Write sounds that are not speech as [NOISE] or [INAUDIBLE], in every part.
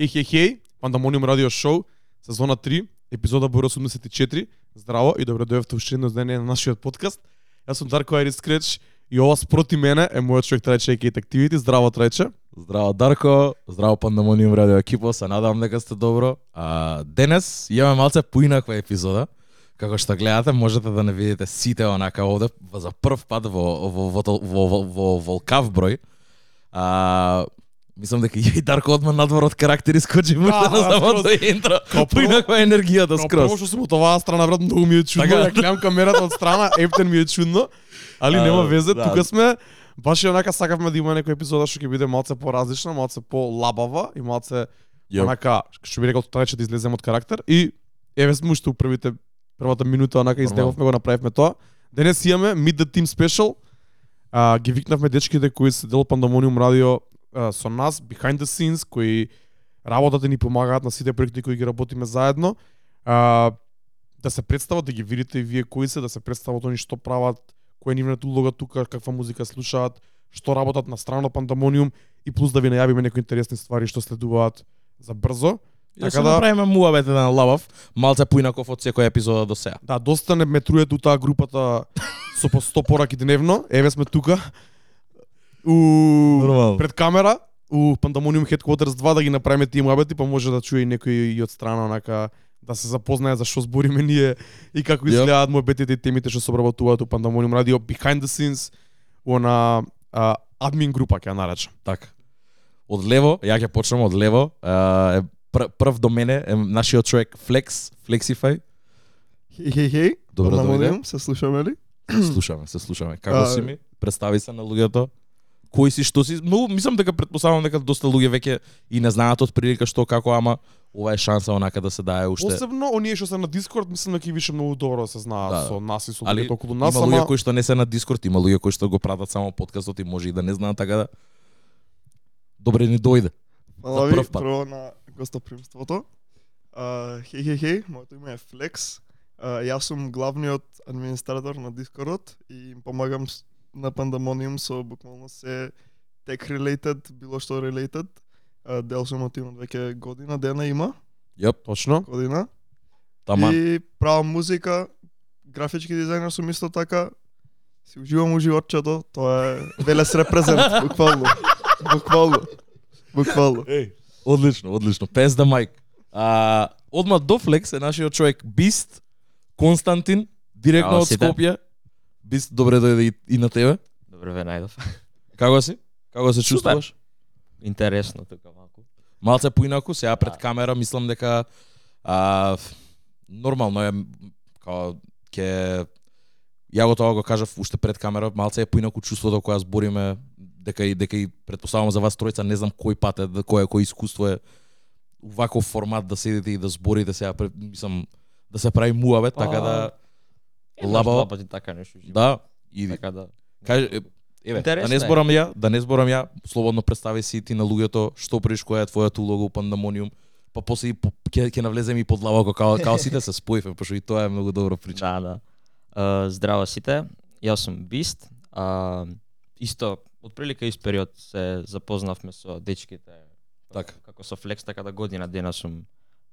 Хеј, хеј, хеј, Пандамониум радио шоу, сезона 3, епизода број 84. Здраво и добро дојавте уште едно издание на нашиот подкаст. Јас сум Дарко Айрис Скреч и ова спроти мене е мојот човек Трајче Екейт Активити. Здраво Трајче. Здраво Дарко, здраво Пандамониум радио екипо, се надавам дека сте добро. А, денес имаме малце поинаква епизода. Како што гледате, можете да не видите сите онака овде за прв пат во во во во, во, во, во волкав број. А, мислам дека и Дарко одма надвор од карактер искочи му Да, на да, самото интро. Прво- Поинаква енергијата Но прво што сум од оваа страна, брат, многу ми е чудно. Така. Ја гледам камерата од страна, ептен ми е чудно. Али А, нема везе, да. тука сме. Баш и онака сакавме да има некоја епизода што ќе биде малце поразлична, малце полабава и малце Јоп. онака што би рекол Трајче да излезем од карактер и еве сме уште у првите првата минута онака издевавме го направивме тоа. Денес имаме Meet the Team Special. А, ги викнавме дечките кои се дел Пандамониум радио а, со нас behind the scenes кои работат и ни помагаат на сите проекти кои ги работиме заедно. А, да се представат, да ги видите и вие кои се, да се представат они што прават, која е нивната улога тука, каква музика слушаат, што работат на страна на Пандамониум и плюс да ви најавиме некои интересни ствари што следуваат за брзо. Така Така да да- направиме муабет на лабав, малце поинаков од секоја епизода до сега. Да, доста не ме труете у таа групата со по 100 пораки дневно. Еве сме тука. У Нормално. пред камера у Pandemonium Headquarters 2 да ги направиме тие муабети, па може да чуе и некој и од страна онака да се запознае за што збориме ние и како изгледаат муабетите и темите што се обработуваат у Pandemonium Radio behind the scenes она а, админ група ќе ја наречам. Така. Од лево, ја ќе почнам од лево. А, е пр, прв до мене е нашиот човек Flex, Flexify. Хеј, хеј, хеј. Добро дојде. Се слушаме ли? Слушаме, се слушаме. Како А, си ми? Представи се на луѓето. Кој си, што си? Но мислам дека претпоставувам дека доста луѓе веќе и не знаат од прилика што како, ама ова е шанса онака да се дае уште. Посебно оние што се на Discord, мислам дека и више многу добро да се знаат Да. со нас и со Али околу има нас, луѓе ама кои што не се на Дискорд, има луѓе кои што го пратат само подкастот и може и да не знаат така да Добре ни дојде. Фала За ви, прв пат. прво на гостопримството. А, хеј, хеј, хеј, моето име е Flex. А, јас сум главниот администратор на Дискордот и им помагам на Пандамониум со буквално се tech related, било што related. А, дел сум од тимот веќе година, дена има, Јоп, точно. година. таман. И правам музика, графички дизајнер сум исто така. Си уживам у животчето, тоа е велес репрезент, [LAUGHS] буквално. Буквално. Буквално. Еј, одлично, одлично. Пес да майк. А, одма до Флекс е нашиот човек Бист, Константин, директно Ао, од. Скопје. Бист, добре дојде и, и на тебе. Добро ве најдов. Како си? Како се чувствуваш? Интересно тука малку. Малце поинаку, сега пред Да. камера, мислам дека а, нормално е као ќе ја го тоа го кажав уште пред камера, малце е поинаку чувството кога збориме дека и дека и претпоставувам за вас тројца, не знам кој пат е, да- кој е кој искуство е ваков формат да седите и да зборите сега мислам да се прави муабет, така да Лабаво. два пати така нешто да и Така да. Кај, е, еве, да не зборам ја, да не зборам ја, слободно представи си ти на луѓето што приш која е твојата улога у Пандамониум, па после ќе ќе навлеземе и под лавако као као сите се споивме, пошто и тоа е многу добра прича. Да, да. А, здраво сите. Јас сум Бист. А, исто од прилика ист период се запознавме со дечките Така. како со Флекс, така да година дена сум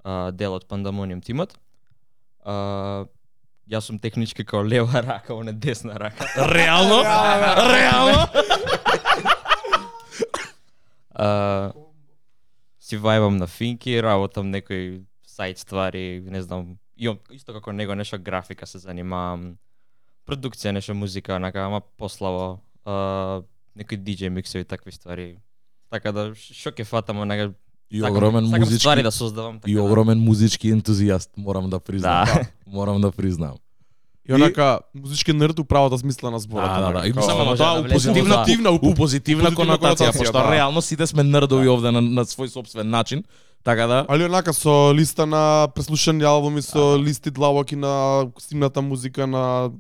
а, дел од Пандамониум тимот. А, јас сум технички као лева рака, оне десна рака. [LAUGHS] Реално? Реално? А, си вајбам на финки, работам некои сайт ствари, не знам, имам исто како него нешто графика се занимавам, продукција, нешто музика, онака, ама пославо, а, некои DJ миксови, такви ствари. Така да, што ќе фатам, онака, И сакам- огромен сакам музички ствари да создавам, така и да. огромен музички ентузијаст, морам да признам. Да. [LAUGHS] Морам да признам. И онака музички нерд у правата смисла на зборот. Да, да, да. И ама може тоа да у позитивна, позитивна, у позитивна конотација, пошто да. реално сите сме нердови овде на, на свој собствен начин, така да Али онака со листа на преслушани албуми, со листи длабоки на стимната музика на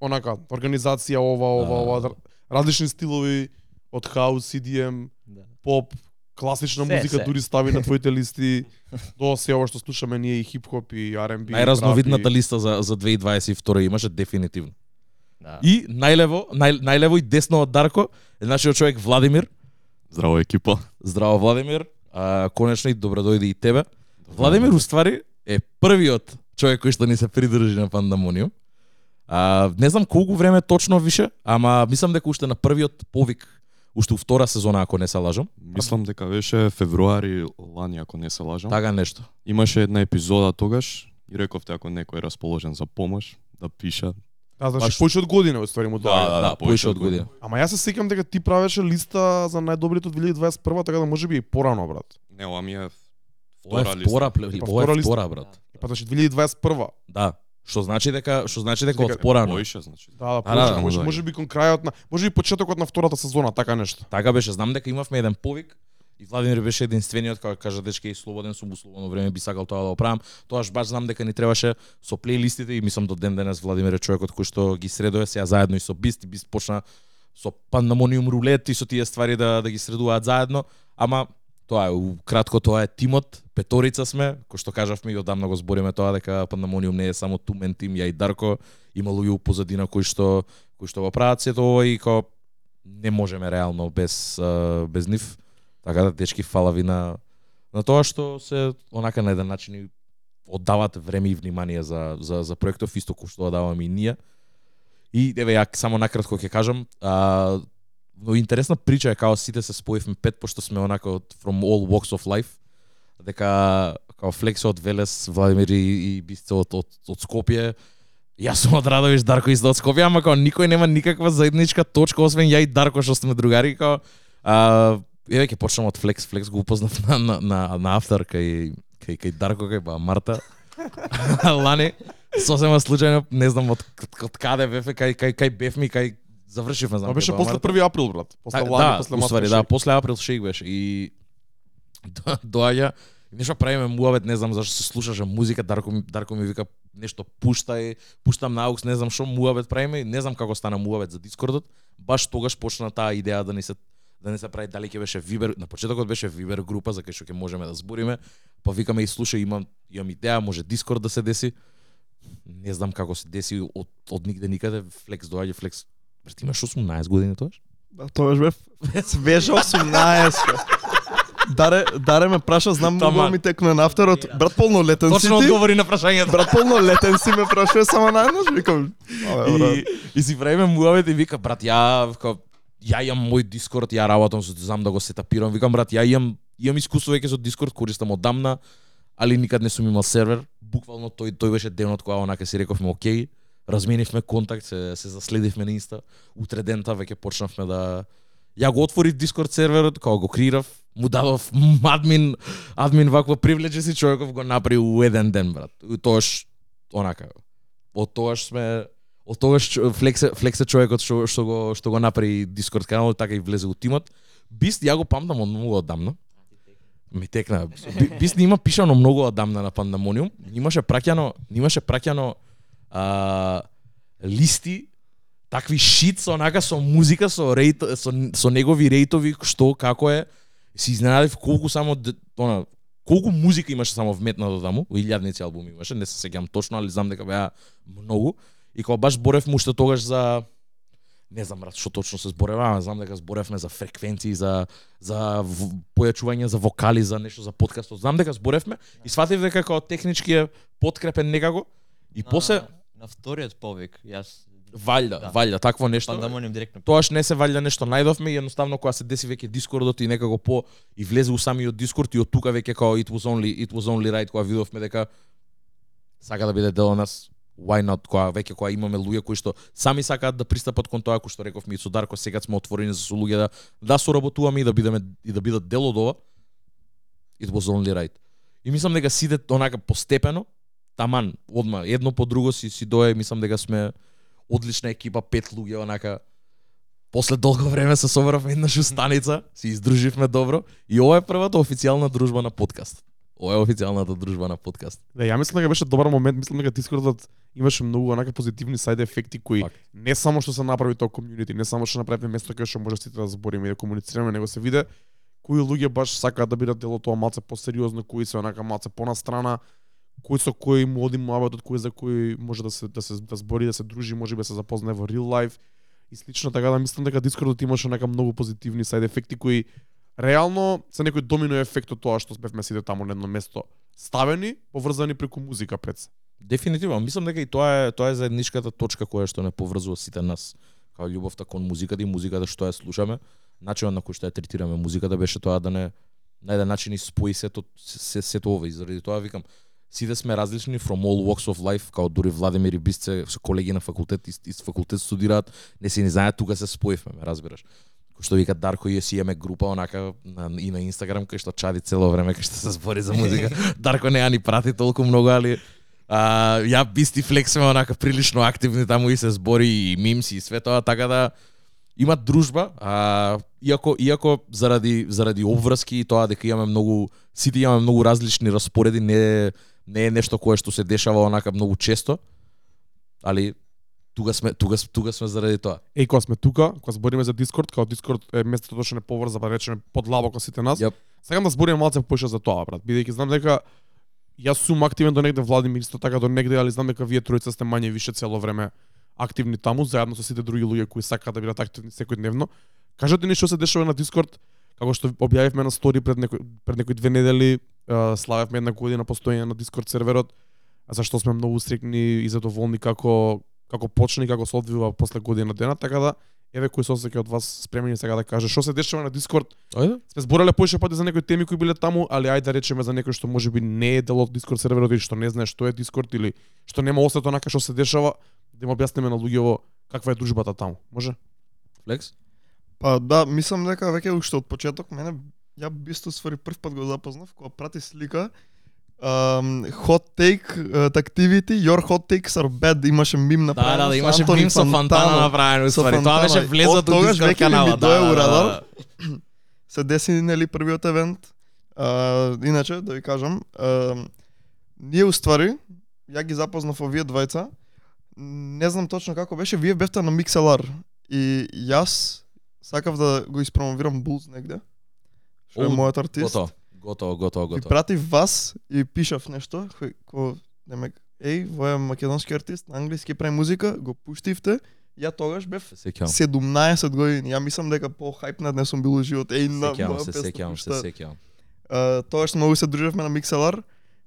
онака организација ова, ова, Да. ова, различни стилови од хаус, EDM, Да. поп, класична Се, музика се. дури стави на твоите [LAUGHS] листи до се ова што слушаме ние и хип-хоп и R&B. најразновидната листа за за 2022 имаше дефинитивно. Да. И најлево, нај, најлево и десно од Дарко е нашиот човек Владимир. Здраво екипа. Здраво Владимир. А, конечно и добро дојде и тебе. Владимир уствари е првиот човек кој што ни се придржи на Пандамониум. А, не знам колку време точно више, ама мислам дека уште на првиот повик, уште у втора сезона ако не се лажам, Мислам дека беше февруари лани, ако не се лажам. така нешто. Имаше една епизода тогаш и рековте ако некој е расположен за помош, да пиша. Да, значи Баш- повеќе од година во ствари му тоа. Да, да, повеќе од година. Ама јас се сеќам дека ти правеше листа за најдобрите од 2021, така да може би и порано, брат. Не, ова ми е Ова е втора листа. втора, Па ова втора е листа. втора, брат. Па значи 2021. Да. Што значи дека што значи дека Дека- од порано. Поише, значи. Да, да, А, да, може, да, може, може би кон крајот на, може би почетокот на втората сезона, така нешто. Така беше, знам дека имавме еден повик и Владимир беше единствениот кој кажа дечке и слободен сум во слободно време би сакал тоа да го правам. Тоаш баш знам дека ни требаше со плейлистите и мислам до ден денес Владимир е човекот кој што ги средува сега заедно и со Бист и Бист почна со пандамониум рулет и со тие ствари да да ги средуваат заедно, ама тоа е кратко тоа е тимот, петорица сме, кој што кажавме и одамна го збориме тоа дека пандамониум не е само тумен тим, ја и Дарко, има луѓе у позадина кои што кои што го прават сето ова и ко не можеме реално без без нив. Така да дечки фала ви на на тоа што се онака на еден начин и оддават време и внимание за за за проектов исто кој што да одаваме и ние. И еве ја само накратко ќе кажам, а но интересна прича е како сите се споивме пет пошто сме онака од from all walks of life дека како Флексо од Велес, Владимир и, и Бисто од, од, од Скопје, Јас сум од Радовиш, Дарко исто од Скопје, ама како никој нема никаква заедничка точка освен ја и Дарко што сме другари како а, еве ќе почнам од Флекс, Флекс го упознав [LAUGHS] на на на, на автор кај кај кај Дарко кај ба Марта. [LAUGHS] Лани сосема случајно, не знам од, од каде бев кај кај кај бевме, кај завршивме. Тоа беше после Марта. 1 април, брат. После лани, да, после Маска да, Шейк. после април шейк беше и [LAUGHS] до- доаѓа нешто правиме муавет, не знам зашто се слушаше музика, Дарко ми, Дарко ми вика нешто пуштај, пуштам на аукс, не знам што муавет правиме, не знам како стана муавет за Дискордот. Баш тогаш почна таа идеја да ни се да не се прави дали ќе беше Вибер, на почетокот беше Вибер група за кај што ќе можеме да збориме, па викаме и слушај имам имам идеја, може Дискорд да се деси. Не знам како се деси од од нигде никаде, Флекс доаѓа, Флекс Брат, имаш 18 години тоаш? Да, тоа бев свежа 18. бе. Даре, Даре ме праша, знам многу ми текна на авторот. Брат полнолетен си Точно ти? одговори на прашањето. Брат полнолетен си ме прашува само најнаш, викам. И, и си правиме муавет и вика брат ја вика, ја имам мој Дискорд, ја работам со знам да го сетапирам. Викам брат, ја имам имам искуство веќе со Дискорд, користам одамна, али никад не сум имал сервер. Буквално тој тој беше денот кога онака си рековме окей, разменивме контакт, се, се заследивме на Инста. Утре дента веќе почнавме да Ја го отворив Дискорд серверот, кога го креирав, му дадов админ, админ вакво привлече си човеков го направи у еден ден, брат. Тоаш, онака, од тоаш сме од тогаш флексе флексе човекот што што го што го направи Дискорд каналот така и влезе у тимот. Бист ја го памтам од многу одамна. Ми текна. Бист има пишано многу одамна на Пандамониум. Имаше праќано, имаше праќано а, листи такви шит со онака со музика со рејт со, со негови рейтови што како е се изненадив колку само она колку музика имаше само вметнато таму, илјадници албуми имаше, не се сеќавам точно, али знам дека беа многу. И кога баш зборевме уште тогаш за не знам брат што точно се зборевме, ама знам дека зборевме за фреквенции, за за в- појачување за вокали, за нешто за подкастот. Знам дека зборевме и сватив дека како технички е подкрепен некако. И после на вториот повик, јас валјда, Да. валјда такво нешто. пандамониум директно. Тоаш не се валја нешто најдовме и едноставно кога се деси веќе Дискордот и некако по и влезе у самиот Дискорд и од тука веќе као it was only it was only right кога видовме дека сака да биде дел од нас why not кога веќе кога имаме луѓе кои што сами сакаат да пристапат кон тоа кој што рековме и со Дарко сега сме отворени за со луѓе да да соработуваме и да бидеме и да бидат дел од ова it was only right и мислам дека сиде онака постепено таман одма едно по друго си си дое мислам дека сме одлична екипа пет луѓе онака после долго време се собравме еднаш у станица, се издруживме добро и ова е првата официјална дружба на подкаст. Ова е официјалната дружба на подкаст. Да, ја мислам дека беше добар момент, мислам дека Дискордот имаше многу онака позитивни сајд ефекти кои Факт. не само што се направи тоа комјунити, не само што направивме место каде што може сите да збориме и да комуницираме, него се виде кои луѓе баш сакаат да бидат дел од тоа малце посериозно, кои се онака малце понастрана, кој со кој му оди муабетот, кој за кој може да се да се да збори, да се дружи, може би да се запознае во real life и слично. Така да мислам дека Дискордот имаше нека многу позитивни сайд ефекти кои реално се некој домино ефект од тоа што бевме сите таму на едно место ставени, поврзани преку музика пред се. Дефинитивно, мислам дека и тоа е тоа е заедничката точка која што не поврзува сите нас. Као љубовта кон музиката и музиката што ја слушаме, начинот на кој што ја третираме музиката беше тоа да не на еден начин и спои сето се, сето ова и заради тоа викам сите сме различни from all walks of life, као дури Владимир и Бисце се колеги на факултет, ист, ист факултет студираат, не се ни знаат, тука се споивме, ме разбираш. Кој што вика Дарко и си имаме група онака на, и на Инстаграм кај што чади цело време кај што се збори за музика. [LAUGHS] Дарко не ја ни прати толку многу, али а, ја Бисти Флекс сме онака прилично активни таму и се збори и мимси и све тоа, така да имат дружба, а, иако иако заради заради обврски и тоа дека имаме многу сите имаме многу различни распореди, не не е нешто кое што се дешава онака многу често, али тука сме тука тука сме заради тоа. Еј, кога сме тука, кога збориме за Дискорд, као Дискорд е местото што не поврза, па речеме подлабоко сите нас. Јап. Сакам да збориме малце поише за тоа, брат, бидејќи знам дека јас сум активен до негде, Владимир исто така до негде, али знам дека вие тројца сте мање више цело време активни таму, заедно со сите други луѓе кои сакаат да бидат активни секојдневно. Кажете ни што се дешава на Дискорд, како што објавивме на стори пред некој пред некои две недели, славевме една година постоење на Дискорд серверот, а зашто сме многу срекни и задоволни како како почна и како се одвива после година дена, така да еве кој се од вас спремени сега да каже што се дешава на Дискорд. Ајде. Сме збореле поише пати за некои теми кои биле таму, али ајде да речеме за некој што можеби не е дел од Дискорд серверот или што не знае што е Дискорд или што нема осет онака што се дешава, да им објасниме на луѓево каква е дружбата таму. Може? Флекс? Па да, мислам дека веќе уште од почеток мене ја бисто ствари прв пат го запознав кога прати слика Um, hot take uh, activity, your hot takes are bad, имаше мим Да, направено да, да, со имаше Антони мим со Фантана направено, Со ствари. Тоа беше влезот Од Дискорд канала. да, радар. да, да. [CLEARS THROAT] се деси нели првиот евент. А, иначе да ви кажам, а, ние уствари ја ги запознав овие двајца. Не знам точно како беше, вие бевте на MixLR и јас сакав да го испромовирам Булз негде. Што е мојот артист. Готово, готово, готово, Ви готово. пратив вас и пишав нешто, кој ко демек еј, вој е македонски артист, на англиски прави музика, го пуштивте. Ја тогаш бев Се сеќавам. 17 години. Ја мислам дека по хајпнат не сум бил у живот. Еј, на моја се, песна сеќавам се, сеќавам. Тогаш многу се дружевме на MixLR.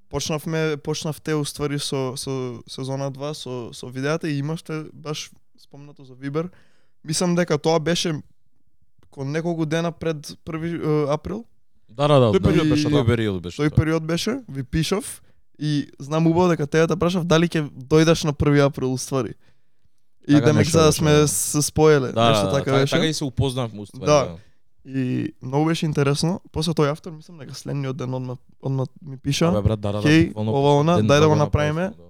Почнавме, почнавте уствари со, со сезона 2, со, со видеата и имавте баш спомнато за Вибер. Мислам дека тоа беше кон неколку дена пред 1 април. Да, да, да. Тој да. период беше, Тој да. период беше. Тој тоа. период беше, ви пишав и знам убаво дека те да прашав дали ќе дојдеш на 1 април уствари. И Така демек нешто за да сме да. се споеле, Да, нешто да, така така, беше. така и се упознавме уствари. Да. И многу беше интересно. После тој автор, мислам дека следниот ден одма, одма ми пиша. Абе брат, да, да, да. Хеј, ова, она, дај да го направиме. да.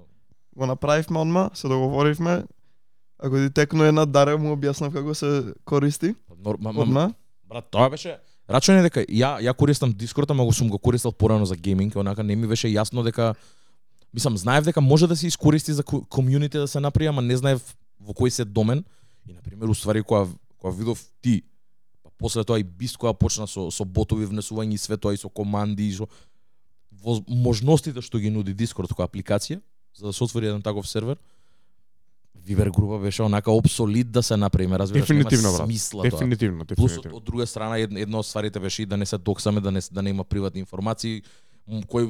го направивме одма, се договоривме. Ако ти текно една дара му објаснав како се користи. Нор- ма- ма- Одма. Брат, тоа беше Рачен е дека ја ја користам Discord, ама го сум го користел порано за гейминг, онака не ми беше јасно дека мислам знаев дека може да се искористи за ко- комјунити да се направи, ама не знаев во кој се домен. И на пример уствари кога кога видов ти па после тоа и Бист кога почна со со ботови внесување и све тоа и со команди и со воз, можностите што ги нуди Discord како апликација за да се отвори еден таков сервер. Вибер група беше онака обсолит да се направи, разбираш, Дефинитивно, нема брат. смисла тоа. Дефинитивно, Плюс од, дефинитивно. друга страна една, една од стварите беше и да не се доксаме, да не да не има приватни информации, кој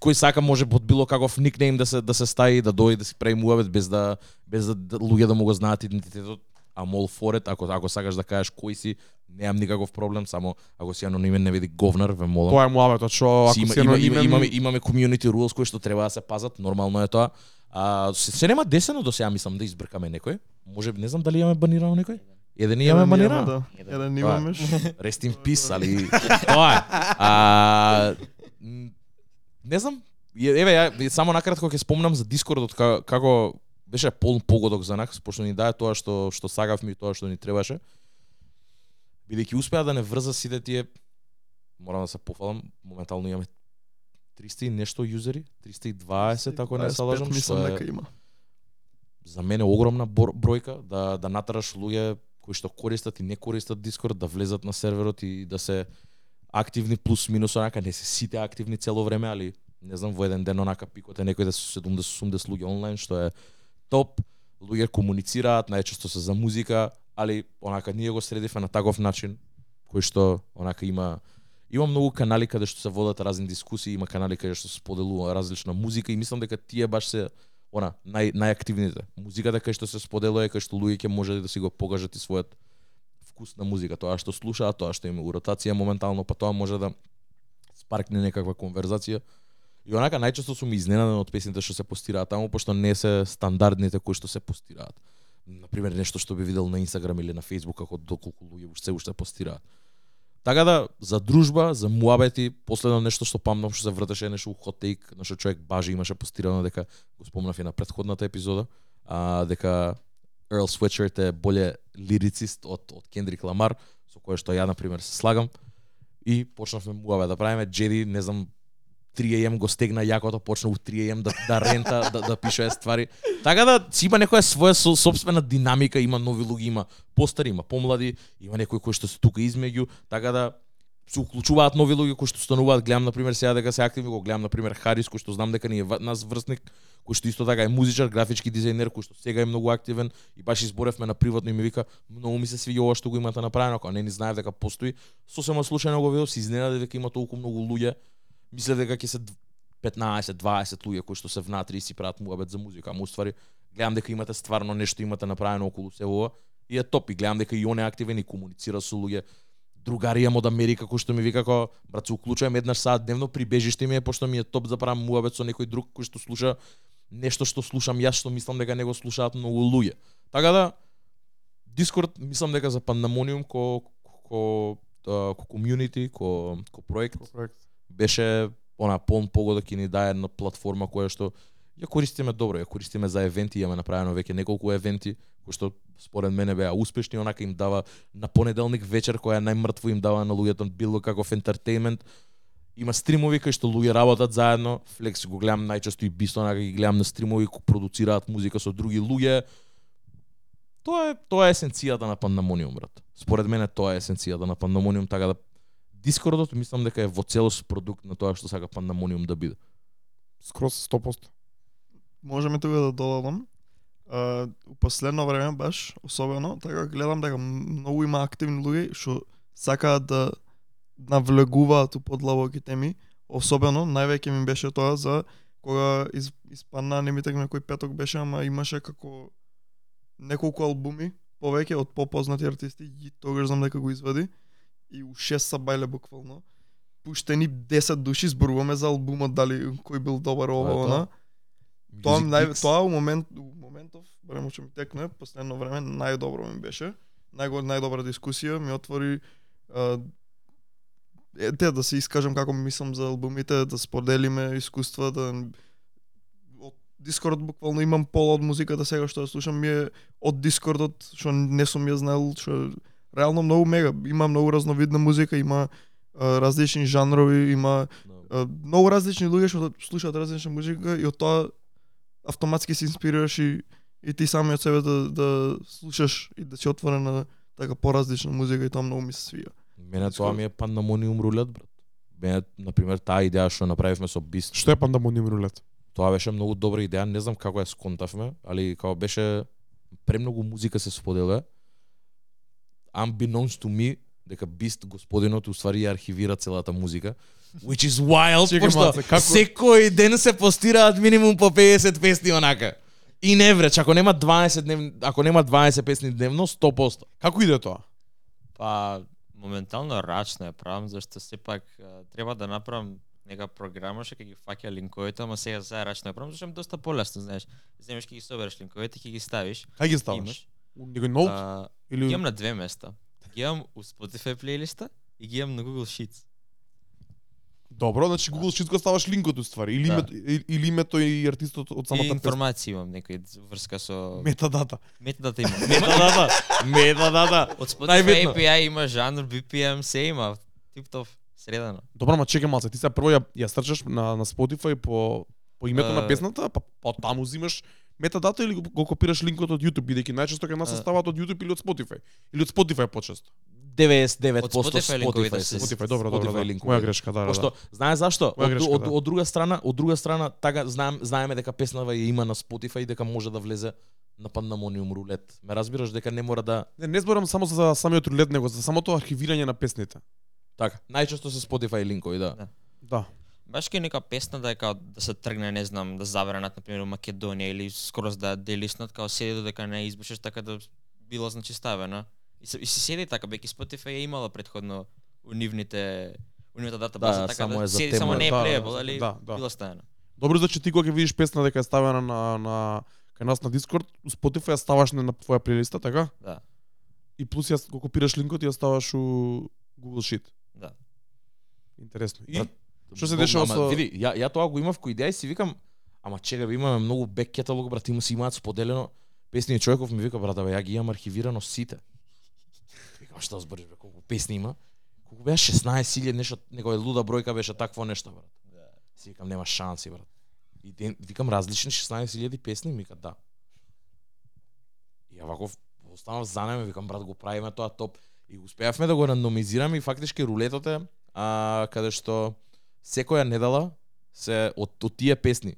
кој сака може под било каков никнейм да се да се стави да дојде да си прави муавет без да без да, да луѓе да му го знаат идентитетот. А мол форет, ако ако сакаш да кажеш кој си, немам никаков проблем, само ако си анонимен не види говнар, ве молам. Тоа е муабетот што Си ако има, си има, има, анонимен- имаме имаме community rules кои што треба да се пазат, нормално е тоа. А се, се нема десено до сега мислам да избркаме некој. Може би не знам дали имаме банирано некој. Еден имаме Еден банирано. Да. Еден имаме. Rest in peace, али тоа е. А, не знам, еве ја само накратко ќе спомнам за Дискордот ка- како беше полн погодок за нас, пошто ни даде тоа што што сагавме и тоа што ни требаше. Бидејќи успеа да не врза сите тие морам да се пофалам, моментално имаме 300 и нешто юзери, 320 ако не се 25 лажам, мислам дека има. за мене огромна бројка да да натараш луѓе кои што користат и не користат Дискорд да влезат на серверот и да се активни плюс минус онака не се сите активни цело време, али не знам во еден ден онака пикот е некој да се 70-80 луѓе онлайн што е топ. Луѓе комуницираат, најчесто се за музика, али онака ние го средивме на таков начин кој што онака има има многу канали каде што се водат разни дискусии, има канали каде што се споделува различна музика и мислам дека тие баш се она нај најактивните. Музиката кај што се споделува е кај што луѓе ќе може да си го покажат и својот вкус на музика, тоа што слушаат, тоа што има у ротација моментално, па тоа може да спаркне некаква конверзација. И онака најчесто сум изненаден од песните што се постираат таму, пошто не се стандардните кои што се постираат. Например, нешто што би видел на Инстаграм или на Фейсбук како доколку луѓе уште уште постираат. Така да, за дружба, за муабети, последно нешто што памнам што се вртеше нешто у Hot Take, на што човек бажи имаше постирано дека го спомнав и на претходната епизода, а дека Earl Sweatshirt е боле лирицист од од Кендрик Ламар, со кое што ја на пример се слагам и почнавме муабе да правиме Джеди, не знам 3 am го стегна јакото, почна у 3 am да, да рента, да, да пишува ствари. Така да си има некоја своја со, собствена динамика, има нови луѓе, има постари, има помлади, има некои кои што се тука измеѓу, така да се уклучуваат нови луѓе кои што стануваат, гледам на пример сега дека се активни, го гледам на пример Харис кој што знам дека ни е нас врсник, кој што исто така е музичар, графички дизајнер, кој што сега е многу активен и баш изборевме на приватно и ми вика многу ми се свиѓа ова што го имате направено, ако не ни знаев дека постои. Сосема случајно го видов, се изненади дека има толку многу луѓе. Мислев дека ќе се 15-20 луѓе кои што се внатри и си прават муабет за музика, ама уствари гледам дека имате стварно нешто имате направено околу се ова и е топ и гледам дека и он е активен и комуницира со луѓе. Другари имам од Америка кој што ми вика како брат се уклучувам еднаш саат дневно прибежиште ми е пошто ми е топ да правам муабет со некој друг кој што слуша нешто што слушам јас што мислам дека него слушаат многу луѓе. Така да Дискорд мислам дека за Пандамониум ко ко ко ко ко ко ко проект беше она полн погодок и ни даде една платформа која што ја користиме добро, ја користиме за евенти, имаме направено веќе неколку евенти кои што според мене беа успешни, онака им дава на понеделник вечер која најмртво им дава на луѓето било каков ентертејмент. Има стримови кај што луѓе работат заедно, Флекс го гледам најчесто и Бисто, онака ги гледам на стримови кои продуцираат музика со други луѓе. Тоа е тоа е есенцијата на Пандамониум, брат. Според мене тоа е есенцијата на Пандамониум, така да Дискордот мислам дека е во целост продукт на тоа што сака Пандамониум да биде. Скроз 100%. можеме тука да додадам. А, у последно време баш, особено, така гледам дека многу има активни луѓе што сакаат да навлегуваат у подлабоки теми, особено највеќе ми беше тоа за кога из, испадна не ми текна кој петок беше, ама имаше како неколку албуми повеќе од попознати артисти и тогаш знам дека го извади и у 6 са бајле буквално. Пуштени 10 души зборуваме за албумот дали кој бил добар ова она. Тоа? Нај тоа у момент у моментов време што ми текне последно време најдобро ми беше. Најго најдобра дискусија ми отвори а, е, те да се искажам како мислам за албумите, да споделиме искуства, да од Дискорд буквално имам пола од музиката сега што ја слушам. Ми е од Дискордот што не сум ја знаел, што реално многу мега, има многу разновидна музика, има а, различни жанрови, има а, многу различни луѓе што слушаат различна музика и од тоа автоматски се инспирираш и и ти сами од себе да да слушаш и да си отворен на така поразлична музика и тоа многу ми се свија. Мене тоа ми е Пандамониум рулет, брат. Мене, например, таа идеја што направивме со Бист, Што е Пандамониум рулет? тоа беше многу добра идеја, не знам како ја сконтавме, али како беше премногу музика се споделува. Unbeknownst to me, дека Бист господинот уствари ја архивира целата музика. Which is wild, Чекај пошто малце, како- секој ден се постираат минимум по 50 песни онака. И не вреч, ако нема 20 дневни, ако нема 20 песни дневно, 100%. Како иде тоа? Па, моментално рачно е правам, зашто сепак треба да направам нека програма што ќе ги фаќа линковите, ама сега за рачно е правам, зашто е доста полесно, знаеш. Земеш ќе ги собереш линковите, ќе ги ставиш. Кај ги ставаш? Имаш. У некој ноут А, или ги имам на две места. Ги имам у Spotify плейлиста и ги имам на Google Sheets. Добро, значи Google Sheets го ставаш линкот уствари или Да. името или, името и артистот од И самата песна. информација имам некој врска со Метадата. метадата имам. [LAUGHS] Метадата, метадата. Од Spotify. API има жанр, BPM, се има. Тип-топ, средано. Добро, ма чекај малце, ти сега прво ја, ја стрчаш на на Spotify по по името на А. песната, па па таму взимаш метадата или го, го копираш линкот од YouTube, бидејќи најчесто кај нас се ставаат од YouTube или од Spotify. Или од Spotify почесто. 99% Од Spotify Spotify се- Spotify, добро, добро, Spotify да. линкови. Моја грешка, да, да. Пошто да. знае зашто? Моја Од, грешка, од, да. од друга страна, од друга страна, така знаем знаеме дека песнава ја има на Spotify и дека може да влезе на Pandemonium рулет. Ме разбираш дека не мора да Не, не зборам само за самиот рулет, него за самото архивирање на песните. така. Најчесто се Spotify линкови, да. Да. Да. Баш ке нека песна да е као да се тргне, не знам, да забранат на пример Македонија или скоро да делиснат, као седи додека не избушеш така да било значи ставена. И се, и се седи така, беки Spotify е имала предходно у нивните у нивната датабаза, Да, така само да седи, само не е Да, да, playable, али да, да. било ставена. Добро значи ти кога ќе видиш песна дека е ставена на на кај нас на Discord, у Spotify ја ставаш на, на твоја плейлиста, така? Да. И плюс ја го копираш линкот и ја ставаш у Google Sheet. Да. Интересно. И Брат, Што се дешава со- Види, ја, ја тоа го имав кој идеја и си викам, ама чека, имаме многу бек каталог, брат, има си имаат споделено песни и човеков ми вика, брат, бе, ја ги имам архивирано сите. Викам, што збориш, бе, колку песни има? Колку беа 16.000, нешто, некоја луда бројка беше такво нешто, брат. Си викам, нема шанси, брат. И ден, викам различни 16.000 песни, ми вика, да. И ја вако останав за неме, викам, брат, го правиме тоа топ. И успеавме да го рандомизираме и фактички рулетот е а, каде што секоја недела се од, од тие песни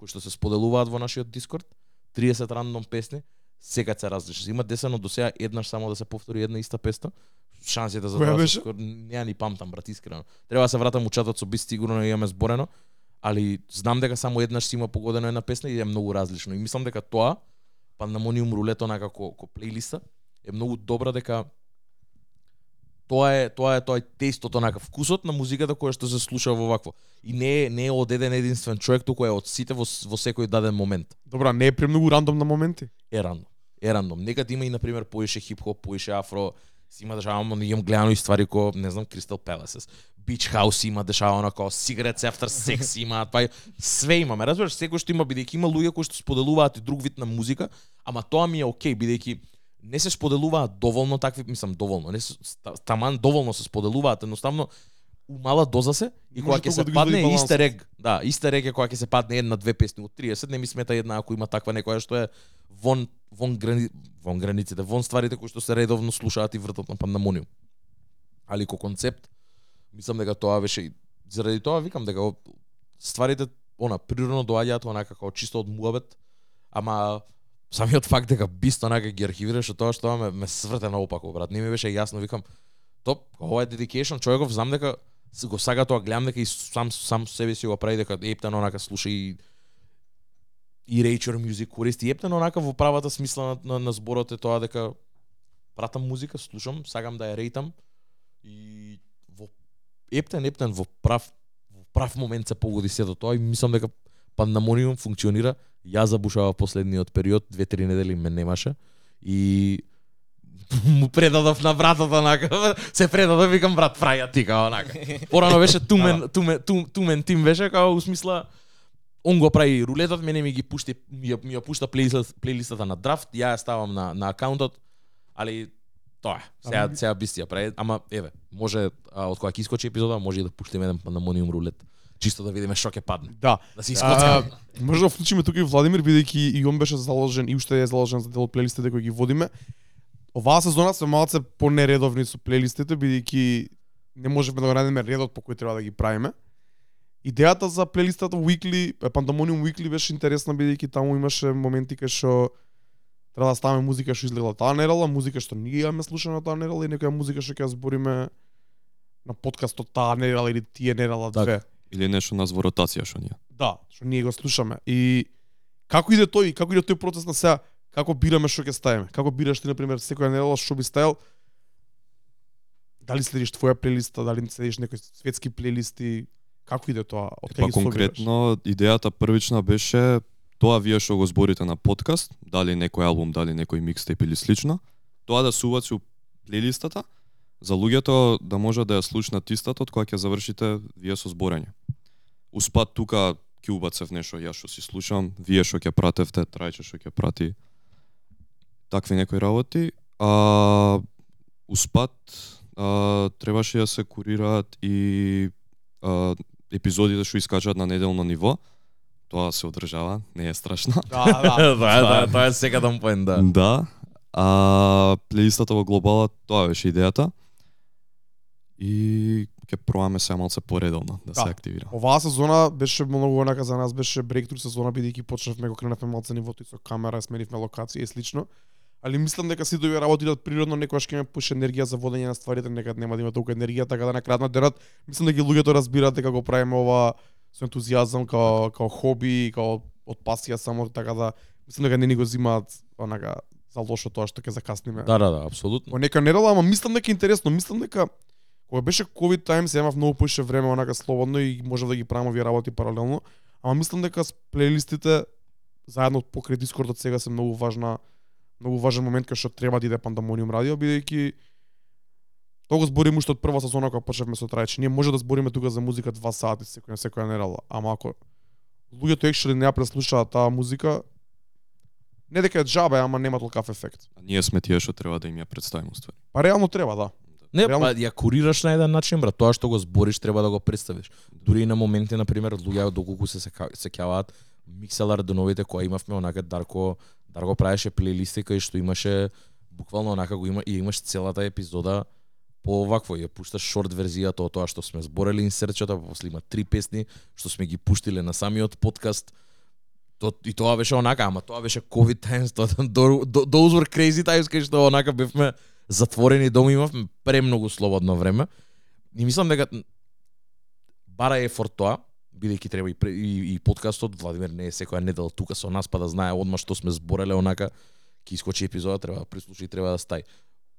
кои што се споделуваат во нашиот Дискорд, 30 рандом песни, секад се различни. Има десено до сега еднаш само да се повтори една иста песна. Шансите за тоа скоро не ја ни памтам брат искрено. Треба да се вратам у чатот со би сигурно имаме зборено, али знам дека само еднаш си има погодено една песна и е многу различно. И мислам дека тоа Pandemonium рулето на како ко плейлиста е многу добра дека тоа е тоа е тоа е тестото на вкусот на музиката која што се слуша во вакво. И не е не е од еден единствен човек, туку е од сите во, во секој даден момент. добра, не е премногу рандом на моменти. Е рандом. Е рандом. Некад има и на пример поише хип-хоп, поише афро, си има дешавано, имам гледано и ствари ко, не знам, Crystal Palaces. Beach House има дешавано како Cigarettes After Sex [LAUGHS] има, па све имаме. Разбираш, секој што има бидејќи има луѓе кои што споделуваат и друг вид на музика, ама тоа ми е окей бидејќи не се споделуваат доволно такви, мислам доволно, не се таман доволно се споделуваат, едноставно у мала доза се и кога ќе се да падне изгоди истер ег. Да, истер ег е кога ќе се падне една две песни од 30, не ми смета една ако има таква некоја што е вон вон грани вон границите, вон стварите кои што се редовно слушаат и вртат на пандемониум. Али ко концепт мислам дека тоа беше и заради тоа викам дека стварите она природно доаѓаат онака како чисто од муабет, ама самиот факт дека бист онака ги архивираше тоа што ме, ме сврте наопако, брат. Не ми беше јасно, викам, топ, ова е dedication, човеков знам дека го сага тоа, гледам дека и сам сам себе си го прави дека ептен онака слуша и и рейчер Music користи ептен онака во правата смисла на, на, на зборот е тоа дека пратам музика, слушам, сагам да ја рейтам и во ептен ептен во прав во прав момент се погоди сето тоа и мислам дека Пандамониум функционира. Ја забушава последниот период, две-три недели ме немаше и [LAUGHS] му предадов на братот онака, [LAUGHS] се предадов викам брат праја ти као онака. Порано беше тумен, тумен, тум, тумен тим беше као у смисла он го прави рулетот, мене ми ги пушти ми ја, ми ја пушта плейлист, плейлистата на драфт, ја ја ставам на на акаунтот, али тоа е. Сега сега би си ја прави, ама еве, може а, од кога ќе искочи епизода, може и да пуштиме еден пандамониум рулет. Чисто да видиме што ќе падне. Да. Да А, искоцкаме. може да вклучиме тука и Владимир бидејќи и он беше заложен и уште е заложен за дел од плейлистите кои ги водиме. Оваа сезона сме малце понередовни со плейлистите бидејќи не можеме да го најдеме редот по кој треба да ги правиме. Идејата за плейлистата Weekly, Pandemonium Weekly беше интересна бидејќи таму имаше моменти кај што треба да ставаме музика што изгледа таа недела, музика што ние имаме слушано таа недела и некоја музика што ќе ја збориме на подкастот таа недела или тие недела Така. две. Или нешто нас во ротација што ние. Да, што ние го слушаме. И како иде тој, како иде тој процес на сега, како бираме што ќе ставиме? Како бираш ти на пример секоја недела што би ставил? Дали следиш твоја плейлиста, дали следиш некои светски плейлисти? Како иде тоа? Од Па конкретно идејата првична беше тоа вие што го зборите на подкаст, дали некој албум, дали некој микстейп или слично, тоа да се убаци у плейлистата за луѓето да можат да ја слушнат истата од кога ќе завршите вие со зборење. Успат тука ќе убацев нешто јас што си слушам, вие што ќе пратевте, трајче што ќе прати такви некои работи, а успат а, требаше да се курираат и а, епизодите што искачаат на неделно ниво. Тоа се одржава, не е страшно. [LAUGHS] Да, да. [LAUGHS] Тоа е, тоа е, тоа е секадан поен, да. Да. А плейлистата во глобала, тоа беше идејата. и ќе пробаме се малце поредовно да, Да. се активира. Оваа сезона беше многу онака за нас беше бректру сезона бидејќи почнавме го кренавме малце нивото и со камера, сменивме локација и слично. Али мислам дека сите овие работи идат природно, некогаш ќе имаме поише енергија за водење на стварите, некад нема да има толку енергија, така да на крајот на денот мислам дека и луѓето разбираат дека го правиме ова со ентузијазам као као хоби, као од пасија само така да мислам дека не ни го зимаат онака за лошо тоа што ќе закасниме. Да, да, да, апсолутно. Во нека недела, ама мислам дека е интересно, мислам дека кога беше тајм се имав многу поише време онака слободно и можев да ги правам овие работи паралелно, ама мислам дека с плейлистите заедно покрај Дискордот сега се многу важна многу важен момент кај што треба да иде Пандамониум радио бидејќи тоа го збориме уште од прва сезона кога почнавме со Трајч. Ние може да збориме тука за музика два сати секоја секоја недела, ама ако луѓето екшели не ја преслушаат таа музика, не дека е джабе, ама нема толкав ефект. А ние сме тие што треба да им ја представиме уствари. Па реално треба, да. Не, Реално- па ја курираш на еден начин, брат. Тоа што го збориш треба да го представиш. Дури и на моменти на пример луѓе доколку се сеќаваат микселар до новите кои имавме онака Дарко Дарко правеше плейлисти кај што имаше буквално онака го има и имаш целата епизода по овакво ја пушташ шорт верзијата од тоа што сме зборели инсерчата, па после има три песни што сме ги пуштиле на самиот подкаст. То, и тоа беше онака, ама тоа беше COVID times, [LAUGHS] тоа до, до, those were crazy times кај што онака бевме затворени дома, имавме премногу слободно време. И мислам дека бара е фор тоа, бидејќи треба и, и, и подкастот, Владимир не е секоја недела тука со нас, па да знае одма што сме збореле онака, ќе искочи епизода, треба да прислуши и треба да стај.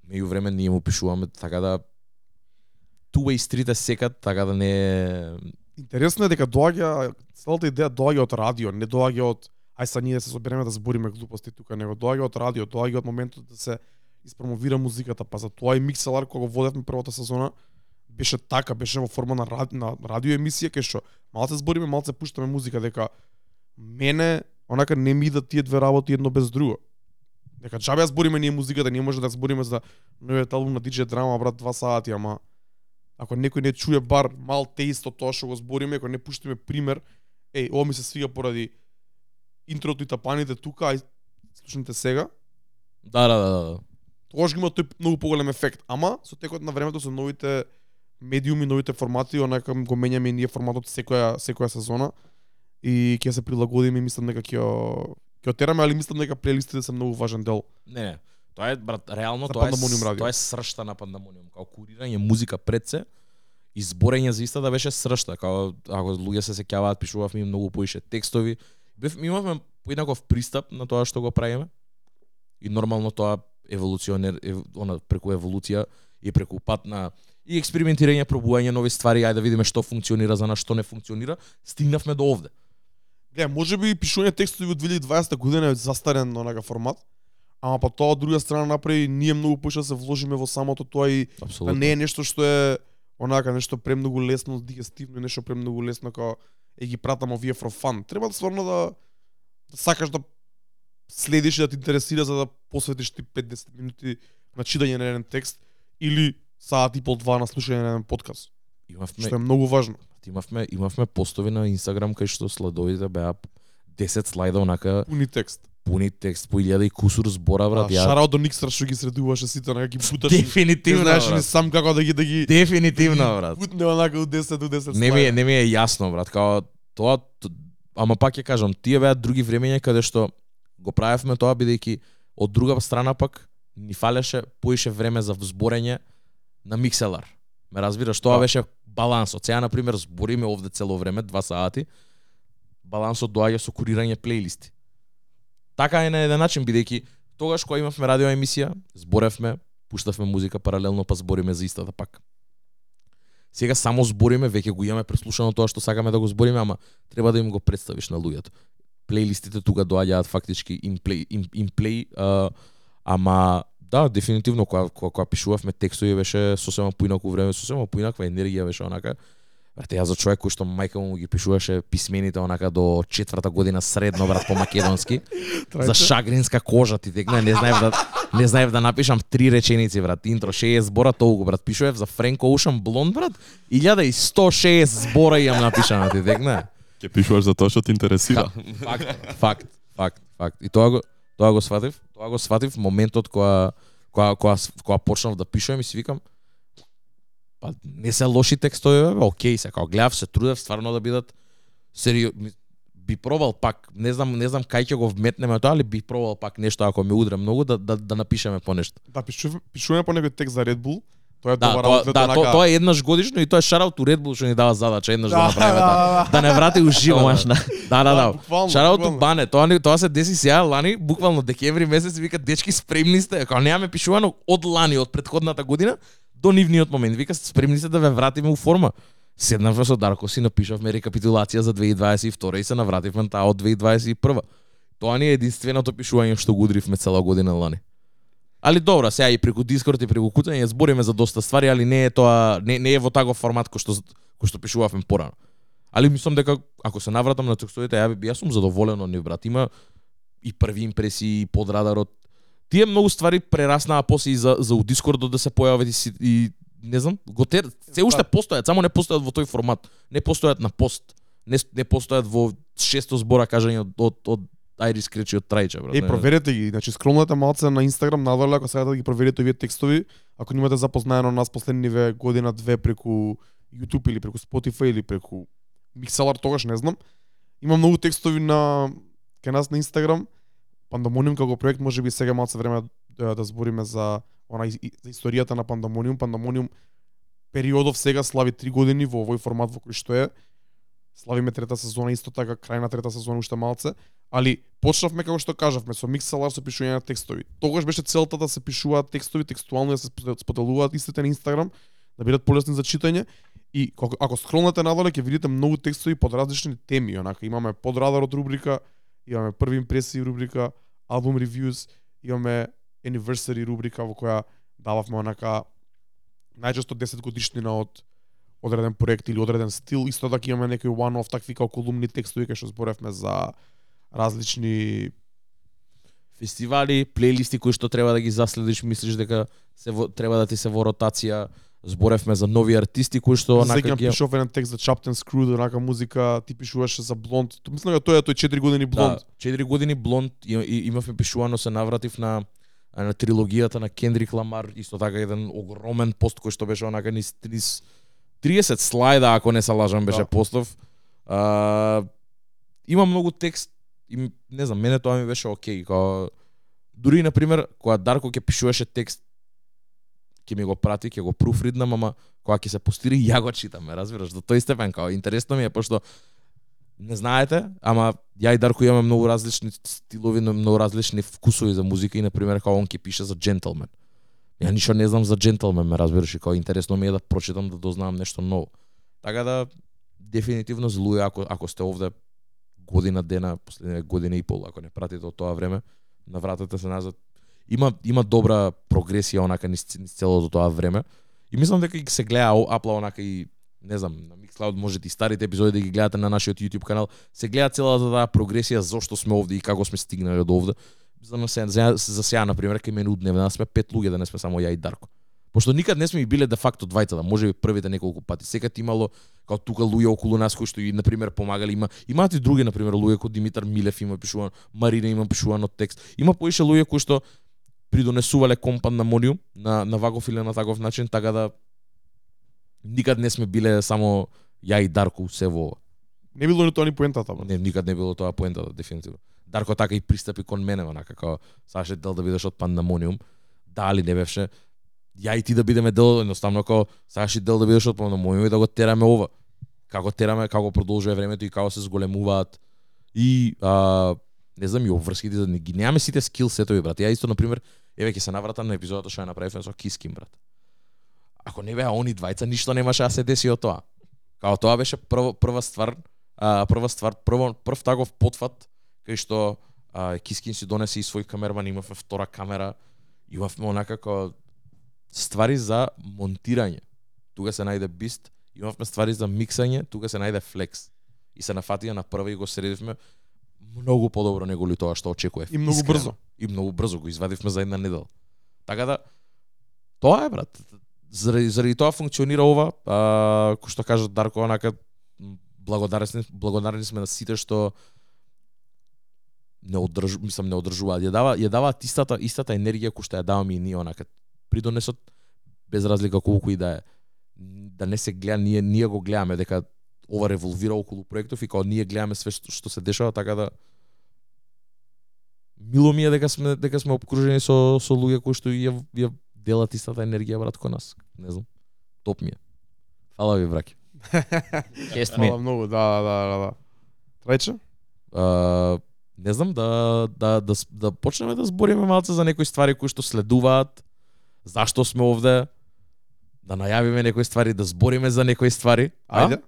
Меѓу време ние му пишуваме така да two-way стрите секат, така да не е Интересно е дека доаѓа целата идеја доаѓа од радио, не доаѓа од ај са ние да се собереме да збориме глупости тука, него доаѓа од радио, доаѓа од моментот да се испромовира музиката, па за тоа и Микселар кога го водевме првата сезона беше така, беше во форма на, ради, на радио емисија кај што малце збориме, малце пуштаме музика дека мене онака не ми идат тие две работи едно без друго. Дека џабе ја збориме ние музиката, ние може да збориме за новиот албум на DJ Drama брат два сати, ама ако некој не чуе бар мал теист од тоа што го збориме, ако не пуштиме пример, еј, ова ми се свига поради интрото и тапаните тука, ај слушнете сега, Да, да, да, да. да тогаш има тој многу поголем ефект. Ама со текот на времето со новите медиуми, новите формати, онака го менјаме и ние форматот секоја секоја сезона и ќе се прилагодиме и мислам дека ќе ќе ја тераме, али мислам дека плейлистите се многу важен дел. Не, не. Тоа е брат, реално За тоа е радио. тоа е сршта на Пандамониум, као курирање музика пред се и зборење за иста да беше сршта, као ако луѓе се сеќаваат, пишувавме многу поише текстови. Бев имавме поинаков пристап на тоа што го правиме. И нормално тоа еволуционер ев, она преку еволуција и преку пат на и експериментирање, пробување нови ствари, ајде да видиме што функционира за нас, што не функционира, стигнавме до овде. Гледа, може би пишување текстови од 2020 година е застарен онака формат, ама па тоа од друга страна направи ние многу поише да се вложиме во самото тоа и да Апсолутно. не е нешто што е онака нешто премногу лесно дигестивно, нешто премногу лесно како е ги пратам овие for fun. Треба да стварно да, да сакаш да следиш и да те интересира за да посветиш ти 5-10 минути на читање на еден текст или саат и пол два на слушање на еден подкаст, Имавме што е многу важно. имавме имавме постови на Инстаграм кај што следовите беа 10 слайда онака Пуни текст. пуни текст по 1000 и кусур збора брат. Да, ја Шараот до Никстра што ги средуваше сите, онака ги [LAUGHS] буташ. дефинитивно знаеш брат. сам како да ги да ги Дефинитивно брат. Бутне онака од 10 до 10 Не ми е слайда. не ми е јасно брат, као тоа ама пак ќе кажам, тие беа други времења каде што го правевме тоа бидејќи од друга страна пак ни фалеше поише време за зборење на микселар. Ме разбираш, тоа Да. беше балансот. Сега на пример збориме овде цело време, два сати. Балансот доаѓа со курирање плейлисти. Така е на еден начин бидејќи тогаш кога имавме радио емисија, зборевме, пуштавме музика паралелно па збориме за истата пак. Сега само збориме, веќе го имаме преслушано тоа што сакаме да го збориме, ама треба да им го представиш на луѓето. Плейлистите тука доаѓаат фактички in play, in, in play а, ама да, дефинитивно кога, кога, кога пишувавме текстови беше сосема поинаку време, сосема поинаква енергија беше онака. Брате, ја за човек кој што мајка му ги пишуваше писмените онака до четврта година средно брат по македонски, [LAUGHS] за шагринска кожа ти текна, не знаев да не знаев да напишам три реченици брат, интро 60 збора толку брат, пишував за Френко Ocean Блонд брат, 1160 збора имам напишано ти текна. Ќе пишуваш за тоа што те интересира. [LAUGHS] Факт, факт, факт, факт. И тоа го тоа го сватив, тоа го сватив моментот кога кога кога кога почнав да пишувам и си викам па не се лоши текстови, бе, окей се, као гледав, се трудев стварно да бидат серио би пробал пак, не знам, не знам кај ќе го вметнеме тоа, али би пробал пак нешто ако ме удре многу да да, да напишеме по нешто. Да, пишуваме, пишуваме по некој текст за Red Bull. Тоа е Да, тоа, аутлет, да, тоа, тоа е еднаш годишно и тоа е шараут у Red Bull што ни дава задача еднаш да, Да, направиме да, да, да, да не врати уживо. Комашна. Да, да, да. буквално, Шараут у буквално. Бане, тоа не тоа се деси сега лани, буквално декември месец вика дечки спремни сте, ако немаме пишувано од лани од претходната година до нивниот момент. Вика спремни сте да ве вратиме у форма. Седнавме со Дарко си напишавме рекапитулација за 2022 и се навративме на таа од 2021. Тоа ни е единственото пишување што го удривме цела година лани. Али добро, сега и преку Дискорд и преку кутање збориме за доста ствари, али не е тоа не, не е во таков формат кој што кој што пишувавме порано. Али мислам дека ако се навратам на текстовите, ја би јас сум задоволен од нив брат. Има и први импресии и под радарот. Тие многу ствари прераснаа после и за за у Дискордот да се појават и, и не знам, го те, се уште постојат, само не постојат во тој формат. Не постојат на пост. Не, не постојат во шесто збора кажање од од, од Айрис Кречи од Трајче, брат. Е, проверете ги. Значи, скролнете малце на Инстаграм надоле, ако сакате да ги проверите овие текстови. Ако немате запознаено нас последниве година две преку YouTube или преку Spotify или преку Mixelar, тогаш не знам. Има многу текстови на кај нас на Инстаграм. Пандамониум како проект може би сега малце време да, да збориме за она за историјата на Пандамониум. Пандамониум периодов сега слави 3 години во овој формат во кој што е. Славиме трета сезона исто така, крај на трета сезона уште малце. Али почнавме како што кажавме со Mixelar со пишување на текстови. Тогаш беше целта да се пишуваат текстови текстуално да се споделуваат истите на Инстаграм, да бидат полесни за читање. И ако, ако скролнете надоле ќе видите многу текстови под различни теми, онака имаме под радарот рубрика, имаме први импресии рубрика, албум ревјуз, имаме anniversary рубрика во која дававме онака најчесто 10 годишнина од одреден проект или одреден стил, исто така имаме некои one-off такви како колумни текстови кај што зборевме за различни фестивали, плейлисти кои што треба да ги заследиш, мислиш дека се во, треба да ти се во ротација. Зборевме за нови артисти кои што Онака ги пишав еден текст за Chapter Screw, онака музика, ти пишуваше за Блонд. Мислам дека тој е тој 4 години Блонд. Да, 4 години блонд и, и, имавме пишувано се навратив на на трилогијата на Кендрик Ламар, исто така еден огромен пост кој што беше онака низ, низ 30 слайда, ако не се лажам, беше Да. постов. А, има многу текст и не знам, мене тоа ми беше окей, као дури на пример кога Дарко ќе пишуваше текст ќе ми го прати, ќе го пруфриднам, ама кога ќе се постири [LAUGHS] ја го читам, ме разбираш, до тој степен као интересно ми е пошто не знаете, ама ја и Дарко имаме многу различни стилови, многу различни вкусови за музика и на пример кога он ќе пише за джентлмен. Ја ништо не знам за джентлмен, ме разбираш, и као интересно ми е да прочитам да дознам нешто ново. Така да дефинитивно злуја ако ако сте овде година дена, последните година и пол, ако не пратите од тоа време, навратете се назад. Има има добра прогресија онака низ, низ целото тоа време. И мислам дека и се гледа о- апла онака и не знам, на Mixcloud можете и старите епизоди да ги гледате на нашиот YouTube канал. Се гледа целата таа прогресија зошто сме овде и како сме стигнале до овде. За, се, за, за сега, на пример, кај мене удневна сме пет луѓе, да не сме само ја и Дарко. Пошто никад не сме и биле де факто двајцата, може би првите неколку пати. Секад имало као тука луѓе околу нас кои што и на пример помагали, има имаат и други на пример луѓе кои Димитар Милев има пишуван, Марина има пишувано текст. Има поише луѓе кои што придонесувале компан на Мониум на на ваков или на таков начин, така да никад не сме биле само ја и Дарко се во ова. Не било ни тоа ни поентата, бе. Не, никад не било тоа поентата, дефинитивно. Дарко така и пристапи кон мене, онака, како саше дел да бидеш од Пандамониум. Дали не бевше, ја и ти да бидеме дел, едноставно како сакаш и дел да бидеш од Пандамониум и да го тераме ова. Како тераме, како продолжува времето и како се зголемуваат. И а, не знам, и обврските, да не ги немаме сите скил сетови, брат. Ја исто, на пример, еве ќе се навратам на епизодата што ја направивме со Киским, брат. Ако не беа они двајца, ништо немаше да се деси од тоа. Као тоа беше прва прва ствар, а, прва ствар, прво прв таков потфат кај што а, Кискин си донесе и свој камерман, имавме втора камера, имавме онака како ствари за монтирање. Тука се најде бист, имавме ствари за миксање, тука се најде флекс. И се нафатија на прва и го средивме многу подобро него ли тоа што очекував. И многу Искрено. брзо. И многу брзо го извадивме за една недела. Така да тоа е брат. Заради, заради тоа функционира ова, а, кој што кажа Дарко онака благодарни благодарни сме на сите што не одржу, мислам не одржуваат. Ја дава ја даваат истата истата енергија која што ја даваме и ние онака придонесот без разлика колку и да е. да не се гледа ние ние го гледаме дека ова револвира околу проектов и као ние гледаме све што, што се дешава така да мило ми е дека сме дека сме обкружени со со луѓе кои што ја ја делат истата енергија брат кон нас. Не знам. Топ ми е. Фала ви браке. Кест [LAUGHS] ми. Фала многу, да, да, да, да. Трајче? А, не знам да да да да почнеме да збориме малце за некои ствари кои што следуваат. Зашто сме овде? Да најавиме некои ствари, да збориме за некои ствари. А? Ајде.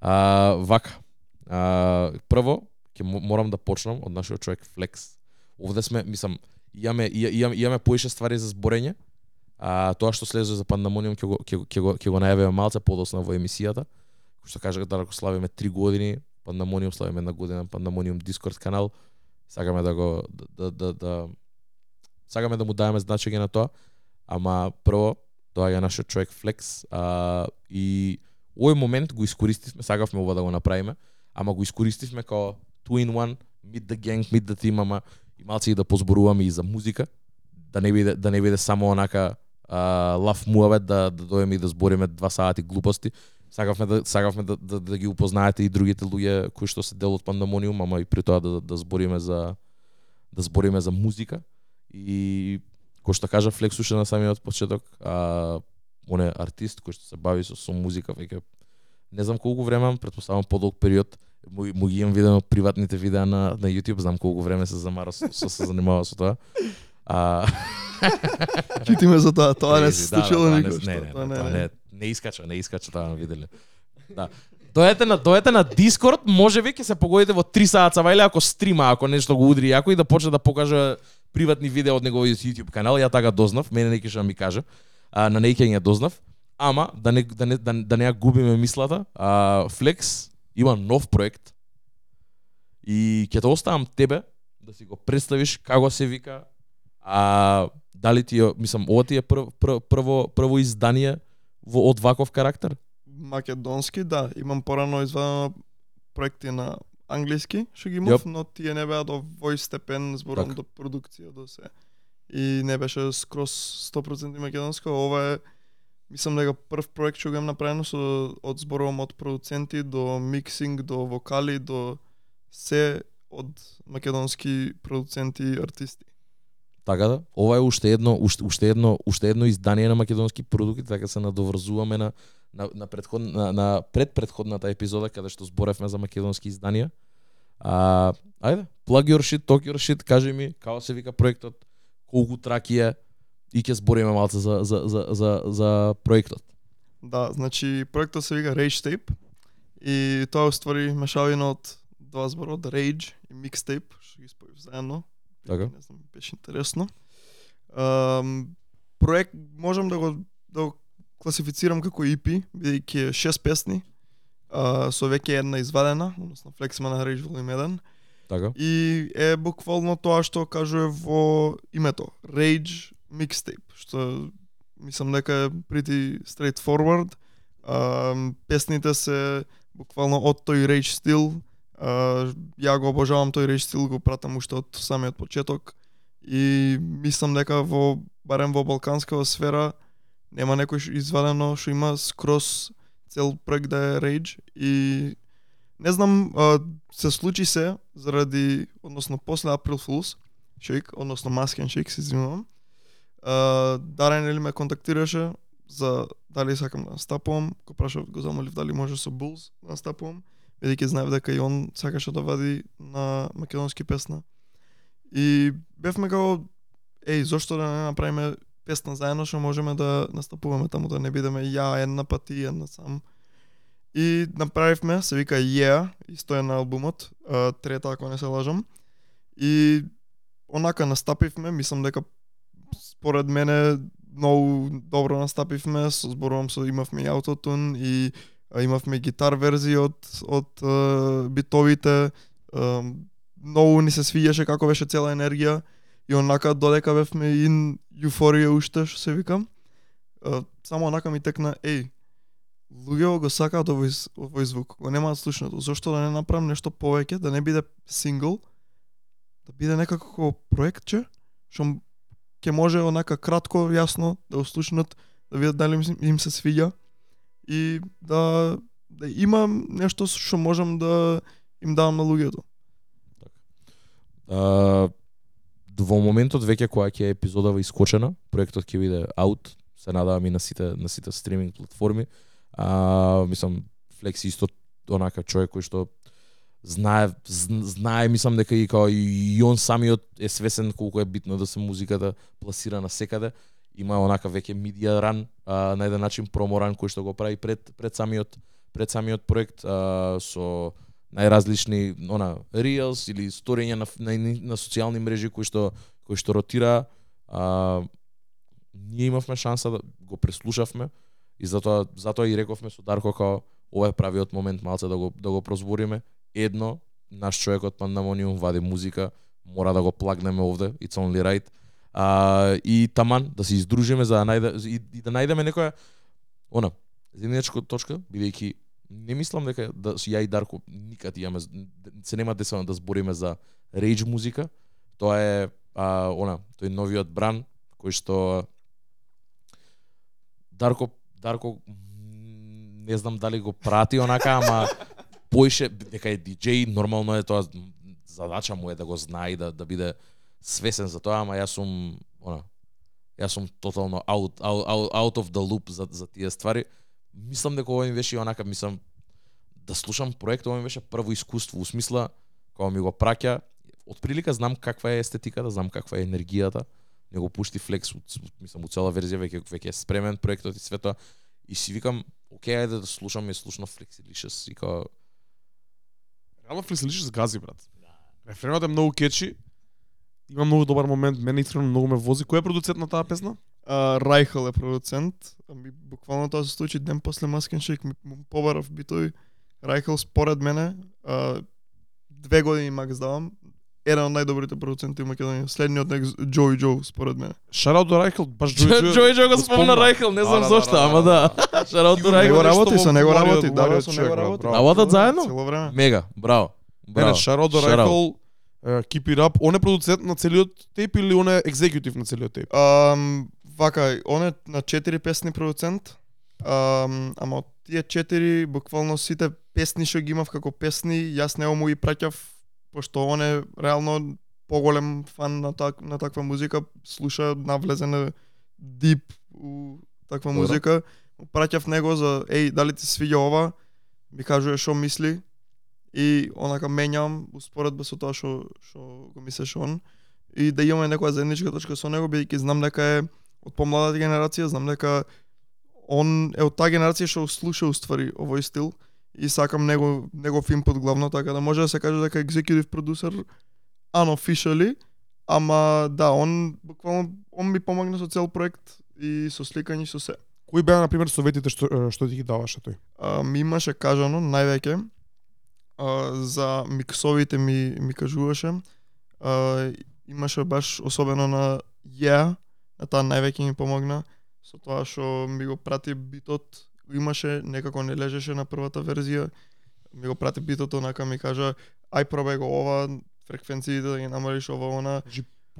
А, вака. А, прво, ќе мо- морам да почнам од нашиот човек Флекс. Овде сме, мислам, имаме имаме имаме поише ствари за зборење. А тоа што следува за пандемониум ќе го ќе ќе го, ќе го најавиме малце подоцна во емисијата. Кој што кажа да ако славиме 3 години, пандемониум славиме една година, пандемониум Дискорд канал. Сакаме да го да да да, да сакаме да му даваме значење на тоа. Ама прво доаѓа нашиот човек Флекс а, и овој момент го искористивме, сакавме ова да го направиме, ама го искористивме као two in one, meet the gang, meet the team, ама и малце и да позборуваме и за музика, да не биде да не биде само онака а, лав муавет да да доеме и да збориме два сати глупости. Сакавме да сакавме да, да, да ги упознаете и другите луѓе кои што се дел од пандамониум, ама и при тоа да да збориме за да збориме за музика и кој што кажа Флекс уште на самиот почеток, а он е артист кој што се бави со, со музика веќе не знам колку време, претпоставам подолг период, му, му ги имам видено приватните видеа на на YouTube, знам колку време се замара со, со се занимава со тоа. А [LAUGHS] Читиме за тоа, тоа не се да, случило да, никош. Не, не, тоа не, тоа не, не искача, не искача тоа виделе. Да. Дојдете на дојдете на Discord, можеби ќе се погодите во 3 саат или ако стрима, ако нешто го удри јако и да почне да покаже приватни видеа од неговиот YouTube канал, ја така дознав, мене не што ми каже. А на неќе ја дознав, ама да не да не да, да не ја губиме мислата, а Flex има нов проект и ќе те оставам тебе да си го представиш како се вика, а дали ти мислам, ова ти е прв, прв, прво прво издание во од ваков карактер? Македонски, да, имам порано извадено проекти на англиски, што ги имав, но тие не беа до вој степен зборам Така. до продукција до се. И не беше скроз 100% македонско, ова е мислам дека прв проект што го имам направено со од зборувам од продуценти до миксинг, до вокали, до се од македонски продуценти и артисти. Така да, ова е уште едно уште, уште едно уште едно издание на македонски продукти, така се надоврзуваме на на на предход на, на предпредходната епизода каде што зборевме за македонски изданија. А, ајде, plug your shit, talk your shit, кажи ми како се вика проектот, колку траки е и ќе збориме малце за за за за, за проектот. Да, значи проектот се вика Rage Tape и тоа е уствари мешавина од два збора од Rage и Mixtape, што ги споив заедно. Така. Не знам, беше интересно. Um, проект можам да го да го класифицирам како EP, бидејќи е шест песни, а, со веќе една извадена, односно Flexman Rage Volume 1. Така? И е буквално тоа што кажува во името Rage Mixtape, што мислам дека е pretty straightforward. А, песните се буквално од тој Rage стил. Ја го обожавам тој Rage стил, го пратам уште од самиот почеток. И мислам дека во барем во балканската сфера нема некој извадено што има скрос цел проект да е Rage и не знам, а, се случи се заради, односно после April Fools, шейк, односно Маскен шейк се извинувам. А, Дарен или ме контактираше за дали сакам да настапувам, го прашав, го замолив дали може со Bulls да настапувам, бидејќи знаев дека и он сакаше да вади на македонски песна. И бевме како, еј, зошто да не направиме песна заедно што можеме да настапуваме таму да не бидеме ја една пати и една сам. И направивме, се вика Yeah, и стоја на албумот, а, трета ако не се лажам. И онака настапивме, мислам дека според мене многу добро настапивме, со зборувам со имавме и аутотун и имавме гитар верзии од од а, битовите. А, многу ни се свиѓаше како беше цела енергија и онака додека бевме ин јуфорија уште што се викам. Само онака ми текна, еј, луѓето го сакаат овој, овој звук, го немаат слушното Зошто да не направам нешто повеќе, да не биде сингл, да биде некако проектче, што ќе може онака кратко, јасно да го слушнат, да видат дали им се свиѓа и да да имам нешто што можам да им давам на луѓето. А, во моментот веќе која ќе е епизодава искочена, проектот ќе биде аут, се надавам и на сите на сите стриминг платформи. А, мислам Флекси исто онака човек кој што знае знае мислам дека и као и он самиот е свесен колку е битно да се музиката пласира на секаде. Има онака веќе медија ран а, на еден начин проморан кој што го прави пред пред самиот пред самиот проект а, со најразлични она reels или сторења на, на, на социјални мрежи кои што кои што ротира. А, ние имавме шанса да го преслушавме и затоа затоа и рековме со Дарко како ова е правиот момент малце да го да го прозбориме. Едно наш човек од Пандамониум вади музика мора да го плагнеме овде it's only right а, и таман да се издружиме за да најде и, и да најдеме некоја она заедничка точка бидејќи не мислам дека да ја и Дарко никад имаме се нема десено да збориме за рейдж музика. Тоа е а, она, тој новиот бран кој што Дарко Дарко не знам дали го прати онака, ама поише дека е диџеј, нормално е тоа задача му е да го знае да да биде свесен за тоа, ама јас сум она јас сум тотално out, out, out, out of the loop за, за тие ствари. Мислам дека ова ми беше и онака, мислам, да слушам проект, ова ми беше прво искуство, у смисла, кога ми го праќа, од прилика знам каква е естетиката, знам каква е енергијата, не го пушти флекс, мислам, у цела верзија веќе веќе е спремен проектот и свето, и си викам, окей, ајде да слушам и слушна флекс или шес, и као, Реално фрислиш гази брат. Рефренот е многу кечи. Има многу добар момент, мене искрено многу ме вози. Кој е продуцент на таа песна? А, Райхел е продуцент. Ами буквално тоа се случи ден после Маскеншек ми му побарав битови. Райхел според мене а, две години макс давам. Еден од најдобрите продуценти у Македонија. Следниот нек Джои Джо според мене. Шараут до Райхел, баш Джој Джој Джој Джој го спомна. Рајхел, не знам зошто, ама да. [LAUGHS] Шараут до Него Рајхел. работи, со него работи, да, со него работи. Работат заедно? Цело време. Мега, браво. Браво. Шараут до. Райхел, keep it up. Он е продуцент на целиот тейп или он е екзекутив на целиот тейп? Ам, вака, он е на четири песни продуцент. Ам, ама од тие четири, буквално сите песни што ги имав како песни, јас него му ги праќав, пошто он е реално поголем фан на, так, на таква музика, слуша, навлезен е дип у таква музика. Му праќав него за, еј, дали ти се свиѓа ова, ми кажува што мисли, и онака менјам успоредба со тоа што што го мислеше он и да имаме некоја заедничка точка со него бидејќи знам дека е од помладата генерација, знам дека он е од таа генерација што слуша уствари овој стил и сакам него негов инпут главно така да може да се каже дека executive producer unofficially, ама да, он буквално он ми помогна со цел проект и со сликање со се. Кои беа на пример советите што што ти ги даваше тој? А, ми имаше кажано највеќе а, за миксовите ми ми кажуваше. А, имаше баш особено на Yeah, на таа највеќе ми помогна со тоа што ми го прати битот, имаше некако не лежеше на првата верзија. Ми го прати битот онака ми кажа ај пробај го ова, фреквенциите да ги намалиш ова она.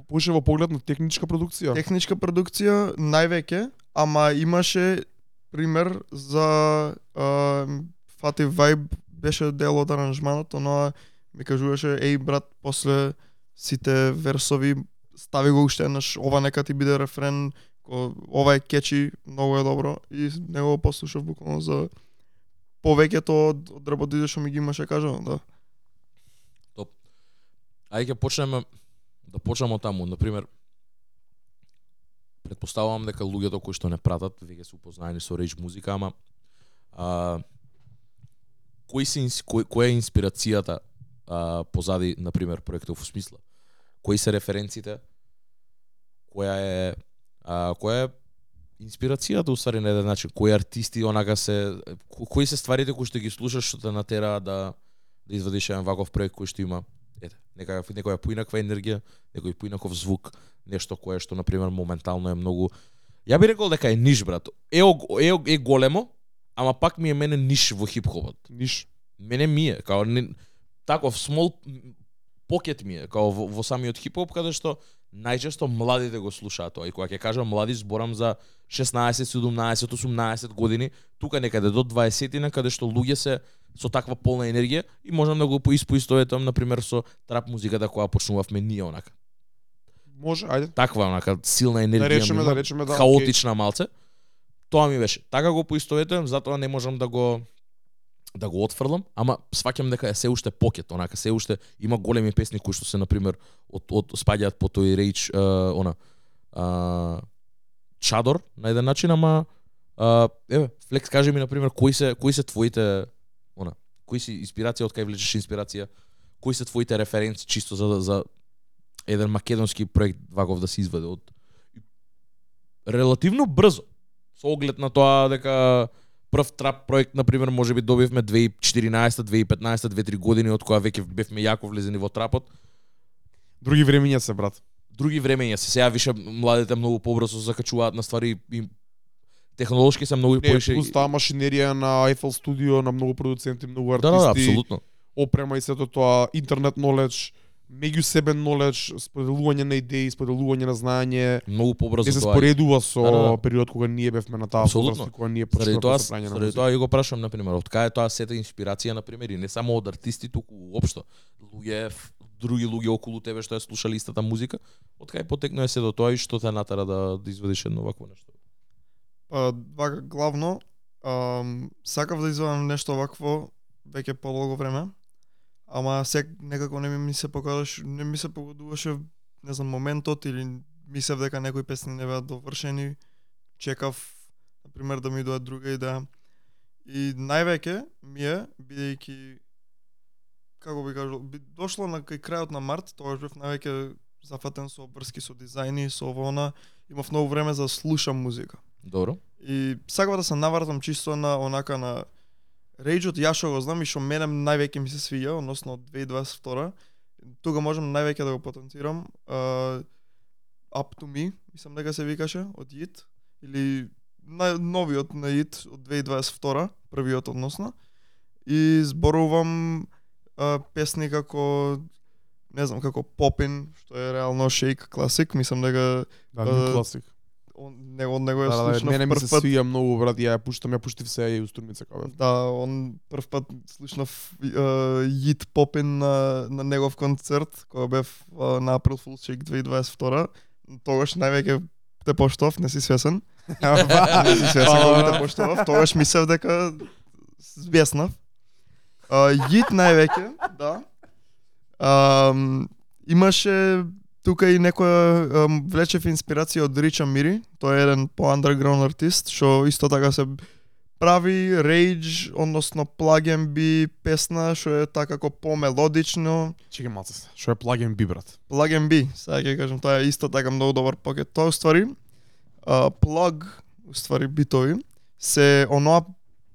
Поише во поглед на техничка продукција. Техничка продукција највеќе, ама имаше пример за а, Фати Vibe беше дел од аранжманот, но ми кажуваше еј брат после сите версови стави го уште еднаш, ова нека ти биде рефрен, ко, ова е кечи, многу е добро и него го послушав буквално за повеќето од, од работите што ми ги имаше кажано, да. Ајде ќе почнеме да почнеме таму, на пример Предпоставувам дека луѓето кои што не пратат веќе се упознаени со реч музика, ама а, кој се кој, која е инспирацијата а, позади на пример проектов во смисла? Кои се референците? Која е а, која е инспирацијата уствари на еден начин? Кои артисти онака се ко- кои се стварите кои што ги слушаш што те натера да да извадиш еден ваков проект кој што има ете, некоја некоја поинаква енергија, некој поинаков звук, нешто кое што на пример моментално е многу Ја би рекол дека е ниш брат. Е, о- е, е големо, ама пак ми е мене ниш во хип-хопот. Ниш. Мене ми е, као не, таков смол покет ми е, као во, во самиот хип-хоп, каде што најчесто младите го слушаат тоа. И кога ќе кажам млади, зборам за 16, 17, 18 години, тука некаде до 20 каде што луѓе се со таква полна енергија и можам да го поиспоистоветам на пример со трап музиката која почнувавме ние онака. Може, ајде. Таква онака силна Да енергија, речеме, ми да речеме да. хаотична малце. Тоа ми беше. Така го поистоветувам, затоа не можам да го да го отфрлам, ама сваќам дека е се уште покет, онака се уште има големи песни кои што се на пример од од спаѓаат по тој реч она а, чадор на еден начин, ама а, еве Флекс кажи ми на пример кои се кои се твоите она кои си инспирација од кај влечеш инспирација, кои се твоите референци чисто за за еден македонски проект ваков да се изведе од релативно брзо со оглед на тоа дека прв трап проект на пример можеби добивме 2014, 2015, 2-3 години од која веќе бевме јако влезени во трапот. Други времиња се брат. Други времења се сега више младите многу побрзо се закачуваат на ствари и технолошки се многу поише. плюс таа машинерија на Eiffel Studio, на многу продуценти, многу Да, да, да, артисти, апсолутно. опрема и сето тоа, интернет knowledge, меѓусебен knowledge, споделување на идеи, споделување на знаење, Многу побрзо не се тоа. споредува со Да, да, да. период кога ние бевме на таа возраст кога ние почнавме тоа, со правење на заради тоа и го прашам на пример, од кај е тоа сета инспирација на пример и не само од артисти туку уопшто. Луѓе други луѓе околу тебе што ја слушале истата музика, од кај потекнува се до тоа и што те натера да да изведеш едно вакво нешто. Па, вака, главно, сакав да извадам нешто вакво веќе подолго време, ама сек некако не ми, се покажаш, не ми се погодуваше, не знам, моментот или мислев дека некои песни не беа довршени, чекав, на пример, да ми дојде друга идеја. И највеќе ми е, бидејќи, како би кажал, би дошло на кај крајот на март, тогаш бев највеќе зафатен со врски со дизајни, со ово она, имав многу време за да слушам музика. Добро. И сакав да се навратам чисто на онака на Рейджот, ја што го знам и што мене највеќе ми се свиѓа, односно од 2022 тука можам највеќе да го потенцирам uh, Up to Me, мислам дека се викаше, од Јит, или нај, новиот на Јит од 2022, првиот односно, и зборувам uh, песни како не знам, како Попин, што е реално шейк класик, мислам дека Да, new класик. Он, него, од него ја Да, да, да, слушнав мене ми се пат. свија многу брат, ја пуштам, ја пуштив се и устурмица кога. Да, он прв пат слушнав uh, Јит Попин на, на негов концерт, кога бев uh, на April Fool's Shake 2022. Тогаш највеќе те поштов, не си свесен. [LAUGHS] не си свесен кога те поштовав. Тогаш мислев дека збеснав. Uh, Јит највеќе, да. Um, имаше тука и некоја um, влечев инспирација од Рича Мири, тој е еден по underground артист што исто така се прави рейдж, односно плаген би песна што е така како помелодично. Чекај малце, што е плагин би брат. Плаген би, сега ќе кажам, тоа е исто така многу добар пакет. Тоа уствари плаг, уствари битови, се оноа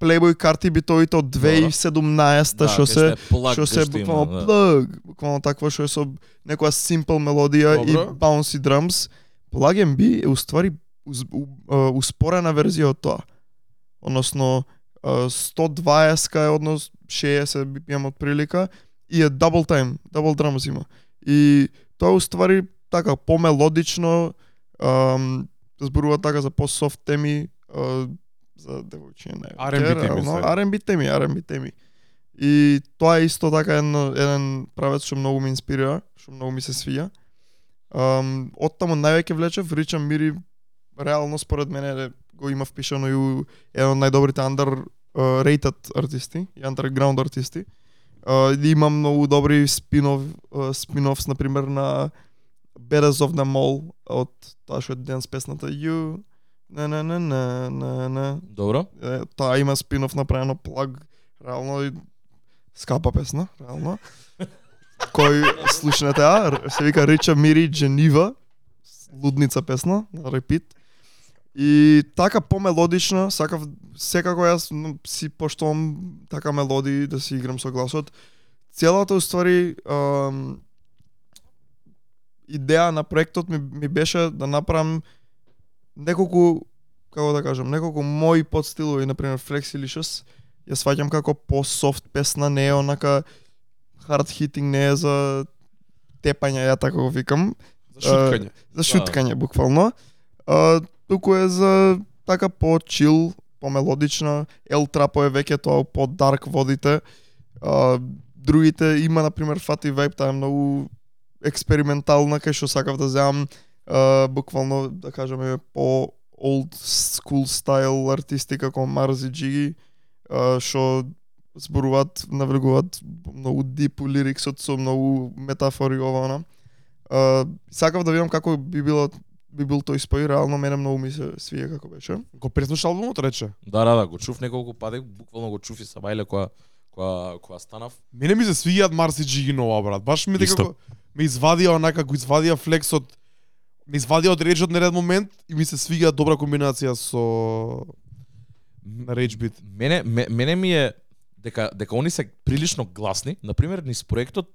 Playboy карти битовите од 2017 што се што се буквално плаг, буквално такво што е со некоја simple мелодија и bouncy drums. Plug and B е уствари успорена верзија од тоа. Односно а, 120 ка е однос 60 BPM од прилика и е double time, double drums има. И тоа уствари така помелодично, ам, зборува така за по-софт теми, а, за девојчиња највеќе. R&B теми. R&B теми, R&B теми. И тоа е исто така едно, еден правец што многу ме инспирира, што многу ми се свија. Um, оттаму највеќе влечев, Ричам Мири реално според мене го има впишано и еден од најдобрите under uh, rated артисти и underground артисти. Uh, има многу добри спинов, uh, спиновс, например, на Badass of them all од таа што е денс песната You на на на на на на. Добро. е, таа има спинов направено плаг реално и скапа песна реално. Кој слушнете а се вика Рича Мири Дженива лудница песна на репит. И така помелодична сакав секако јас си поштувам така мелодии да си играм со гласот. Целата уствари идеја на проектот ми, ми беше да направам неколку како да кажам, неколку мои подстилови, например Flexilicious, ја сваќам како по-софт песна, не е онака hard hitting, не е за тепање, ја така го викам. За шуткање. за шуткање буквално. А, туку е за така по чил, по мелодична, ел трапо е веќе тоа по дарк водите. А, другите има на пример Фати Вайб, таа е многу експериментална кај што сакав да земам а, буквално да кажеме по old school style артисти како Марз и Джиги а, што зборуваат, навлегуваат многу дип лириксот со многу метафори ова она. А, сакав да видам како би било би бил тој спој, реално мене многу ми се свија како беше. Го преслуш албумот рече. Да, да, да, го чув неколку пати, буквално го чув и са бајле која која која станав. Мене ми се свиѓаат Марси Джиги нова брат. Баш ми дека ме извадија онака го извадија флексот ме извадија од речот на ред момент и ми се свиѓа добра комбинација со на речь бит. Мене ме- мене ми е дека дека они се прилично гласни, на пример низ проектот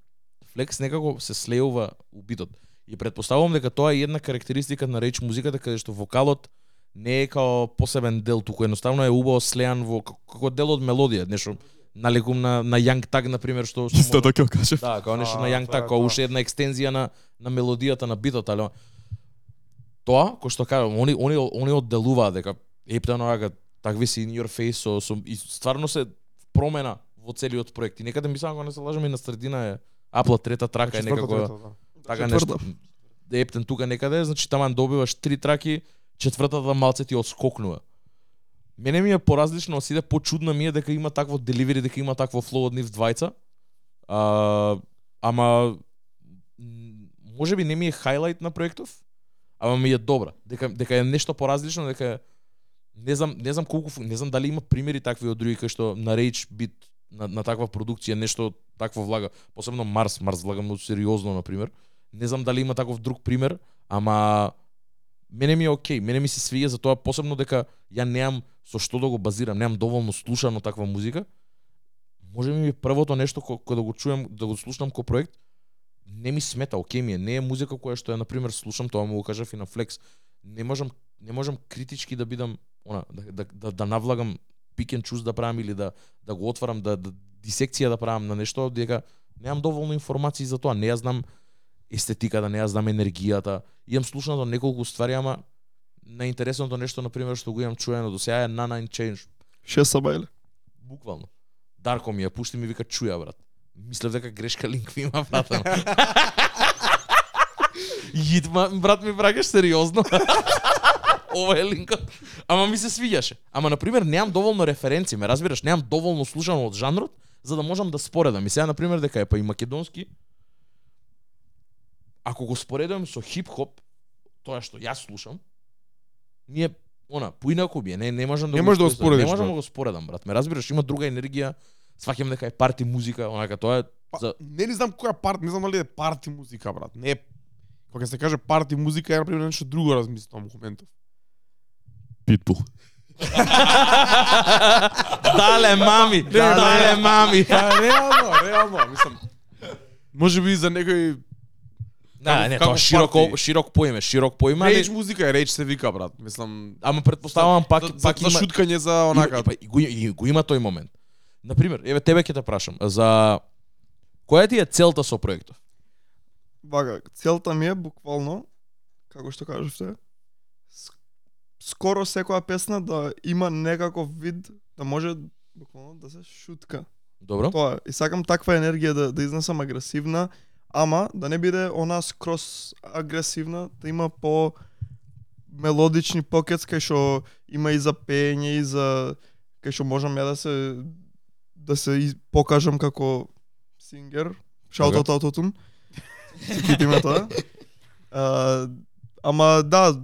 Флекс некако се слеува у битот. И предпоставувам дека тоа е една карактеристика на реч музиката каде што вокалот не е као посебен дел, туку едноставно е убаво слеан во како- како дел од мелодија, нешто наликум на на Young Tag на пример што што Исто така ќе кажев. Да, као нешто на Young Tag, као тоа. уште една екстензија на на мелодијата на битот, али тоа кој што кажам, они они они одделуваат дека Ептан онака такви си in your face со, со и стварно се промена во целиот проект. И некаде мислам ако не се лажам и на средина е Апла трета трака е некако трета, да. така нешто. Ептен тука некаде, значи таман добиваш три траки, четвртата малце ти отскокнува. Мене ми е поразлично, сиде почудно ми е дека има такво деливери, дека има такво флоу од нив двајца. А, ама може би не ми е хайлайт на проектов, ама ми е добра. Дека дека е нешто поразлично, дека е- не знам не знам колку не знам дали има примери такви од други кои што на Rage бит на, на таква продукција нешто такво влага, посебно Марс, Марс влага многу сериозно на пример. Не знам дали има таков друг пример, ама мене ми е окей, мене ми се свија за тоа посебно дека ја немам со што да го базирам, немам доволно слушано таква музика. Може ми првото нешто ко, да го чуем, да го слушнам ко проект, не ми смета, окей ми е, не е музика која што ја на пример слушам, тоа му го кажав и на Flex. Не можам не можам критички да бидам она да да да, да навлагам pick and choose да правам или да да го отварам да, да дисекција да правам на нешто дека немам доволно информации за тоа, не ја знам естетиката, не ја знам енергијата. Имам слушнато неколку ствари, ама наинтересното нешто на пример што го имам чуено до сега е Nana and Change, Шест сабајле. буквално. Дарко ми ја пушти ми вика чуја брат. Мислев дека грешка линк ми има пратено. Јитма, [LAUGHS] брат ми брагаш сериозно. [LAUGHS] Ова е линкот. Ама ми се свиѓаше. Ама на пример немам доволно референции, ме разбираш, немам доволно слушано од жанрот за да можам да споредам. И сега на пример дека е па и македонски ако го споредувам со хип-хоп, тоа што јас слушам, ми е она, поинаку би е, не, не можам да Не можеш да го споредиш, Не можам да го споредам, брат. Ме разбираш, има друга енергија, сваќам дека е парти музика, онака тоа е Па, за не ли знам која парти, не знам дали е парти музика, брат. Не е Кога се каже парти музика, ја на пример нешто друго размислам во моментов. Питбул. [LAUGHS] Дале мами, дале мами. Па реално, реално, мислам. Може би за некој Да, не, како тоа широко широк поиме, широк поиме, реч музика е реч се вика, брат. Мислам, ама предпоставувам пак пак има шуткање за онака. Па, и, го, и, го има тој момент. На пример, еве тебе ќе те прашам, за која ти е целта со проектот? Вака, целта ми е буквално, како што кажавте, скоро секоја песна да има некаков вид, да може буквално да се шутка. Добро? Тоа. И сакам таква енергија да, да изнесам агресивна, ама да не биде она скрос агресивна, да има по мелодични покетс кај што има и за пеење и за кај што можам ја да се да се покажам како сингер. Shout out autotune. Се китиме тоа. А, ама да,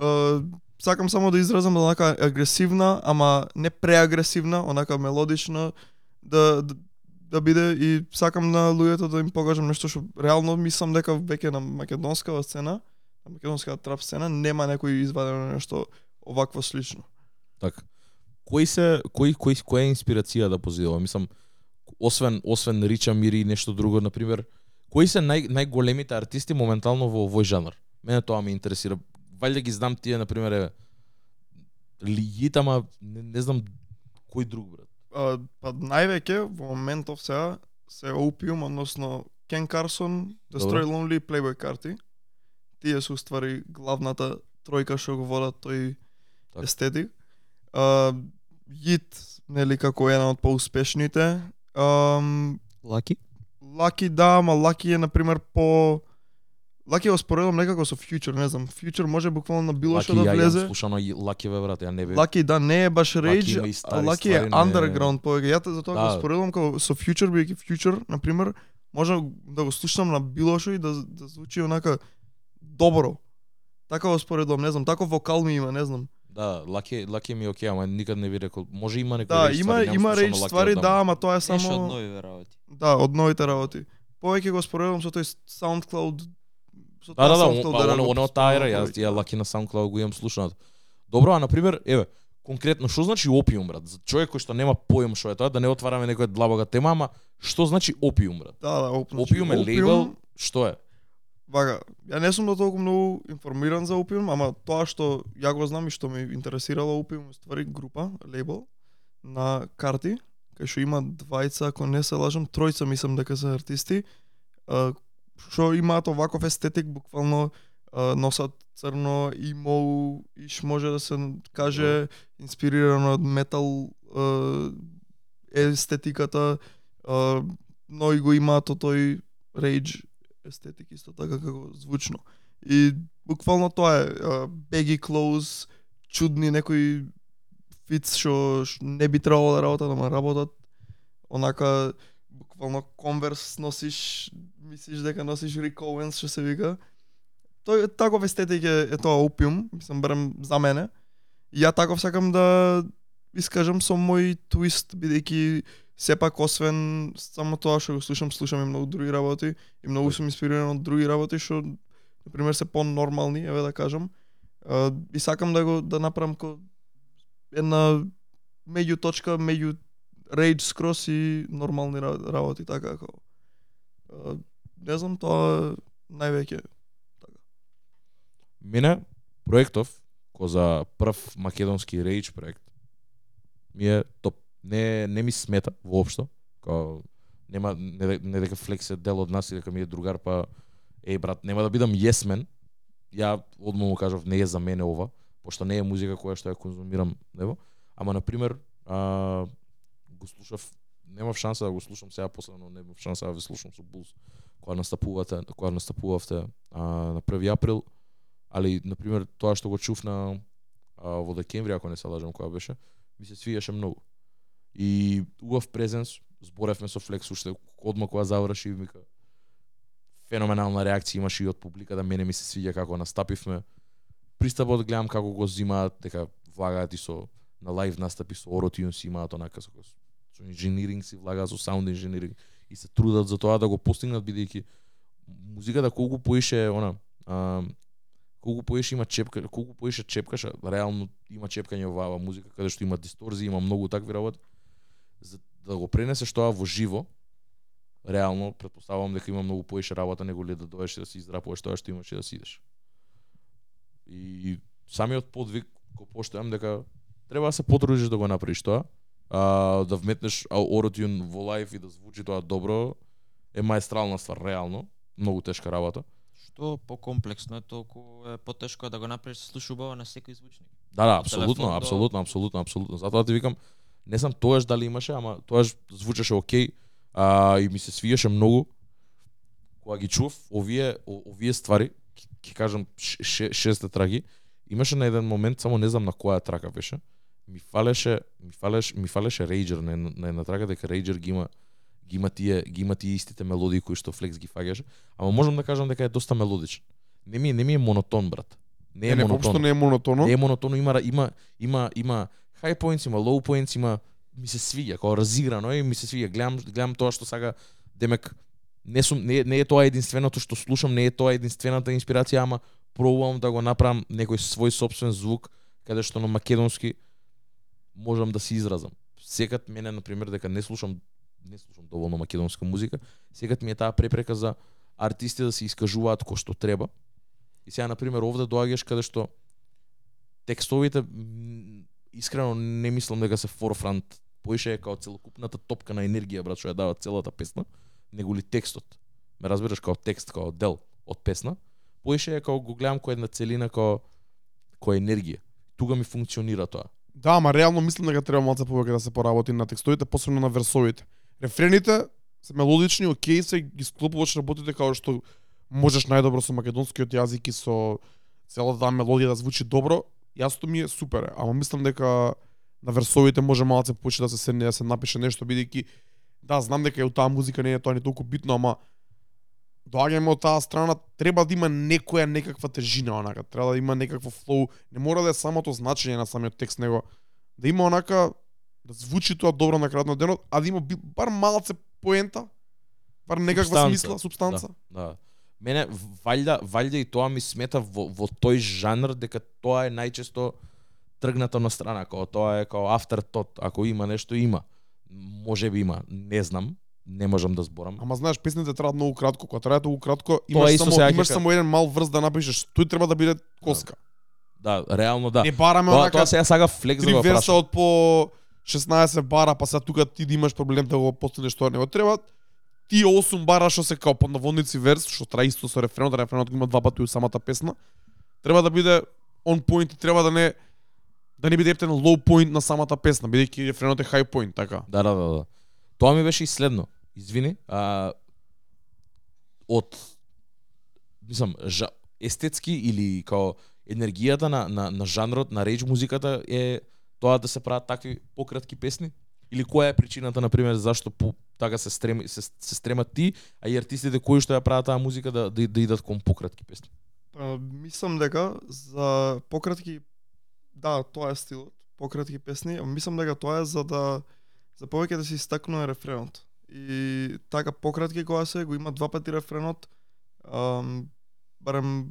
а, сакам само да изразам онака агресивна, ама не преагресивна, онака мелодична, да, да, да биде и сакам на луѓето да им покажам нешто што реално мислам дека веќе на македонскава сцена, на македонската трап сцена нема некој извадено нешто овакво слично. Така. Кои се кои кои која е инспирација да позидува? Мислам освен освен Рича Мири и нешто друго на пример, кои се нај најголемите артисти моментално во овој жанр? Мене тоа ме интересира. Валјда ги знам тие на пример е Лигит, ама не, не знам кој друг брат. А, па највеќе во моментов сега се Opium, односно Кен Карсон, Destroy Добро. Lonely Playboy Carti. тие се уствари главната тројка што го водат тој Така. естетик. А, Јит, нели како една од поуспешните. Лаки? Лаки да, ама Лаки е на пример по Лаки го споредам некако со Future, не знам. Future може буквално на било Лаки што да влезе. ја слушано и Лаки бе брат, ја не бе. Лаки да не е баш Лаки и а Лаки е underground повеќе. Ја затоа Да. го споредувам како со Future бидејќи Future на пример може да го слушам на било што и да да звучи онака добро. Така го споредувам, не знам, таков вокал ми има, не знам. Да, Лаки Лаки ми е окей, ама никад не би рекол. Може има некои Да, има ствари, има Лаки ствари, одамна. да, ама тоа е Само... Нешто од само нови работи. да, од новите работи. Повеќе го споредувам со тој SoundCloud со Да, да, да, SoundCloud да он, го он од таа ера, повеќе. ја Лаки на SoundCloud го имам слушнат. Добро, а на пример, еве, конкретно што значи опиум брат? За човек кој што нема појм што е тоа, да не отвараме некоја длабога тема, ама што значи опиум брат? Да, да, оп, значи, Опиум е лейбл, што е? Вака, ја не сум до толку многу информиран за Опиум, ама тоа што ја го знам и што ме интересирало Опиум, ствари група, лейбл на карти, кај што има двајца, ако не се лажам, тројца мислам дека се артисти, што имаат оваков естетик, буквално носат црно, имо, иш може да се каже инспирирано од метал естетиката, но и го имаат тој рейдж естетик исто така како звучно. И буквално тоа е беги baggy clothes, чудни некои фитс што не би требало да работат, ама работат. Онака буквално конверс носиш, мислиш дека носиш Rick Owens што се вика. Тој таков естетик е, е тоа опиум, мислам барем за мене. И ја таков сакам да искажам со мој твист бидејќи сепак освен само тоа што го слушам, слушам и многу други работи и многу сум инспириран од други работи што на пример се по-нормални, еве да кажам. А, и сакам да го да направам ко една меѓу точка меѓу рейдж скрос и нормални ра- работи така како. А, не знам тоа највеќе Мене проектов кој за прв македонски рейдж проект ми е топ. Не не ми смета воопшто. Као нема не, не дека Флекс е дел од нас и дека ми е другар па еј брат, нема да бидам јесмен. Ја одма му кажав не е за мене ова, пошто не е музика која што ја конзумирам, нево. Ама на пример, а, го слушав немав шанса да го слушам сега последно, немав шанса да ве слушам со Булс која настапувате, која настапувавте а, на 1 април, али на пример тоа што го чув на а, во декември ако не се лажам која беше, ми се свиеше многу. И убав презенс, зборевме со Флекс уште одма кога заврши и вика феноменална реакција имаше и од публиката, мене ми се свиѓа како настапивме. Пристапот гледам како го зимаат, дека влагаат и со на лайв настапи со Orotune си имаат онака со, со инженеринг си влагаат со саунд инженеринг и се трудат за тоа да го постигнат бидејќи музиката колку поише она а, колку поише има чепка, колку поише чепкаш, реално има чепкање во оваа музика каде што има дисторзии, има многу такви работи. За да го пренесеш тоа во живо, реално претпоставувам дека има многу поише работа него ли да доеш и да се издрапуваш тоа што имаш и да си идеш. И самиот подвиг го поштојам дека треба да се потрудиш да го направиш тоа, а, да вметнеш Orotune во лайф и да звучи тоа добро е маестрална ствар реално, многу тешка работа. Што покомплексно е, толку е потешко е да го направиш да се слуша убаво на секој звучник. Да, да, апсолутно, телефон апсолутно, апсолутно, апсолутно. Затоа ти викам, не знам тоаш дали имаше, ама тоаш звучеше окей, а, и ми се свиеше многу. Кога ги чув овие овие ствари, ќе- кажам ш- ш- шесте траги, имаше на еден момент, само не знам на која трака беше, ми фалеше, ми фалеше, ми фалеше Rager на, една- на една трака дека Rager ги има ги има тие ги има тие истите мелодии кои што Flex ги фаќаше, ама можам да кажам дека е доста мелодичен. Не ми е не ми е монотон брат. Не е Не, не, монотон. не е монотоно. Не е монотоно, има има има има high points, има low points, има ми се свиѓа, како разиграно е, ми се свиѓа. Гледам гледам тоа што сага демек не сум не, е- не е тоа единственото што слушам, не е тоа единствената инспирација, ама пробувам да го направам некој свој собствен звук каде што на македонски можам да се изразам. Секад мене на пример дека не слушам не слушам доволно македонска музика, сега ми е таа препрека за артисти да се искажуваат кој што треба. И сега на пример овде доаѓаш каде што текстовите искрено не мислам дека се форфрант. поише е као целокупната топка на енергија брат што ја дава целата песна, него ли текстот. Ме разбираш као текст, као дел од песна, поише е како го гледам кој една целина како кој енергија. Тука ми функционира тоа. Да, ама реално мислам дека треба малце повеќе да се поработи на текстовите, посебно на версовите. Рефрените се мелодични, окей, се ги склопуваш работите како што можеш најдобро со македонскиот јазик и со целата таа мелодија да звучи добро. Јасно ми е супер, ама мислам дека на версовите може малце повеќе да се седне да се напише нешто бидејќи да, знам дека и таа музика не е тоа не толку битно, ама доаѓаме од таа страна, треба да има некоја некаква тежина онака, треба да има некакво флоу, не мора да е самото значење на самиот текст, него да има онака да звучи тоа добро на крајот на денот, а да има бар малце поента, бар некаква Супстанца, смисла, субстанца. Да. Мене валјда валјда и тоа ми смета во, во тој жанр дека тоа е најчесто тргнато на страна, како тоа е како afterthought, ако има нешто има. Може би има, не знам, не можам да зборам. Ама знаеш, песните траат многу кратко, кога траат многу кратко, имаш само сега имаш само еден мал врз да напишеш, тој треба да биде коска. Да, реално да. Не бараме Тоа, онака тоа сега сага флекс да го прашам. од по 16 бара, па сега тука ти да имаш проблем да го постигнеш тоа него треба тие 8 бара што се као под верс, што трае исто со рефренот, рефренот го има два пати у самата песна. Треба да биде on point и треба да не да не биде ептен low point на самата песна, бидејќи рефренот е high point, така. Да, да, да, да. Тоа ми беше и следно. Извини, а од мислам, жа, естетски или као енергијата на, на, на жанрот, на реч музиката е тоа да се прават такви пократки песни? Или која е причината, на пример, зашто по, така се стреми се, се стремат ти, а и артистите кои што ја прават таа музика да, да, да идат кон пократки песни? А, мислам дека за пократки да, тоа е стилот, пократки песни, ама мислам дека тоа е за да за повеќе да се истакнува рефренот. И така пократки кога се го има два пати рефренот, ам, барем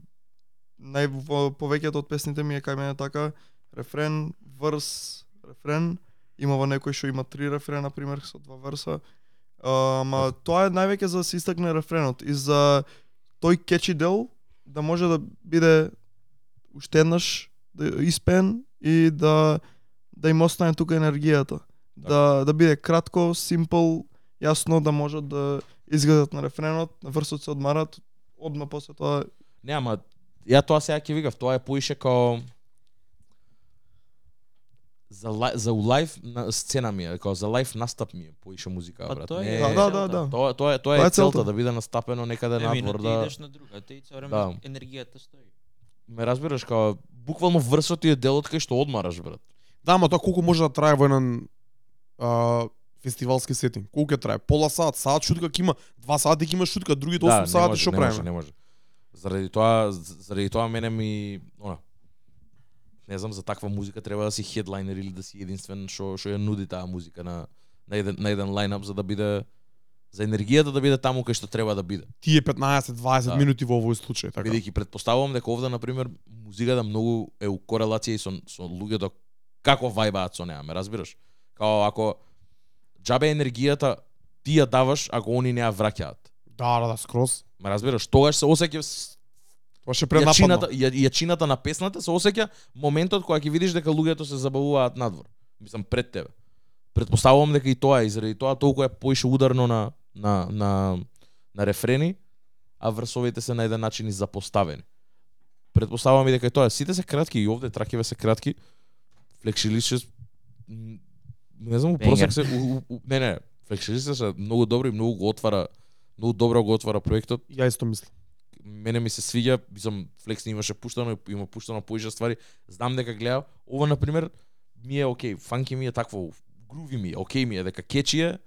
нај во повеќето од песните ми е кај мене така рефрен, врс, рефрен, има во некој што има три рефрена, пример, со два верса. Ама тоа е највеќе за да се истакне рефренот и за тој кечи дел да може да биде уште еднаш да испен и да да им остане тука енергијата. Да да биде кратко, симпл, јасно да можат да изгледат на рефренот, на врсот се одмарат, одма после тоа Не, ама ја тоа сега ќе викав, тоа е поише као за за лайф на сцена ми е, као за лайф настап ми е поише музика, брат. тоа Не, е Да, да, да, да. Тоа тоа е тоа Тоа е е целта. целта да биде настапено некаде Еми, надвор ти да идеш на друга, те и цело време Да. енергијата стои. ме разбираш као буквално врсот ти е делот кај што одмараш брат. Да, ама тоа колку може да трае во еден а, фестивалски сетинг? Колку ќе трае? Пола сат, сат шутка ќе има, два сати ќе има шутка, другите 8 Да, не сати што не може, правиме? не може. Заради тоа заради тоа мене ми она не знам за таква музика треба да си хедлайнер или да си единствен што што ја нуди таа музика на на еден на еден лајнап за да биде за енергијата да биде таму кај што треба да биде. Тие 15-20 Да. минути во овој случај, така. Бидејќи предпоставувам дека овде на пример музиката многу е у корелација и со со луѓето како вајбаат со неа, ме разбираш? Као ако џабе енергијата ти ја даваш ако они не ја враќаат. Да, да, да, скроз. Ме разбираш? Тогаш се осеќа Тоа ше јачината, пренападно. ја, јачината на песната се осеќа моментот кога ќе видиш дека луѓето се забавуваат надвор. Мислам пред тебе. Предпоставувам дека и тоа е, и заради тоа толку е поише ударно на на на на рефрени, а врсовите се на еден начин и запоставени. Предпоставувам и дека и тоа. Сите се кратки и овде тракиве се кратки. Флексилише не знам, просек се у, у, у, не не, флексилише се многу добро и многу го отвара многу добро го отвара проектот Ја исто мислам. Мене ми се свиѓа, мислам Флекс не имаше пуштано, има пуштано поише ствари. Знам дека гледа, ова на пример ми е окей, фанки ми е такво, груви ми е, окей ми е, дека кечи е.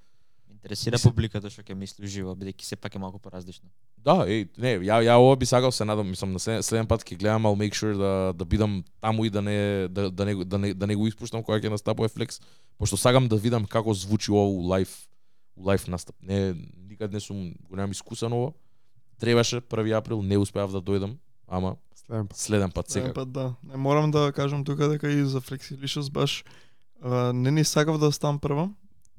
Интересира Мислам- публиката што ќе мисли уживо, бидејќи сепак е малку поразлично. Да, еј, не, ја ја ова би сакал се надам, мислам на следен, следен пат ќе гледам, I'll make sure да да бидам таму и да не да да не да не, да не го испуштам кога ќе настапува Флекс, пошто сакам да видам како звучи ова у лайф у лайф настап. Не никад не сум го немам искусан ова. Требаше 1 април, не успеав да дојдам, ама Следен пат. следен пат Сега сега. пат да. Не морам да кажам тука дека и за Flexilicious баш а, не ни сакав да ставам прва.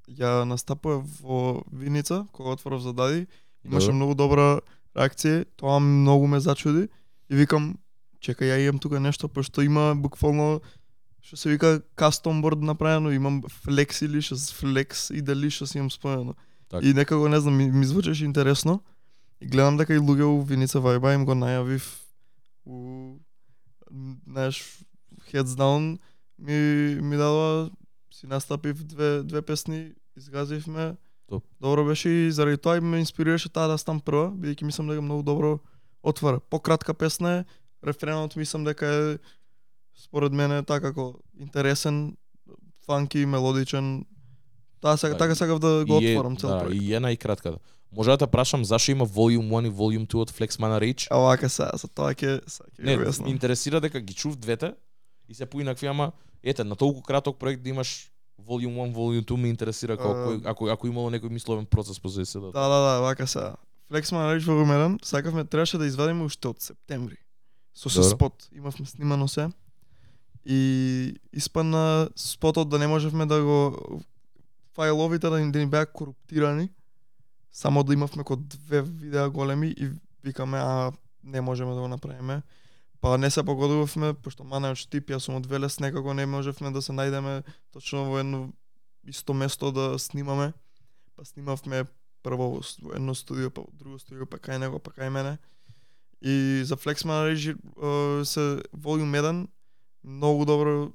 Ја настапува во Виница, кога отворов за Дади. Имаше Да. многу добра реакција, тоа многу ме зачуди и викам чекај ја имам тука нешто пошто има буквално што се вика custom board направено, имам Flexilicious, Flex и Delicious имам споено. Така. И некако не знам ми, ми звучеше интересно. И гледам дека и луѓе у Виница Вајба им го најавив у м, знаеш Heads Down ми ми дадоа си настапив две две песни, изгазивме. Топ. Добро беше и заради тоа и ме инспирираше таа да стам прва, бидејќи мислам дека многу добро отвара. Пократка песна е, рефренот мислам дека е според мене така како интересен, фанки, мелодичен. Таа сега Да, така сакав да го И е- отворам цел да, проект. И една и кратка. Може да те прашам зашо има Volume 1 и Volume 2 од Flex Mana Rage? А вака сега, за тоа ќе ќе објаснам. интересира дека ги чув двете и се поинакви, ама ете, на толку краток проект да имаш Volume 1, Volume 2 ме интересира како кој, ако ако имало некој мисловен процес по да. се Да, да, да, вака сега. Flexman Rage во Румерен, сакавме требаше да извадиме уште од септември. Со Добро. спот, имавме снимано се. И испадна спотот да не можевме да го фајловите да ни, да ни беа коруптирани. Само да имавме код две видеа големи и викаме а не можеме да го направиме. Па не се погодувавме, пошто Мана од Штип, јас сум од Велес, некако не можевме да се најдеме точно во едно исто место да снимаме. Па снимавме прво во едно студио, па во друго студио, па кај него, па кај мене. И за Flexman Regi се Volume 1 многу добро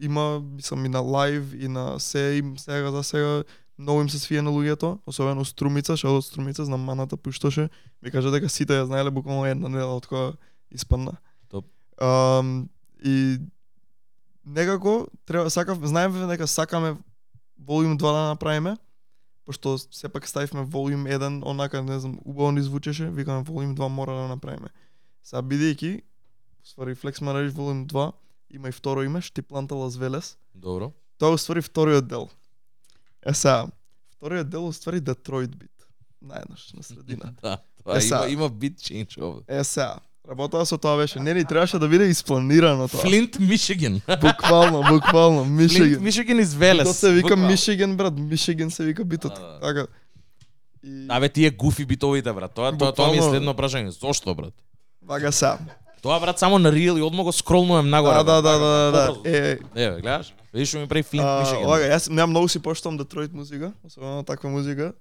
има, мислам и на лайв и на се им сега за сега многу им се свија на луѓето, особено Струмица, што од Струмица знам маната пушташе, ми кажа дека сите ја знаеле буквално една недела од која испадна. Топ. Um, и некако треба сакав знаеме дека сакаме Volume 2 да направиме, пошто сепак ставивме Volume 1, онака не знам, убаво ни звучеше, викаме Volume 2 мора да направиме. Сега бидејќи ствари Flex Marriage Volume 2 има и второ име, Штипланта Лас Велес. Добро. Тоа е уствари вториот дел. Е сега, вториот дел уствари Детройт бит. Наеднаш на средина. [LAUGHS] Да, тоа Е, има сега. има бит change овде. Е сега, работава со тоа беше. Не ни требаше да биде испланирано тоа. Флинт, Мишиген. [LAUGHS] Буквално, буквално, Флинт, Мишиген. Мишиген из Велес. Тоа се вика буквално. Мишиген, брат. Мишиген се вика битот. Да, да. Така. И Абе тие гуфи битовите брат. Тоа тоа тоа ми е следно прашање. Зошто брат? вака сега. Тоа брат само на рил и одма го скролнувам нагоре. Да, да, брат, да, така, да, да. Е, Еве, гледаш? Видиш ми прави Флинт, вака, јас ја многу си поштам Детройт музика, особено таква музика.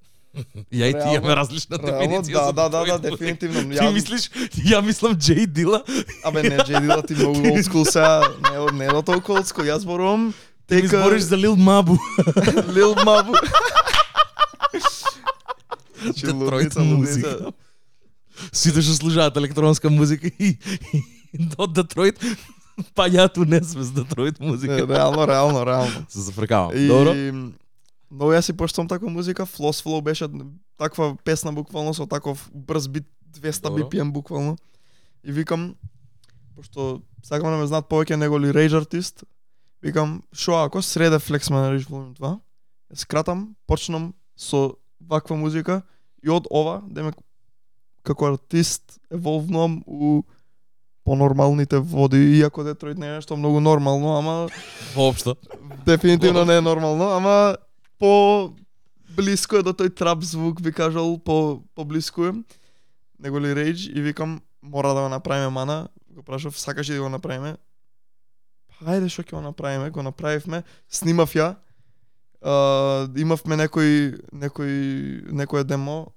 Ја и ти имаме различна дефиниција да, за да, да, да, музика. дефинитивно. Ти мислиш, ја мислам Джей Дила, Абе не, Джей Дила ти многу school сега, не, е- не е до толку school. Јас зборувам ти ми збориш за Лил Мабу. [LAUGHS] Лил Мабу. [LAUGHS] Значи, Детройт музика. Сите што слушаат електронска музика и, до Детройт паѓаат у несвес Детройт музика. Реално, реално, реално. Се зафркавам. И Добро? Многу јас си поштам таква музика, Floss Flow беше таква песна буквално со таков брз бит 200 Добро. BPM буквално. И викам пошто сакам да ме знаат повеќе него ли Rage артист, викам шо ако среде на Rage Volume 2, ја скратам, почнам со ваква музика и од ова демек како артист еволвнувам у понормалните води, иако Детройт не е нешто многу нормално, ама Воопшто. Дефинитивно не е нормално, ама по блиско е до тој трап звук, би кажал, по поблиску е. Него ли Rage и викам мора да го направиме мана. Го прашав сакаш ли да го направиме? Хајде што ќе го направиме, го направивме, снимав ја. Uh, имавме некој некој некој демо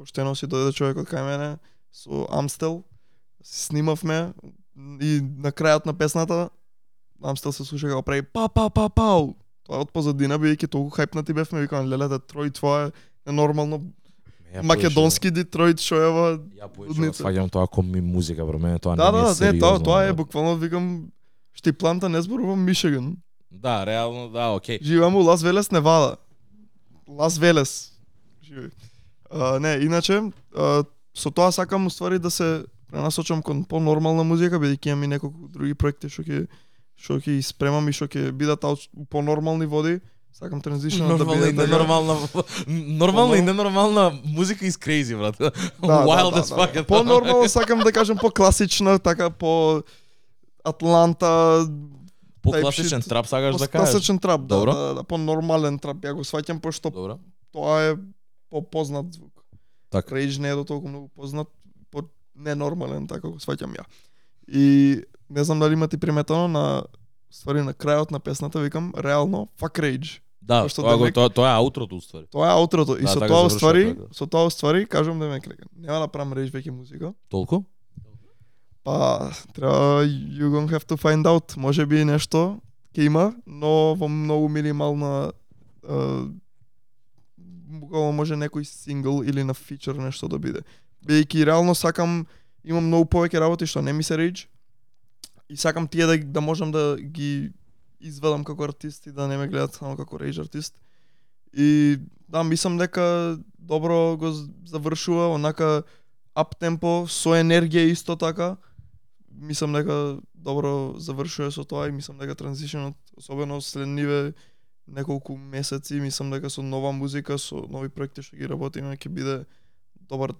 поштено си дојде човекот кај мене со Амстел снимавме и на крајот на песната Амстел се слуша како прави па па па пау. Тоа од позадина бидејќи толку хајпнати бевме, викам леле Детройт тоа е ненормално македонски Детройт што е во Ја сваѓам тоа коми музика, бро, мене тоа Да, не ми да, е не, сериозно. тоа тоа е буквално викам Штипланта не зборувам Мишиган. Да, реално, да, окей. Живеам у Лас Велес, Невада. Лас Велес. Живеј. А, не, иначе, а, со тоа сакам уствари да се пренасочам кон понормална музика, бидејќи имам и неколку други проекти што ќе што ќе ги спремам и што ќе бидат понормални води. Сакам транзишнот да Нормална биде и така. ненормална нормална и ненормална музика is crazy, брат. Да, Wild [LAUGHS] да, as да, fuck. да. е тоа. По-нормално сакам да кажем по-класична, така по Атланта, По-класичен трап сакаш да кажеш. класичен трап, да, да, да, да, по-нормален трап. Ја го сваќам пошто тоа е по-познат звук. Така. Рейдж не е до толку многу познат, по ненормален, така го сваќам ја. И не знам дали имате приметено на ствари на крајот на песната викам реално fuck Rage. Да, Пошто тоа, демек- тоа, тоа е аутрото уствари. Тоа е аутрото и Да, со така тоа завршува ствари, тоа, да. со тоа ствари кажам да ме клека. Нема да правам Rage веќе музика. Толку? Па, треба you gonna have to find out. Може би нешто ќе има, но во многу минимална а, буквално може некој сингл или на фичер нешто да биде. Бидејќи реално сакам имам многу повеќе работи што не ми се рич и сакам тие да да можам да ги изведам како артист и да не ме гледат само како рейдж артист. И да, мислам дека добро го завршува, онака ап темпо со енергија исто така. Мислам дека добро завршува со тоа и мислам дека транзишенот особено след ниве неколку месеци, мислам дека со нова музика, со нови проекти што ги работиме ќе биде добар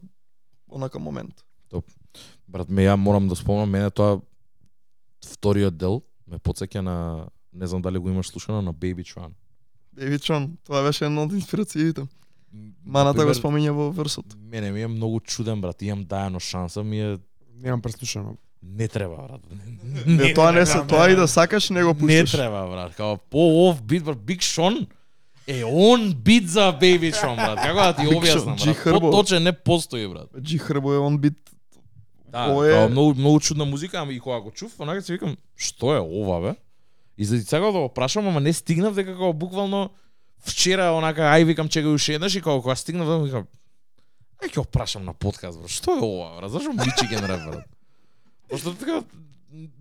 онака момент. Брат, ме ја морам да спомнам, мене тоа вториот дел ме потсеќа на не знам дали го имаш слушано на Baby Tron. Baby Tron, тоа беше една од инспирациите. Маната го спомиња во версот. Мене ми е многу чуден, брат. Имам дајано шанса, ми е Немам преслушано. Не треба, брат. Не, тоа не се, тоа и да сакаш не го Не пуштиш. треба, брат. Као по ов бит, брат, Big Sean е он бит за Baby Tron, брат. Како да ти објаснам, Sean, брат? Поточен не постои, брат. Джи Хрбо е он бит. Да, Ова е- као многу многу чудна музика, ама и кога го чув, онака си викам, што е ова бе? И за сега да го прашам, ама не стигнав дека како буквално вчера онака ај викам чека уште еднаш и кога кога стигнав да викам ај ќе го прашам на подкаст, бро. Што е ова, бро? Зашо мичи ген реп, бро? Пошто така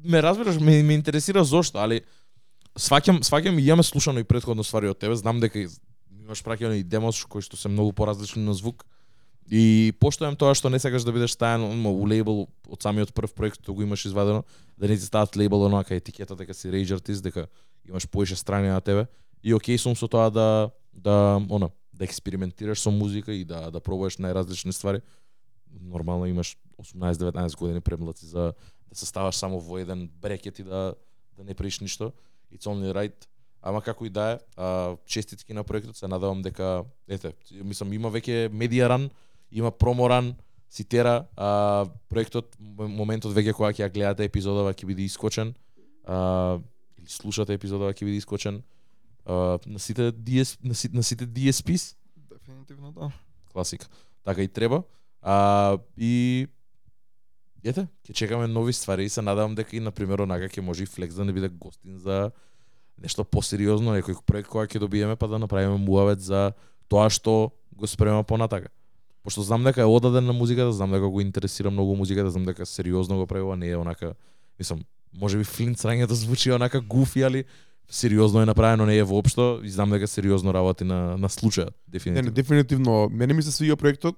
ме разбираш, ме, ме интересира зошто, али сваќам сваќам и имаме слушано и претходно ствари од тебе, знам дека имаш праќање и демос кои што се многу поразлични на звук. И поштојам тоа што не сакаш да бидеш таен у лейбл од самиот прв проект што го имаш извадено, да не ти стават лейбл онака етикета дека си рейдж артист, дека имаш поише страни на тебе. И окей сум со тоа да да она да експериментираш со музика и да да пробуваш најразлични ствари. Нормално имаш 18-19 години премлад си за да се ставаш само во еден брекет и да да не правиш ништо. It's only right. Ама како и да е, а, честитки на проектот, се надевам дека ете, мислам има веќе медиа ран, има промо ран, си тера, а, проектот моментот веќе кога ќе ја гледате епизодава ќе биде искочен. А, или слушате епизодава ќе биде искочен. А, на сите DS, на, си- на сите DSPs, Дефинитивно да. класика. Така и треба. А, и ете, ќе чекаме нови ствари и се надевам дека и на пример онака ќе може и Флекс да не биде гостин за нешто посериозно, некој проект која ќе добиеме па да направиме муавет за тоа што го спремаме понатака. Пошто знам дека е одаден на музиката, знам дека го интересира многу музиката, знам дека сериозно го прави, ова не е онака, мислам, може би Флинт срањето звучи онака гуфи, али сериозно е направено, не е воопшто и знам дека сериозно работи на на случајот, Не, дефинитивно. не, дефинитивно. Мене ми се свиѓа проектот.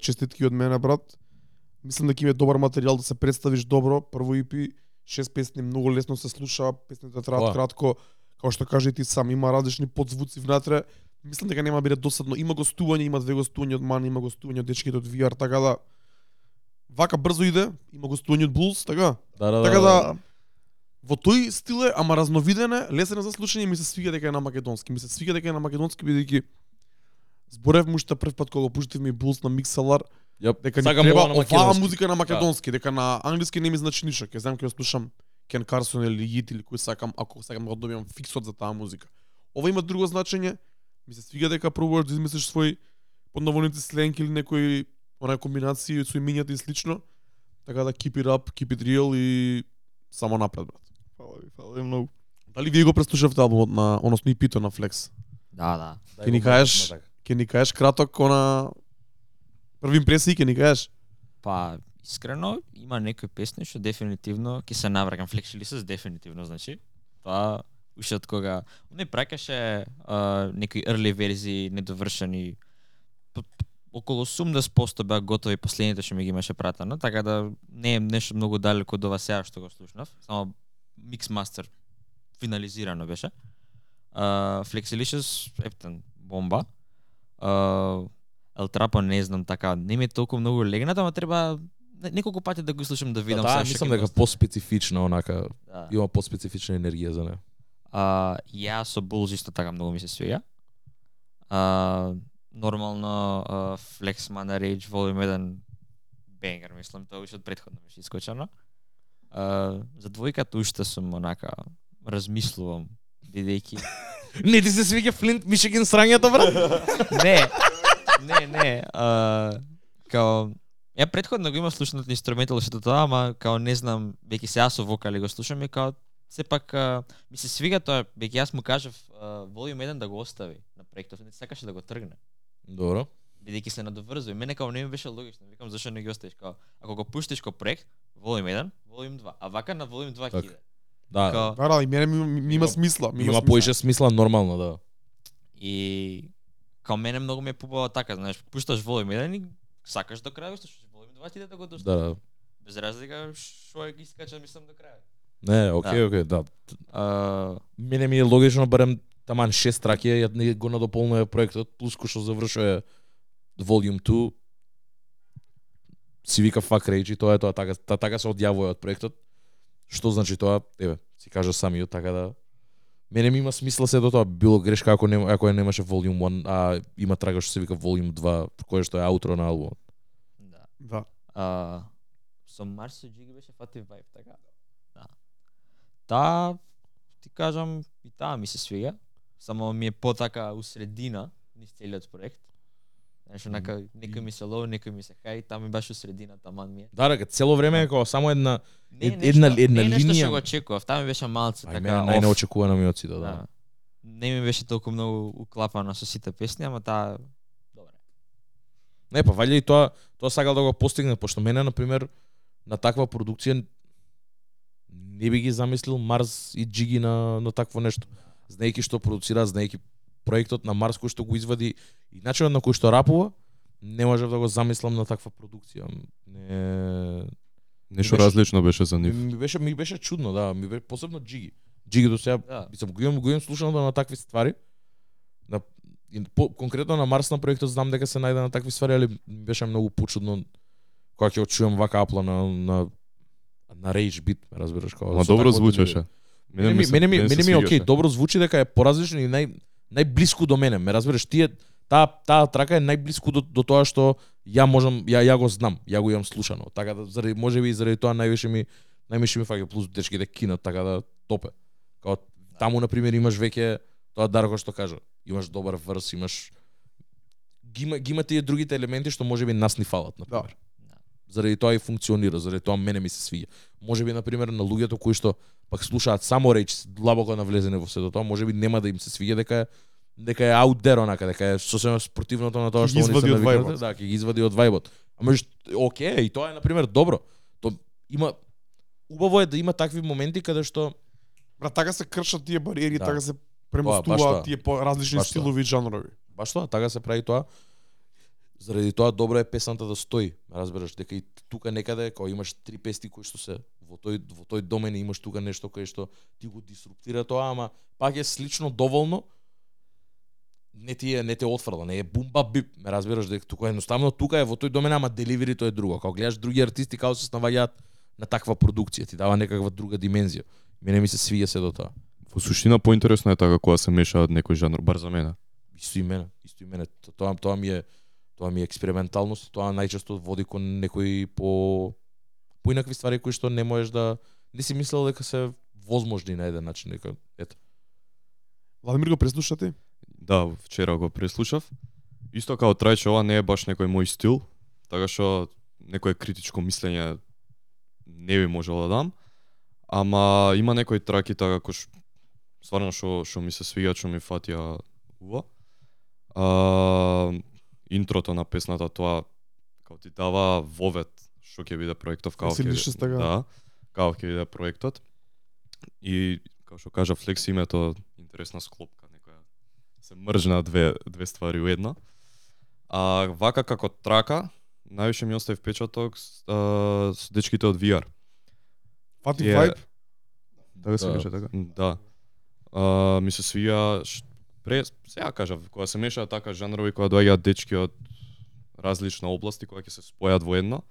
Честитки од мене, брат. Мислам дека има добар материјал да се представиш добро. Прво EP, шест песни, многу лесно се слуша, песните траат кратко. Како што кажа и ти сам, има различни подзвуци внатре. Мислам дека нема да биде досадно. Има гостување, има две гостувања од Мани, има гостување од дечките од VR, така да вака брзо иде, има гостување од Bulls, така. Да, да, Така да, да, во тој стил е, ама разновиден е, лесен е за слушање ми се свига дека е на македонски. Ми се свига дека е на македонски бидејќи зборев му уште прв пат кога го пуштив ми Булс на Микселар, Јап, дека ни треба оваа музика на македонски, дека на англиски не ми значи ништо. Ќе знам ќе го слушам Кен Карсон или Јит или кој сакам, ако сакам да го добиам фиксот за таа музика. Ова има друго значење. Ми се свига дека пробуваш да измислиш свој поднаводници сленг или некој онаа комбинации со имињата и слично. Така да keep it up, keep it real и само напред, брат. Фала ви, фала ви многу. Дали вие го преслушавте албумот на, односно и пито на Flex? Да, да. Ќе ни кажеш? Ќе ни кажеш краток она први импресии, ќе ни кажеш? Па, искрено, има некои песни што дефинитивно ќе се навракам Flexilis дефинитивно, значи. Тоа уште од кога не праќаше а, некои early верзии недовршени околу 80% беа готови последните што ми ги имаше пратено, така да не е нешто многу далеко од ова сега што го слушнав, само микс мастер финализирано беше. Uh, Flexilicious, ептен, бомба. El Trapo не знам така, не ми е толку многу легнато, ама треба не- неколку пати да го слушам да Да, видам да, што мислам дека поспецифична онака, Да. има поспецифична енергија за неа. А, ја со Bulls исто така многу ми се свиѓа. А, нормално а, Flex Mana Rage Volume 1 бенгер, мислам, тоа уште од предходно беше искочено. А, за двојката уште сум онака размислувам бидејќи [LAUGHS] Не ти се свиѓа Флинт Мишиген срањето, брат? [LAUGHS] не, не, не, а, као Ја претходно го имав слушнат инструментал што тоа, ама као не знам, веќе сега со вокали го слушам и као сепак а, ми се свига тоа, веќе јас му кажав а, волим еден да го остави на проектот, не сакаше да го тргне. Добро. бидејќи се надоврзува. Мене као не ми беше логично, викам зашто не ги оставиш као ако го пуштиш ко проект, волим 1, волим 2, а вака на волим 2 Така. киде. Да. Као, Да, да, и мене ми, ми, ми има Има- смисла. Ми Има поише смисла нормално, да. и као мене многу ми е побава така, знаеш, пушташ волим 1 и сакаш до крај, слушаш волим 2 ти да го дошташ. Да, да. Без разлика што е ги скачам мислам до крај. Не, окей, окей, да. А, Мене ми е логично барем таман шест траки, ја не го надополнува проектот, плюс кој што завршува Volume 2, си вика fuck rage и тоа е тоа, така, та, така се одјавува од проектот. Што значи тоа? Еве, си кажа самиот, така да Мене ми има смисла се до тоа, било грешка ако не ако ја немаше Volume 1, а има трага што се вика Volume 2, кој што е аутро на албумот. да. Да. А, со Марсо Джиги беше фати вајб, така? Да. Таа, ти кажам, и таа ми се свига. Само ми е потака у средина, низ целиот проект. Знаеш, онака, некој ми се лоу, некој ми се хај, ми баш у средина, таман ми е. Да, дека цело време е како само една Не, Ед- нешто, една- една не е нешто линија. што го очекував, таа ми беше малце ај така. off. најнеочекувано ми од сите, да. Да. Не ми беше толку многу уклапано со сите песни, ама таа добре. Не, па вајде и тоа, тоа сакал да го постигне, пошто мене, на пример, на таква продукција не би ги замислил Марс и Джиги на, на такво нешто. Знаејќи што продуцира, знаејќи проектот на Марс кој што го извади и начинот на кој што рапува, не можев да го замислам на таква продукција. Не... Нешто различно беше за нив. ми беше ми беше чудно, да, ми беше посебно Джиги. Джиги до сега Да. Мислам, го имам, го имам слушано на такви ствари. На, и по, конкретно на Марс на проектот знам дека се најде на такви ствари, али ми беше многу почудно кога ќе чуам вака апла на на на Rage beat, ме разбираш како. Ма добро звучеше. Мене ми мене ми мене ми е окей, добро звучи дека е поразлично и нај најблиску до мене. Ме разбираш, тие таа таа трака е најблиску до, до тоа што ја можам ја ја го знам, ја го имам слушано. Така да заради можеби и заради тоа највише ми највише ми фаќа плюс дечките кинат така да топе. Као таму на пример имаш веќе тоа Дарко што кажа, имаш добар врс, имаш ги има ги има тие другите елементи што можеби нас ни фалат на Да. пример. Заради тоа и функционира, заради тоа мене ми се свиѓа. Можеби на пример на луѓето кои што пак слушаат само реч длабоко навлезене во сето тоа, можеби нема да им се свиѓа дека дека е out there онака, дека е сосема спротивното на тоа што они се извади од навикнати, вајбот. да, ќе ги извади од вајбот. Ама ж окей, и тоа е на пример добро. То има убаво е да има такви моменти каде што Брат, така се кршат тие бариери, Да. така се премостуваат тие по различни Баш стилови и жанрови. Баш тоа, така се прави тоа. Заради тоа добро е песната да стои. Разбираш дека и тука некаде кога имаш три песни кои што се во тој во тој домен имаш тука нешто кое што ти го дисруптира тоа, ама пак е слично доволно не ти е не те отфрла, не е бумба бип, ме разбираш дека тука едноставно тука е во тој домен, ама деливерито е друго. Кога гледаш други артисти како се снаваѓаат на таква продукција, ти дава некаква друга димензија. Мене ми се свиѓа се до тоа. Во суштина поинтересно е така кога се мешаат некој жанр, бар за мене. Исто и мене, исто и мене. То- Тоа тоа ми е тоа ми е експерименталност, тоа најчесто води кон некои по по инакви ствари кои што не можеш да не си мислел дека се возможни на еден начин, дека ето. Владимир го преслуша ти? Да, вчера го преслушав. Исто као Трајче, ова не е баш некој мој стил, така што некое критичко мислење не би можел да дам. Ама има некои траки така кој ш- стварно што што ми се свиѓа, што ми фатија ува. А, интрото на песната тоа као ти дава вовет што ќе биде проектов као Си ќе така. да, као ќе биде проектот. И како што кажа Флекс името интересна склопка, некоја се мржна две две ствари у една. А вака како трака, највише ми остави впечаток а, со дечките од VR. Фати вајб? Така се Да. беше така? Да. А, ми се свија ш- пре сега кажав, кога се мешаат така жанрови кога доаѓаат дечки од различна области кога ќе се спојат во едно.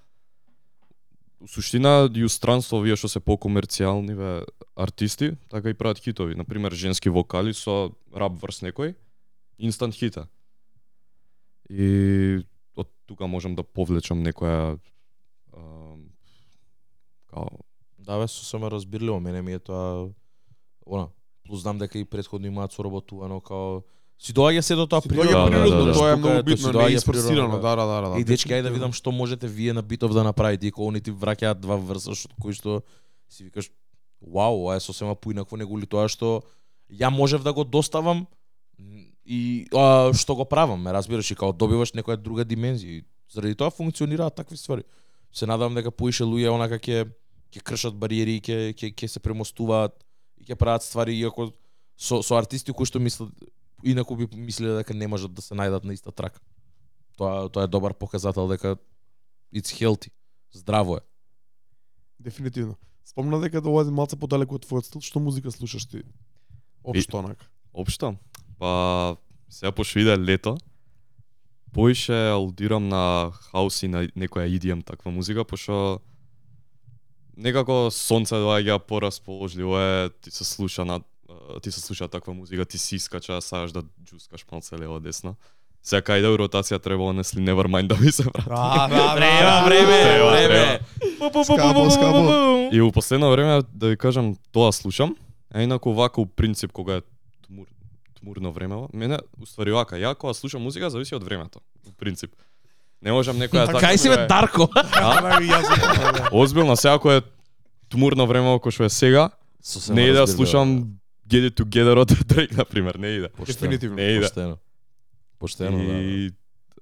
У суштина и у странство овие што се покомерцијални ве артисти, така и прават хитови, на пример женски вокали со рап врс некој, инстант хита. И од тука можам да повлечам некоја а, као Да, бе, сосема разбирливо, мене ми е тоа она. Плюс знам дека и предходно имаат соработувано као си доаѓа сето тоа Си природно. доаѓа да, природно, да, да. тоа е многу тоа битно, не е испорсирано, природно, да, да, да, да. И дечки, ајде да видам што можете вие на битов да направите и кога они ти враќаат два верса што кои што си викаш вау, ова е сосема поинакво него ли тоа што ја можев да го доставам и а, што го правам, ме разбираш и као добиваш некоја друга димензија заради тоа функционираат такви ствари. Се надевам дека поише луѓе онака ќе ќе кршат бариери ќе ќе се премостуваат и ќе прават ствари иако со со артисти кои што мислат инаку би мислеле дека не можат да се најдат на иста трака. Тоа тоа е добар показател дека it's healthy. Здраво е. Дефинитивно. Спомна дека да е малце подалеку од твојот стил, што музика слушаш ти? Општо онака. Општо? Па, сега пошто иде лето, поише алудирам на хаус и на некоја EDM таква музика, пошто некако сонце доаѓа порасположливо е, ти се слуша на ти се слуша таква музика, ти си искача, сакаш да џускаш малце лево десно. Сега кај да у ротација треба онесли Nevermind да ми се врати. [LAUGHS] Треба време, време. Скапо, скапо. И у последно време да ви кажам тоа слушам, а инаку вака у принцип кога е тмур, тмурно време, мене уствари вака, ја кога слушам музика зависи од времето, у принцип. Не можам некоја така. Кај си бе Дарко? [LAUGHS] Да, и јас го- Озбилно, сега кога е тмурно време кој што е сега, не иде да слушам Get It Together од [LAUGHS] Drake, на пример, не иде. Поштено. Дефинитивно. Не иде. Поштено. Поштено, да. да. И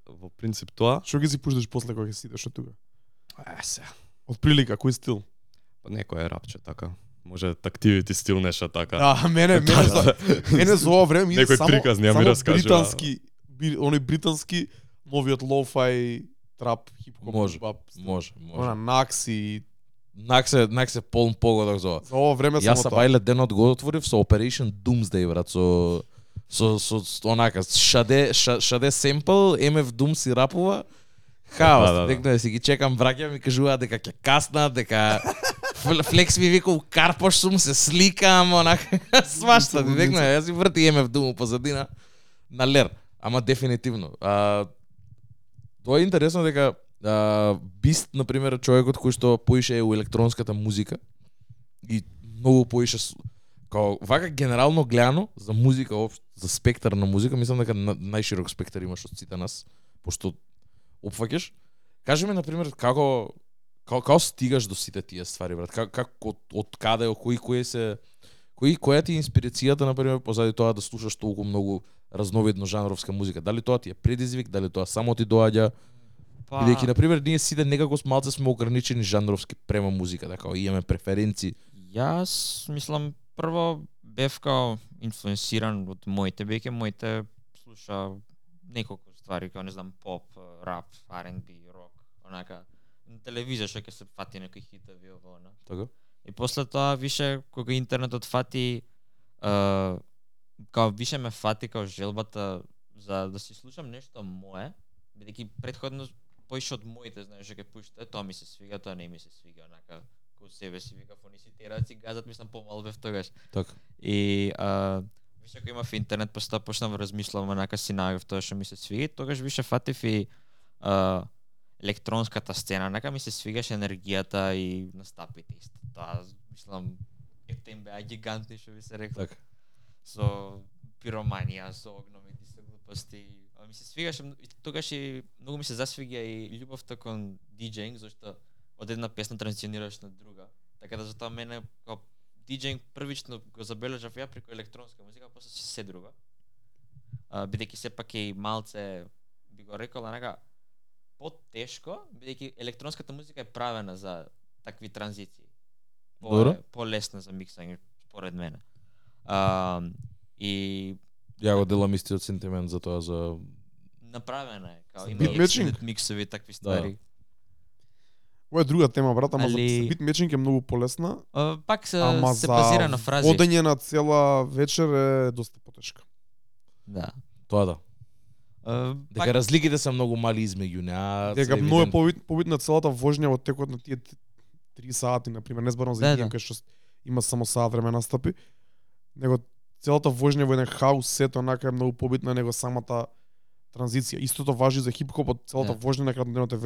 во принцип тоа, Што ги си пушташ после кога ќе си идеш од тука? е сега, Од прилика, кој стил? па некој е рапче така. Може тактивити стил нешто така. [LAUGHS] Да, мене, мене за мене за ова време иде Некој само приказ не ја ми само раскажува. британски, оној британски новиот лоу-фај трап хип-хоп Може, Може, Она може. Накси. Нак се, нак се полн погодок за ова. За ова време Јас само са тоа. бајле денот го отворив со Operation Doomsday, брат, со со со, со онака шаде ша, шаде семпл, MF Doom си рапува. Хаос, Да, да, да. дека си ги чекам браќа ми кажуваат дека ќе каснат, дека Фл- Флекс ми вика у карпош сум се сликам, онака [LAUGHS] свашта, ти декна, јас си врти MF Doom позадина на лер, ама дефинитивно. А, тоа е интересно дека а, Бист, например, човекот кој што поише у електронската музика и многу поише како, као вака генерално гледано за музика општо, за спектар на музика, мислам дека на, најширок спектар имаш од сите нас, пошто опфаќаш. кажеме на пример како како, како стигаш до сите тие ствари, брат? Как како од, од каде, од кои кои се кои која ти е инспирацијата на пример позади тоа да слушаш толку многу разновидно жанровска музика? Дали тоа ти е предизвик, дали тоа само ти доаѓа? Па, Бидејќи на пример ние сите некако малце сме ограничени жанровски према музика, така имаме преференции. Јас мислам прво бев као инфлуенсиран од моите, беќе моите слуша неколку ствари, као не знам, поп, рап, R&B, рок, онака на телевизија што ќе се фати некои хитови ово она. Така? И после тоа више кога интернетот фати е, као више ме фати као желбата за да си слушам нешто мое, бидејќи претходно поише од моите, знаеш, ќе пушта, тоа ми се свига, тоа не ми се свига, онака ко себе си викав, они си тераци газат, мислам помал бев тогаш. Така. И а, више кога имав интернет, после тоа почнав размислам, онака си најав тоа што ми се свига, и тогаш више фатив и а, електронската сцена, онака ми се свигаше енергијата и настапите исто. Тоа, мислам, ефтем беа гигантни, што би се рекло Така. со пироманија, со огномити, со глупости. А ми се свигаше, тогаш и многу ми се засвига и љубовта кон диџеинг, зашто од една песна транзиционираш на друга. Така да затоа мене као диџеинг првично го забележав ја преку електронска музика, а после се се друго. А, бидејќи сепак е и малце би го рекол онака потешко, бидејќи електронската музика е правена за такви транзиции. По, Добро. полесна за миксање според мене. А, и Ја го делам истиот сентимент за тоа за направена е, као има extended миксови такви ствари. Ова е друга тема, брат, ама Али- за бит мечинг е многу полесна, А, пак се, ама се базира на фрази. водење на цела вечер е доста потешка. Да. тоа да. А, Дека пак, разликите се многу мали измеѓу неа. Дека многу е побит, побитна целата воžња во текот на тие 3 сати, на пример, не зборам за Да, да, да. кај што има само саат време настапи, него целата воžња во еден хаус сет онака е многу побитна него самата транзиција. Истото важи за хип-хопот, целата Да. воžња на крајот на денот е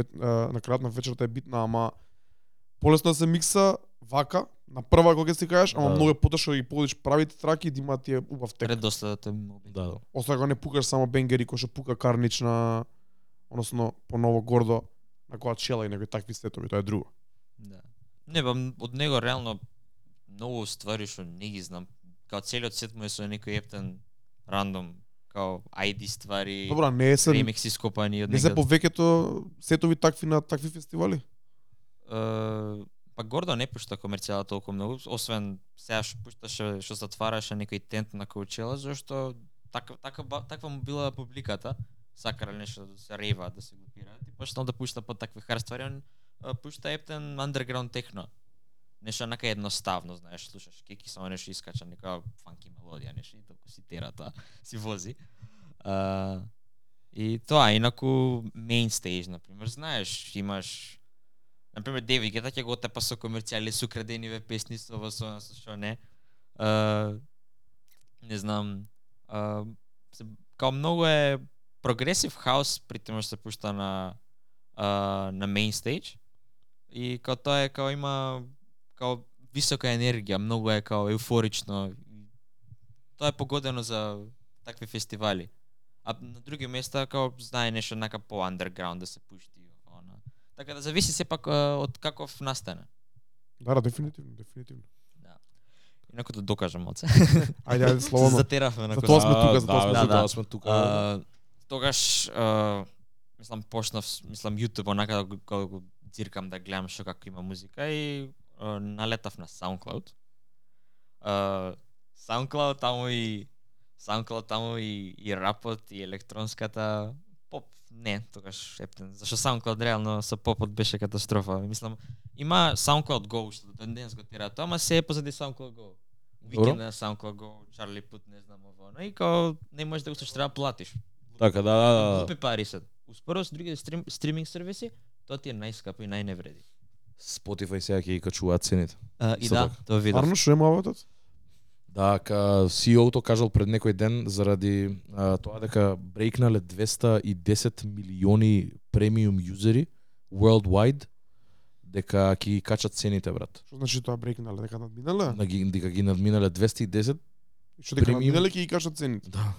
на крајот на вечерта е битна, ама полесно да се микса вака, на прва кога си кажеш, ама Да. многу е потешко да ги погодиш правите траки и да има тие убав тек. Предоставата е многу. Да, да. Освен ако не пукаш само бенгери кој што пука Карнич на односно по ново гордо на која чела и некои такви сетови, тоа е друго. Да. Не, ба, м- од него реално многу ствари што не ги знам. Као целиот сет му е со некој ептен рандом, као ID ствари, Добра, не е се ремикси скопани од не се повеќето сетови такви на такви фестивали. Е, па Гордо не пушта комерцијала толку многу, освен сега што пушташе, што затвараше некој тент на Коучела, зашто така, така, таква му била публиката, сакале нешто да се рева, да се групираат, и почнал да пушта по такви хар ствари, он пушта ептен underground техно. Нешто нака едноставно, знаеш, слушаш кеки, само нешто искача, нека фанки мелодија, нешто и толку си терата, [LAUGHS] си вози. А, и тоа, инаку main stage, например, знаеш, имаш Например, Деви Гета ќе го тепа со комерцијали, со крадениве песни, со во со со што не. А, не знам, а, као многу е прогресив хаус, притоа што се пушта на а, на мейн стејдж И као тоа е као има као висока енергија, многу е као еуфорично. Тоа е погодено за такви фестивали. А на други места као знае нешто нака по underground да се пушти она. Така да зависи сепак од каков настане. Да, да, дефинитивно, дефинитивно. Да. Инаку да докажам оце. [LAUGHS] Ајде, ајде, Се слободно. затеравме на За тоа сме Да, тука, за тоа да, сме за тука. тоа сме тука. А, тогаш а, мислам почнав мислам YouTube онака да го, го, го дзиркам да гледам што како има музика и налетав на SoundCloud. А, SoundCloud таму и SoundCloud таму и и рапот и електронската поп не, тогаш ептен, зашто SoundCloud реално со попот беше катастрофа. Мислам, има SoundCloud Go што до денес го тера тоа, ама се е позади SoundCloud Go. Уикенд на SoundCloud Go, Charlie Put, не знам ово, но и као не можеш да го слушаш, треба да платиш. Така, да, да, да. Глупи пари се. Успоро со другите стрим, стриминг сервиси, тоа ти е најскапо и најневреди. Spotify сега ќе ги качуваат цените. А, и да, тоа видов. Арно што е мавотот? Да, ка CEO-то кажал пред некој ден заради а, тоа дека брейкнале 210 милиони премиум юзери worldwide дека ќе ги качат цените брат. Што значи тоа брейкнале, дека надминале? На ги дека ги надминале 210. И Што дека премиум- надминале ќе ги кажат цените. Да.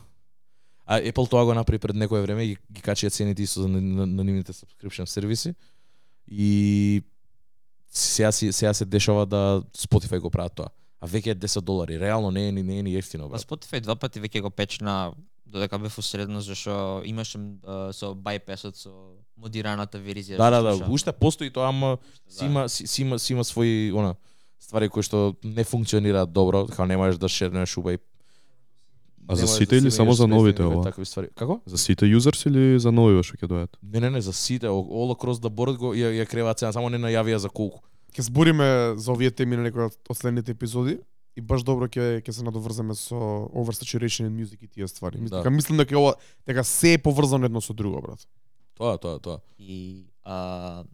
А Apple тоа го направи пред некое време и ги, ги качија цените исто за на, на, на нивните subscription сервиси. И сега, си, сега се дешава да Spotify го прават тоа. А веќе е 10 долари. Реално не е ни не е ни ефтино Па брат. Spotify два пати веќе го печна додека бев усредно зашто имаше а, со bypassот со модираната верзија. Да, да, да, уште постои тоа, ама си Да. има си, си има си има своји она ствари кои што не функционираат добро, како не можеш да шернеш убај. А за сите или си само за без новите ова? Такви ствари. Како? За сите юзерс или за новиве што ќе дојдат? Не, не, не, за сите, all across the board го ја, ја креваат цена, само не најавија за колку. Ќе збориме за овие теми на некои од следните епизоди и баш добро ќе ќе се надоврземе со oversaturation in music и тие ствари. Мислам Да. дека мислам дека ова дека се е поврзано едно со друго, брат. Тоа, тоа, тоа. И а,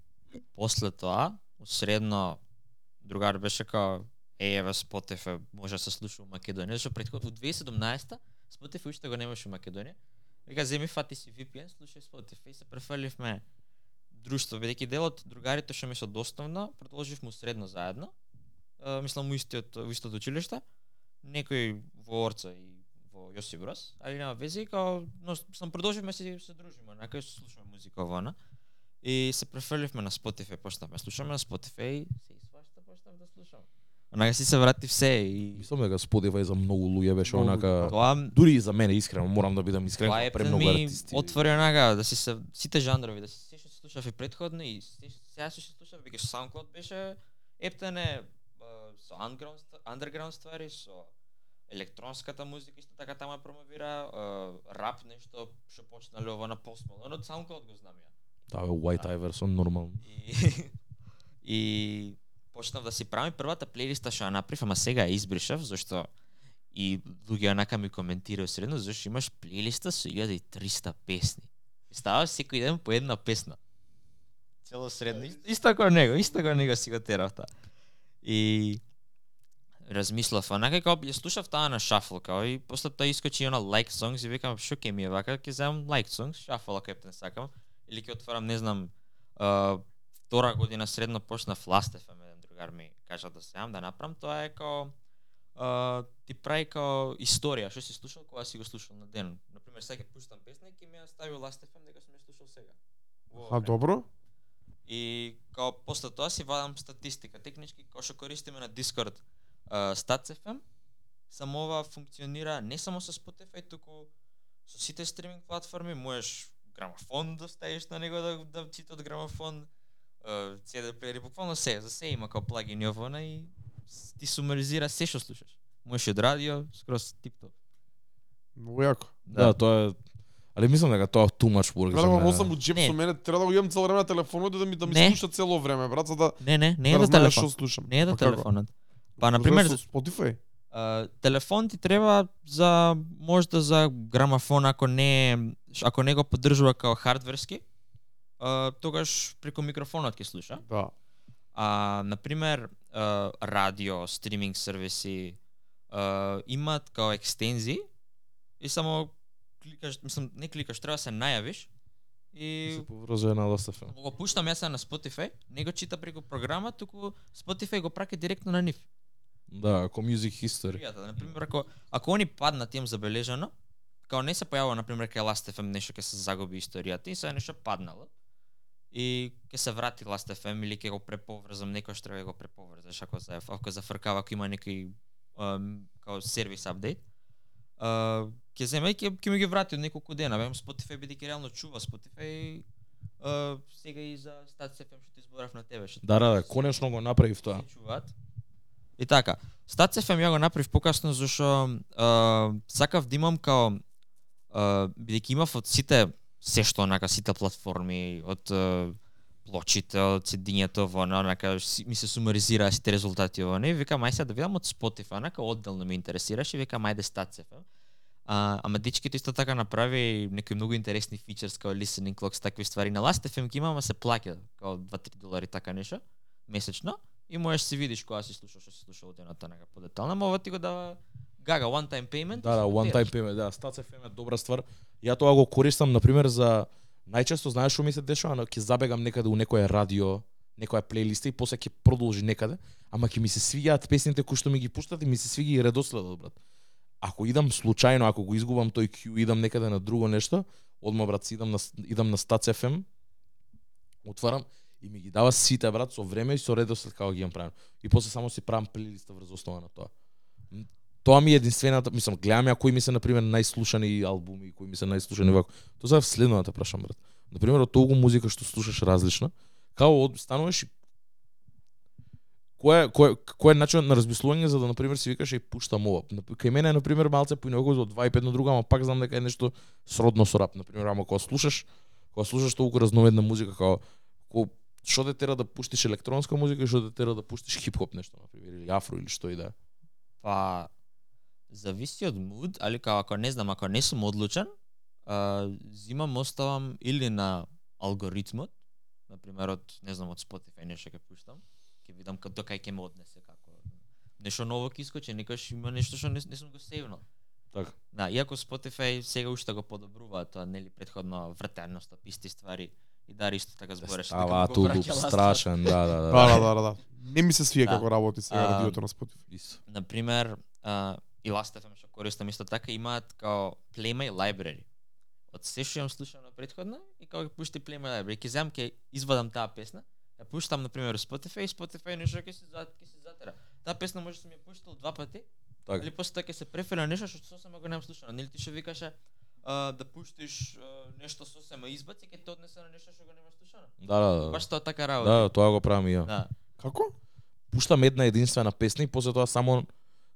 после тоа, средно другар беше као е, во Spotify може да се слуша во Македонија, зашто претходно во 2017 Spotify уште го немаше во Македонија. Вика земи фати си VPN, слушај Spotify и се префрливме друштво, бидејќи дел од другарите што ми се доставно, продолживме средно заедно. Е, мислам во истиот во истото училиште. Некој во Орца и во Јосип Брос, али нема вези, као, но сам продолживме се се дружиме, нака слушаме музика вона. И се префрливме на Spotify, почнавме да слушаме на Spotify, се свашта почнав да слушам. Онака си се вратив се и Мислам дека Spotify за многу луѓе беше Многу, онака тоа дури и за мене искрено, морам да бидам искрен, Тоа е премногу артисти. отвори онака да си се сите жанрови, да си се што слушав и претходно и се, сега што се слушав, веќе SoundCloud беше ептене со underground, underground ствари, со електронската музика исто така тама промовира, рап нешто што почнале ова на Malone, од SoundCloud го знам ја. Е White Iverson нормално. И, [LAUGHS] и почнав да си правам првата плейлиста што ја направив, ама сега ја избришав зашто и луѓе онака ми коментираа средно зашто имаш плейлиста со 1300 песни. Става секој ден по една песна. Цело средно. Исто, како него, исто како него си го терав таа. И размислав, онака како ја слушав таа на шафл, као и после тоа искочи она like songs и викам што ќе ми е вака, ќе земам like songs, шафл ако ептен сакам или ќе отворам не знам а, втора година средно почнав Last FM другар ми кажа да сеам да направам, тоа е као а, ти прави као историја, што си слушал кога си го слушал на ден. Например, сега пуштам песна и ми ја стави Last FM дека сум ја слушал сега. А добро. И као после тоа си вадам статистика. Технички као што користиме на Discord uh, Stats FM, само ова функционира не само со Spotify, туку со сите стриминг платформи, можеш грамофон да ставиш на него да, да чита од грамофон, CD плеери, буквално се, за се има као плагини овона и ти сумаризира се што слушаш. Можеш од радио, скроз тип-топ. Многу јако. Да, тоа е Али мислам дека тоа much work за да мене. у джеп со мене, треба да го имам цело време на телефонот и да ми да ми Не. слуша цело време, брат, за да Не, не, не е да телефон. што слушам. Не е Па како? телефонот. Па, Го например, знаеш со Spotify. А, телефон ти треба за можда за грамафон ако не ако не го поддржува као хардверски, а, тогаш преку микрофонот ќе слуша. Да. А на пример радио, стриминг сервиси а, имаат као екстензии и само кликаш, мислам не кликаш, треба да се најавиш и се поврзува на Last FM. го пуштам јас на Spotify, не го чита преку програма, туку Spotify го праќа директно на нив. Да, како music history. Пријател, на пример, ако ако они паднат им забележано, као не се појавува на пример кај Last FM нешто ќе се загуби историјата и сега нешто паднало. И ќе се врати Last FM или ќе го преповрзам некој што треба да го преповрзаш ако се ако зафркава ако има некој um, као сервис апдейт. Uh, ќе земе и ќе ќе ми ги врати од неколку дена. Вем Spotify бидејќи реално чува Spotify uh, сега и за Stats FM што ти изборав на тебе. Што Да, да, да, конечно го направив тоа. чуваат. И така, Stats FM ја го направив покасно зашо а, сакав да имам као а, бидејќи имав од сите се што онака сите платформи од плочите, од седињето во онака си- ми се сумаризираа сите резултати во не, викам ај сега да видам од Spotify, онака одделно ме интересираше, викам ајде Stats FM. А, ама дечките исто така направи некои многу интересни фичерс као listening clocks, такви ствари. На Last FM ги има, ама се плаќа као 2-3 долари така нешто месечно и можеш да си видиш кога си слушаш што си слушал денот онака подетално, ама ова ти го дава гага one time payment. Да, да, one time payment, да, Stats FM е добра ствар. Ја тоа го користам на пример за најчесто знаеш што ми се дешава, но ќе забегам некаде у некое радио, некоја плейлиста и после ќе продолжи некаде, ама ќе ми се свиѓаат песните кои што ми ги пуштат и ми се свиѓа и редоследот, брат. Ако идам случајно, ако го изгубам тој Q, идам некаде на друго нешто, одма брат, си идам на идам на Stats FM, отварам и ми ги дава сите брат со време и со редослед како ги имам правен. И после само си правам плейлиста врз основа на тоа. Тоа ми е единствената, мислам, гледам ја кои ми се на пример најслушани албуми, кои ми се најслушани вако. Тоа за следното да прашам брат. На пример од толку музика што слушаш различна, како од стануваш и кој е кој кој е начинот на размислување за да на пример си викаш и пуштам ова. Кај мене е на пример малце поинаку од 2 и 5 на друга, ама пак знам дека е нешто сродно со рап, на пример, ама кога слушаш, кога слушаш толку разновидна музика како ко што те тера да пуштиш електронска музика и што те тера да пуштиш хип-хоп нешто, на пример, или афро или што и да. Па зависи од муд, али као ако не знам, ако не сум одлучен, а, зимам оставам или на алгоритмот, на пример од не знам од Spotify нешто ќе пуштам, ќе видам кај до кај ќе ме однесе како нешто ново ќе искочи, некош има нешто што не, не сум го сейвнал. Така. Да, иако Spotify сега уште го подобрува тоа, нели претходно вртеност, исти ствари и да исто така збореше Става дека ту ласт. страшен, да, да, да. Да, да, да, да, да. Не ми се свија Да. како работи сега радиото на Spotify. Исто. на пример, а, и Last FM што користам исто така имаат као Play My Library. Од се што имам слушано претходно и као ќе пушти Play My Library, ќе земам ќе извадам таа песна, ја пуштам на пример Spotify, Spotify нешто ќе се зат, ќе се затера. Таа песна може да сум ја пуштал два пати, Така. или после тоа ќе се префера нешто што сосема го немам слушано. Нели ти што викаше а, да пуштиш а, нешто сосема избаци, ќе те однесе на нешто што го немаш слушано. Да, да, да. Баш тоа така работи. Да, тоа го правам и ја. да. Како? Пуштам една единствена песна и после тоа само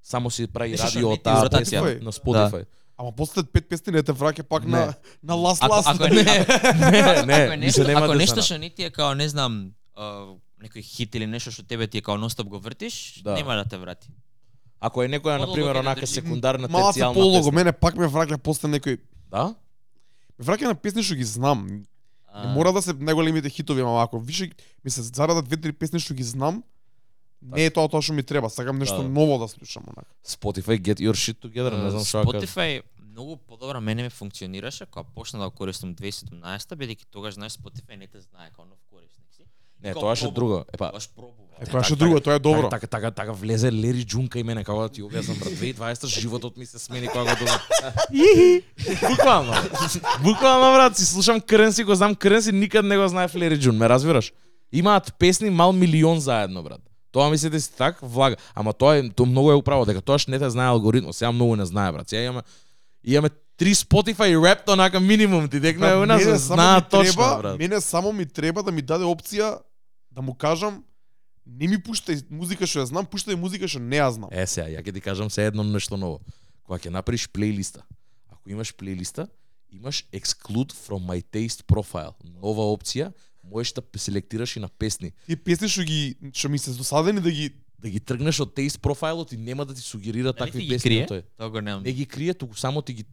само си прави радио од таа песна на Spotify. Ама после пет песни не те враќа пак Не. на на ласт Ако, ласт. ако, [LAUGHS] Не, не, не, ако нешто, ако да нешто што не ти е као не знам, а, некој хит или нешто што тебе ти е као ностоп го вртиш, Да. нема да те врати. Ако е некоја на пример онака секундарна Малце терцијална полого, песна. мене пак ме враќа после некој Да? ме враќа на песни што ги знам. Не мора да се најголемите хитови, ама ако више ми се зарадат две-три песни што ги знам, не е тоа тоа што ми треба, сакам нешто Да. ново да слушам онака. Spotify get your shit together, не знам што да. Spotify многу подобро мене ми функционираше кога почна да го користам 2017 бидејќи тогаш знаеш Spotify не те знае како нов корисник си. Не, Као тоа ше пробувам. друго. Епа, пробувам. Е, тоа ше друго, тоа е добро. Така, така, така влезе Лери Джунка и мене, како да ти објаснам, брат, 2020 животот ми се смени кога го дознам. Буквално. Буквално, брат, си слушам Кренси, го знам Кренси, никад не го знаев Лери Джун, ме разбираш? Имаат песни мал милион заедно, брат. Тоа мислите си так, влага. Ама тоа е, тоа многу е управо, дека тоаш не те знае алгоритмот, сега многу не знае, брат. Сега имаме, имаме три Spotify реп, онака минимум, ти декна е у нас, Мене само знаат ми точно, треба, брат. Мене само ми треба да ми даде опција да му кажам не ми пуштај музика што ја знам, пуштај музика што не ја знам. Е, сега, ја ќе ти кажам се едно нешто ново. Кога ќе направиш плейлиста, ако имаш плейлиста, имаш exclude from my taste profile. Нова опција, можеш да селектираш и на песни. Тие песни што ги што ми се досадени да ги Да ги тргнеш од taste профајлот и нема да ти сугерира Дали такви ти песни. крие? тој. Тоа го немам. Не ги крие, туку само ти ги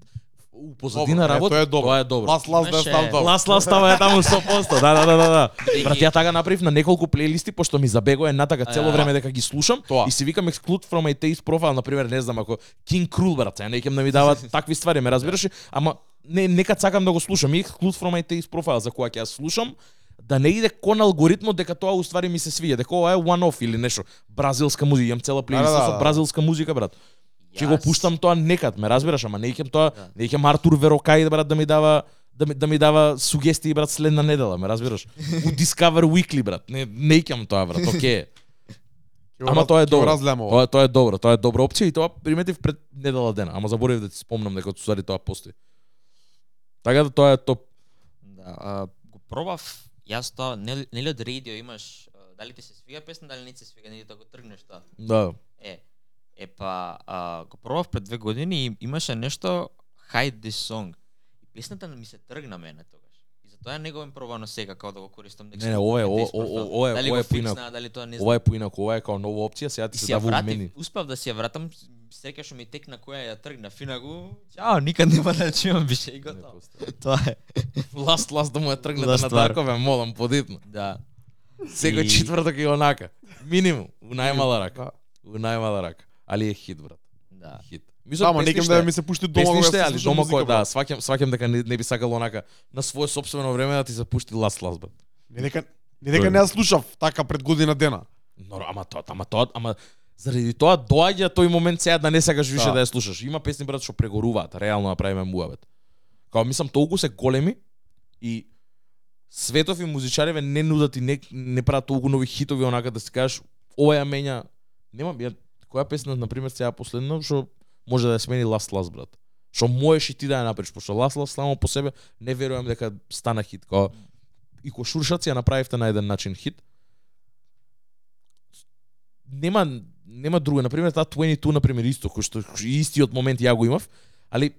у позадина Добро, работа. тоа е добро. Тоа е добро. Лас лас да Имаше- став таму. Лас лас става е таму 100%. Да, да, да, да, да. Брат, ја така направив на неколку плейлисти, пошто ми забегува една така цело А, време дека ги слушам Тоа. и си викам exclude from my taste profile, например, не знам, ако King Cruel, брат, сега не ќе да ми дават [LAUGHS] такви ствари, ме разбираш, ама не нека сакам да го слушам, и exclude from my taste profile за кога ќе ја слушам, да не иде кон алгоритмот дека тоа уствари ми се свиѓа, дека ова е one off или нешто. Бразилска музика, имам цела плейлиста Да, да, со да. бразилска музика, брат. Ќе го Јас- пуштам тоа некад, ме разбираш, ама не ќе тоа, Да. не ќе Артур Верокај брат да ми дава да ми, да ми дава сугестии брат следна недела, ме разбираш? У [LAUGHS] Discover Weekly брат, не не икам тоа брат. [LAUGHS] Ќе го Ама тоа е ќе го добро. Тоа тоа е добро, тоа е добра опција и тоа приметив пред недела дена, ама заборавив да ти спомнам дека тоа постои. Така да тоа е топ. Да, а, го пробав јас тоа, нели нели од радио имаш дали ти се свига песна, дали не се свига, нели да го тргнеш тоа. Да. Е, е па а, го пробав пред две години и имаше нешто Hide This Song. И песната ми се тргна мене тогаш. И затоа не го им пробано сега како да го користам. Не, не, ова е- ова- ова- ова е- ова е поинаку. дали тоа не знам. Ова е поинаку, ова е као нова опција, сега ти И се дава умени. успав да си ја вратам, среќа што ми текна која ја тргна финагу. Чао, никад нема да чувам више и готово. [LAUGHS] Тоа е. Ласт, ласт да му ја тргнете на ствар. Даркове, молам, подитно. Да. Секој И- четврток е онака. Минимум, у најмала рака. Да. У најмала рака. Али е хит, брат. Да. Хит. Да, ама некам да ми се пушти дома Песни кога ште, се али дома кој да, сваќам сваќам дека не, не би сакал онака на свое собствено време да ти се пушти ласт ласт брат. Не дека не дека не ја слушав така пред година дена. Но ама тоа, ама тоа, ама заради тоа доаѓа тој момент сега да не сакаш више Да. да, ја слушаш. Има песни брат што прегоруваат, реално направиме муабет. Као мислам толку се големи и светов и музичариве не нудат и не, не прават толку нови хитови онака да си кажеш ова ја менја. Нема ја која песна на пример сега последно што може да ја смени Last Last брат. Што можеш и ти да ја направиш, пошто Last Last само по себе не верувам дека стана хит. Као и кошуршаци ја направивте на еден начин хит. Нема нема друго, на пример таа 22 на пример исто кој што истиот момент ја го имав, али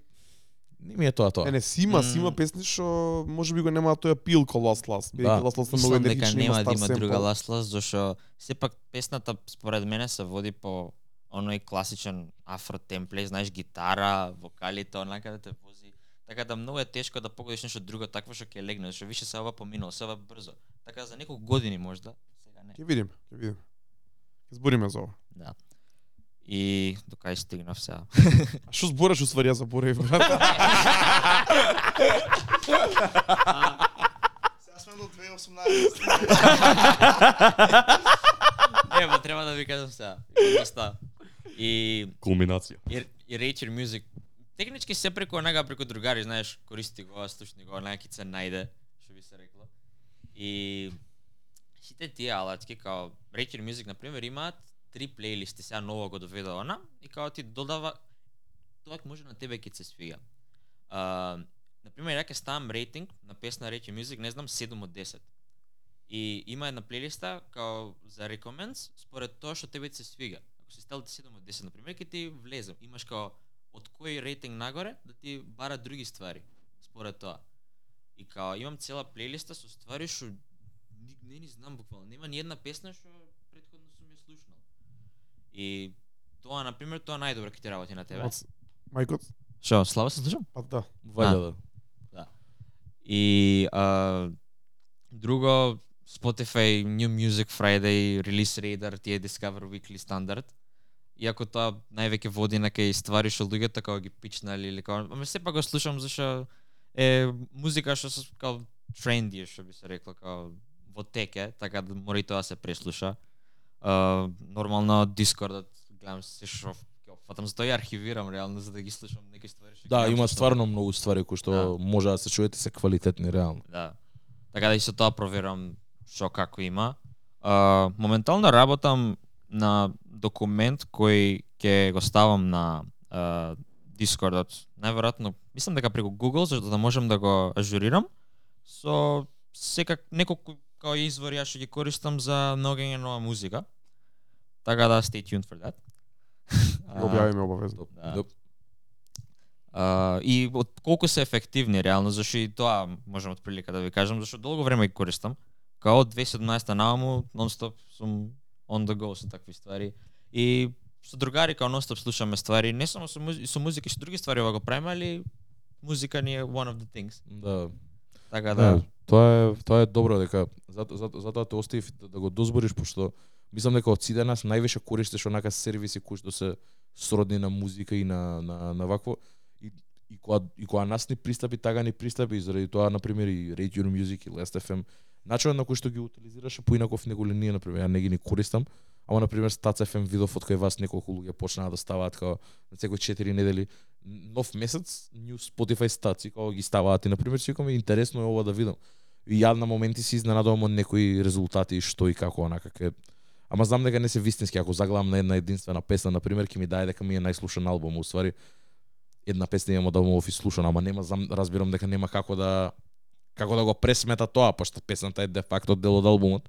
не ми е тоа тоа. Не, не, си има, си има песни што можеби го нема тој апил ко Last Last. Да. Да. Last Last е многу Мислам дека енергичен, нема има да стар има друга Last Last, зашто сепак песната според мене се води по оној класичен афро темпле, знаеш, гитара, вокалите, онака да те вози. Така да многу е тешко да погодиш нешто друго такво што ќе легне, зашто више се ова поминало, се ова брзо. Така за неколку години можда, сега не. Ќе видиме, ќе видиме. Ќе збориме за ова. Да. И до кај стигнав сега. А што збораш усвари ја заборавив, брат? [LAUGHS] Сега сме до 2018. Не, ма треба да ви кажам сега. Доста. И Кулминација. и, и Ranger Music технички се преку онага преку другари, знаеш, користи го, слушни го, онака се најде, што би се рекло. И сите тие алатки као Ranger Music на пример имаат три плейлисти, сега ново го доведа она и као ти додава тоа може на тебе ќе се свига. А, на пример, ја ќе ставам рейтинг на песна Ranger Music, не знам 7 од 10. И има една плейлиста као за recommends според тоа што тебе се свига. Ако си ставил 7 од 10 на пример, ќе ти влезе. Имаш као од кој рейтинг нагоре да ти бара други ствари според тоа. И као имам цела плейлиста со ствари што ни- не ни знам буквално. Нема ни една песна што претходно сум ја слушнал. И тоа на пример тоа најдобро ќе ти работи на тебе. Мајкот, Што, слава се слушам? па да. Вајде да. И а, друго Spotify New Music Friday, Release Radar, тие Discover Weekly Standard. Иако тоа највеќе води на кај ствари што луѓето како ги пичнали или како, ама сепак го слушам зашто е музика што се као тренди што би се рекло као во теке, така да мора и тоа се преслуша. А, нормално Дискордот гледам се што ќе опфатам, затоа и архивирам реално за да ги слушам некои ствари што Да, има што- стварно многу ствари кои што Да. може да се чуете се квалитетни реално. Да. Така да и со тоа проверам што како има. А, моментално работам на документ кој ќе го ставам на а, Дискордот. Најверојатно, мислам дека преку Google, за да можам да го ажурирам со секак неколку као извори јас што ги користам за наоѓање нова музика. Така да stay tuned for that. Го [LAUGHS] објавиме обавезно. Да. Доп. А, и од колку се ефективни реално, зашто и тоа можам од прилика да ви кажам, зашто долго време ги користам. Као од 2017 нааму нонстоп сум on the go со такви ствари. И со другари као нонстоп слушаме ствари, не само со, музи- со музика, и со други ствари ова го правиме, али музика ни е one of the things. Да. Така Да, да. тоа е тоа е добро дека зато зато затоа те оставив да, да го дозбориш пошто мислам дека од сите нас највише користиш онака сервиси кои што се сродни на музика и на на на вакво и и кога и кога нас ни пристапи тага ни пристапи заради тоа на пример и Radio Music и Last FM начинот на кој што ги утилизираше поинаков него ли ние на пример ја не ги ни користам ама на пример Stac FM видов од кој вас неколку луѓе почнаа да ставаат као на секој 4 недели. Нов месец new Spotify стаци како ги ставаат и на пример секој викам интересно е ова да видам. И ја на моменти се изненадувам од некои резултати што и како онака ке Ама знам дека не се вистински, ако заглавам на една единствена песна, на пример, ќе ми даде дека ми е најслушан албум, уствари една песна имам да му слушана, ама нема знам, разбирам дека нема како да како да го пресмета тоа, пошто песната е де факто дел од албумот.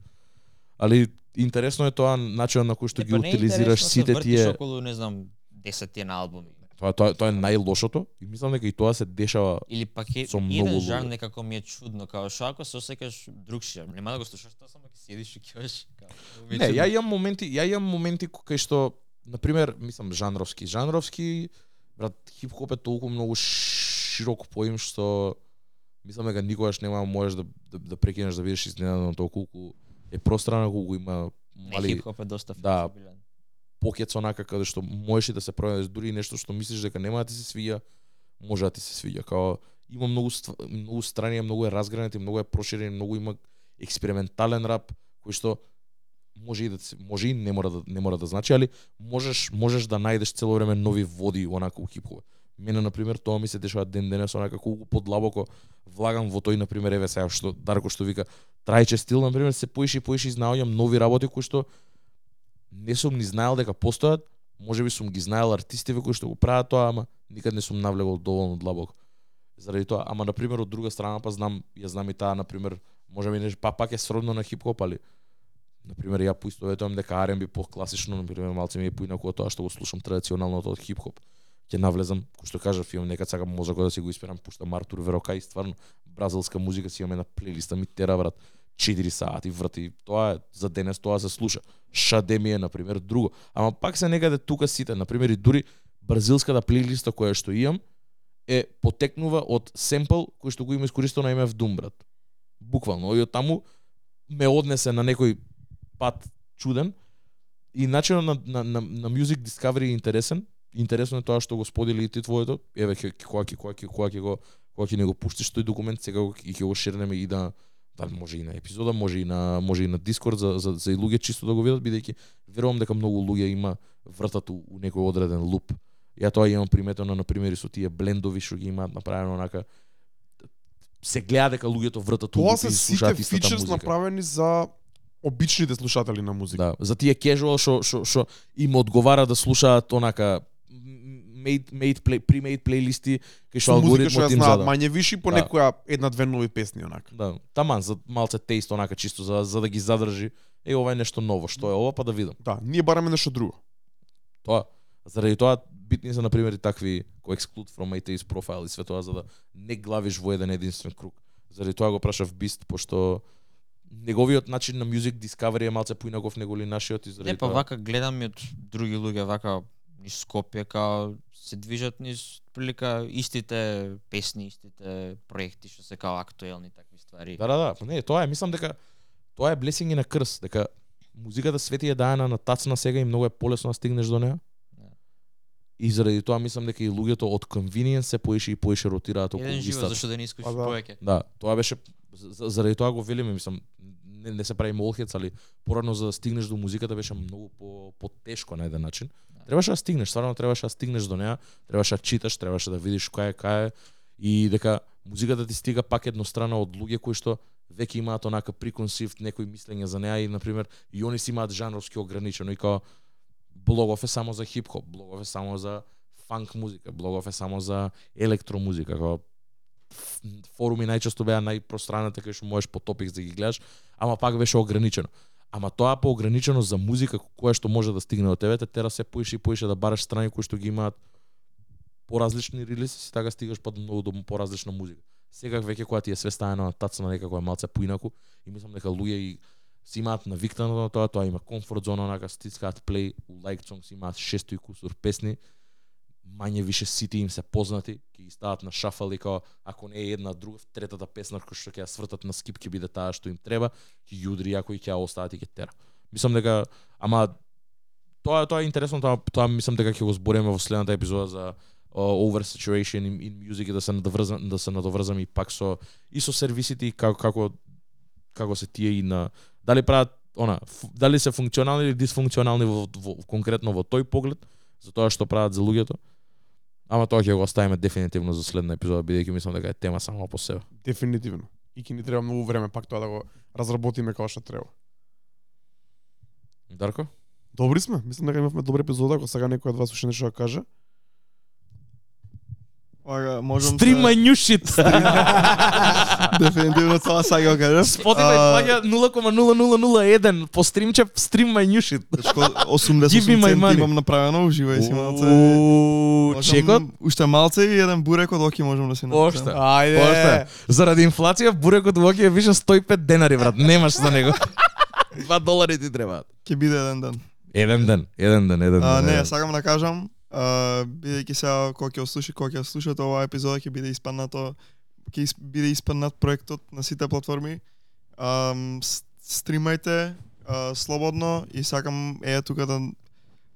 Али интересно е тоа начинот на кој што Е, ги па е утилизираш интересно, се сите тие околу, не знам, 10 на албуми. тоа тоа тоа е најлошото и мислам дека и тоа се дешава Или пак е Со еден луѓе. некако ми е чудно, као што ако се осеќаш другшија, нема да го слушаш тоа, само ќе седиш и ќе кажеш, као. ми е Не, ја имам моменти, ја имам моменти кај што на пример, мислам жанровски, жанровски брат хип-хоп е толку многу широк поим што мислам дека никогаш нема можеш да да, да прекинеш да бидеш изненадан од тоа колку е пространа, колку има мали хип-хоп е доста Да. флексибилен. покец онака каде што можеш и да се пронајдеш дури нешто што мислиш дека нема да ти се свиѓа, може да ти се свиѓа. Као има многу многу страни, многу е разгранет и многу е проширен, многу има експериментален рап кој што може и да може и не мора да не мора да значи, али можеш можеш да најдеш цело време нови води онака у хип-хоп. Мене на пример тоа ми се дешава ден денес онака колку подлабоко влагам во тој на пример еве сега што Дарко што вика трајче стил на пример се поише и поише изнаоѓам нови работи кои што не сум ни знаел дека постојат, можеби сум ги знаел артистиве кои што го прават тоа, ама никад не сум навлегол доволно длабоко. Заради тоа, ама на пример од друга страна па знам, ја знам и таа на пример, можеби нешто па пак е сродно на хип-хоп, али на пример ја поистоветувам дека R&B по класично, на пример малце ми е поинаку од тоа што го слушам традиционално од хип-хоп. Ќе навлезам, кој што кажав, имам некад сакам мозокот да си го испирам, пуштам Артур Верока и стварно бразилска музика си имаме на плейлиста ми тера брат. 4 сати врати Тоа е за денес тоа се слуша. Шаде ми е на пример друго. Ама пак се некаде тука сите, на пример и дури бразилската плейлиста која што имам е потекнува од семпл кој што го има искористено на име Doom брат. Буквално и од таму ме однесе на некој пат чуден и начинот на, на, на, на Music Discovery е интересен. Интересно е тоа што го сподели и ти твоето. Еве ќе кога ќе кога ќе кога ќе го кога ќе не го пуштиш тој документ сега го- и ќе го шернеме и да да може и на епизода, може и на може и на Дискорд за за за и луѓе чисто да го видат бидејќи верувам дека многу луѓе има вртат у, у некој одреден луп. Ја тоа имам приметено на пример со тие блендови што ги имаат направено онака се гледа дека луѓето вртат у Тоа луп се и сите слушаат истата фичерс направени за обичните слушатели на музика. Да, за тие casual што што што им одговара да слушаат онака made made play pre-made плейлисти кај што алгоритмот им знаат мање виши по Да. некоја една-две нови песни онака. Да, таман за малце тест онака чисто за за да ги задржи. Е ова е нешто ново, што е ова па да видам. Да, ние бараме нешто друго. Тоа. Заради тоа битни се на пример и такви кои exclude from atheist profile и све тоа за да не главиш во еден единствен круг. Заради тоа го прашав Бист пошто неговиот начин на music discovery е малце поинаков него ли нашиот и заради Не, па тоа. вака гледам и од други луѓе вака низ Скопје као се движат низ прилика истите песни, истите проекти што се као актуелни такви ствари. Да, да, да. Па не, тоа е, мислам дека тоа е blessing и на крс, дека музиката свети е даена на тацна сега и многу е полесно да стигнеш до неа. Да. И заради тоа мислам дека и луѓето од convenience се поише и поише ротираат околу Еден живот истата. зашто да не искушиш Па да. повеќе. Да, тоа беше за- заради тоа го велиме, мислам, не, не се прави молхец, али порано за да стигнеш до музиката беше многу по потешко на еден начин. Требаше да стигнеш, стварно требаше да стигнеш до неа, требаше да читаш, требаше да видиш која е кај е и дека музиката ти стига пак еднострана од луѓе кои што веќе имаат онака преконсивт некои мислење за неа и на пример и они си имаат жанровски ограничено и као блогов е само за хип-хоп, блогов е само за фанк музика, блогов е само за електромузика, као ф- форуми најчесто беа најпространата кај што можеш по топик да ги гледаш, ама пак беше ограничено. Ама тоа по ограничено за музика која што може да стигне до тебе, те тера се поише и поише да бараш страни кои што ги имаат поразлични релизи, така стигаш па до многу до поразлична музика. Сега веќе кога ти е све ставено на тацна некако е малце поинаку и мислам дека луѓе и си имаат навиктано на тоа, тоа има комфорт зона, онака стискаат плей, у лайк songs имаат 600 и кусур песни, мање више сите им се познати, ќе ги стават на шафал и као, ако не е една друга, третата песна кој што ќе ја свртат на скип ќе биде таа што им треба, ќе ја удри јако и ќе ја остават и ќе тера. Мислам дека ама тоа тоа е интересно, тоа тоа мислам дека ќе го збориме во следната епизода за uh, oversaturation in, in music да се надоврзам да се надоврзам и пак со и со сервисите и како како како се тие и на дали прават она дали се функционални или дисфункционални во, во, конкретно во тој поглед за тоа што прават за луѓето. Ама тоа ќе го оставиме дефинитивно за следна епизода бидејќи мислам дека е тема само по себе. Дефинитивно. И ќе ни треба многу време пак тоа да го разработиме како што треба. Дарко? Добри сме, мислам дека имавме добра епизода, ако сега некој од вас уште нешто да каже. Ага, можам Stream my new shit. Дефинитивно тоа сега го кажам. Spotify А, плаќа 0,0001 по стримче stream my new shit. Дечко, Give me 88 my центи имам направено, уживај си малце. Чекот? Уште малце и еден бурек од оки можам да си направам. Оште. Ајде. Оште. Заради инфлација бурекот во оки е више 105 денари брат. Немаш за него. [LAUGHS] 2 долари ти требаат. Ќе биде еден ден. Еден ден, еден ден, еден А, ден. не, еден. сакам да кажам, а, бидејќи сега кој ќе ослуши, кој ќе слушате оваа епизода ќе биде испаднато ќе биде испаднат проектот на сите платформи. Ам, стримајте а, слободно и сакам е тука да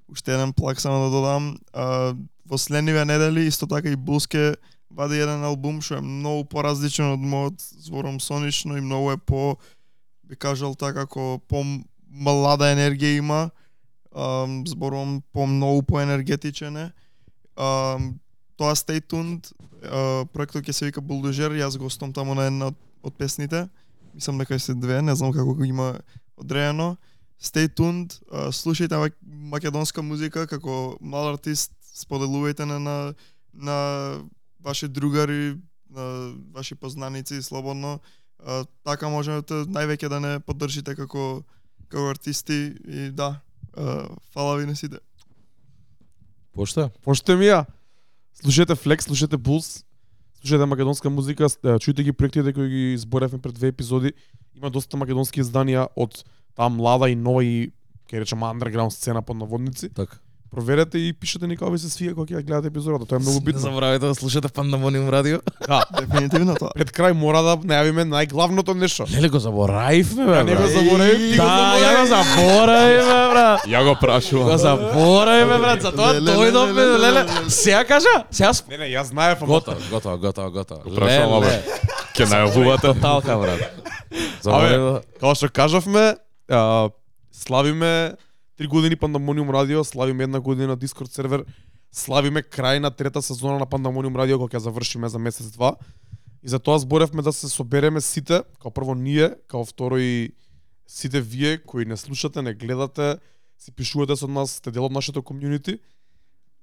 уште еден плак само да додам. А, во следниве недели исто така и Булске вади еден албум што е многу поразличен од мојот збором сонично и многу е по би кажал така како по млада енергија има um, зборувам по многу поенергетичен е. Um, тоа stay tuned. Uh, проектот ќе се вика Bulldozer, јас гостом таму на една од, од песните. Мислам дека се две, не знам како го има одредено. Stay tuned, uh, слушајте македонска музика како млад артист, споделувајте на на, на ваши другари, на ваши познаници слободно. Uh, така можете највеќе да не поддржите како како артисти и да, фала ви на сите. Пошта? Поште ми ја. Слушате Flex, слушате Pulse, слушате македонска музика, чујте ги проектите кои ги зборевме пред две епизоди. Има доста македонски изданија од таа млада и нова и ќе речеме underground сцена под наводници. Така. Проверете и пишете ни како ви се свија кога ќе ја гледате епизодата, тоа е многу Не битно. забравяйте да слушате Пандамониум радио. Да, [LAUGHS] Дефинитивно тоа. пред крај мора да најавиме најглавното нешто. Леле го заборавивме, бе. Ја не го заборавив, ти го Да, ја го заборавив. заборавивме, брат. Ја го прашувам. Го заборавивме, брат. Затоа Леле, дојдовме, леле, леле. Сега кажа? Сега Не, не, јас знаев, ама Готово, готово, готово, готово. прашувам, абе. Ке најавувате. Тоталка, брат. Заборавив. Као што кажавме, а, славиме три години Пандамониум радио, славиме една година Дискорд сервер, славиме крај на трета сезона на Пандамониум радио кога ќе завршиме за месец два. И за тоа зборевме да се собереме сите, као прво ние, као второ и сите вие кои не слушате, не гледате, си пишувате со нас, сте дел од нашето комјунити,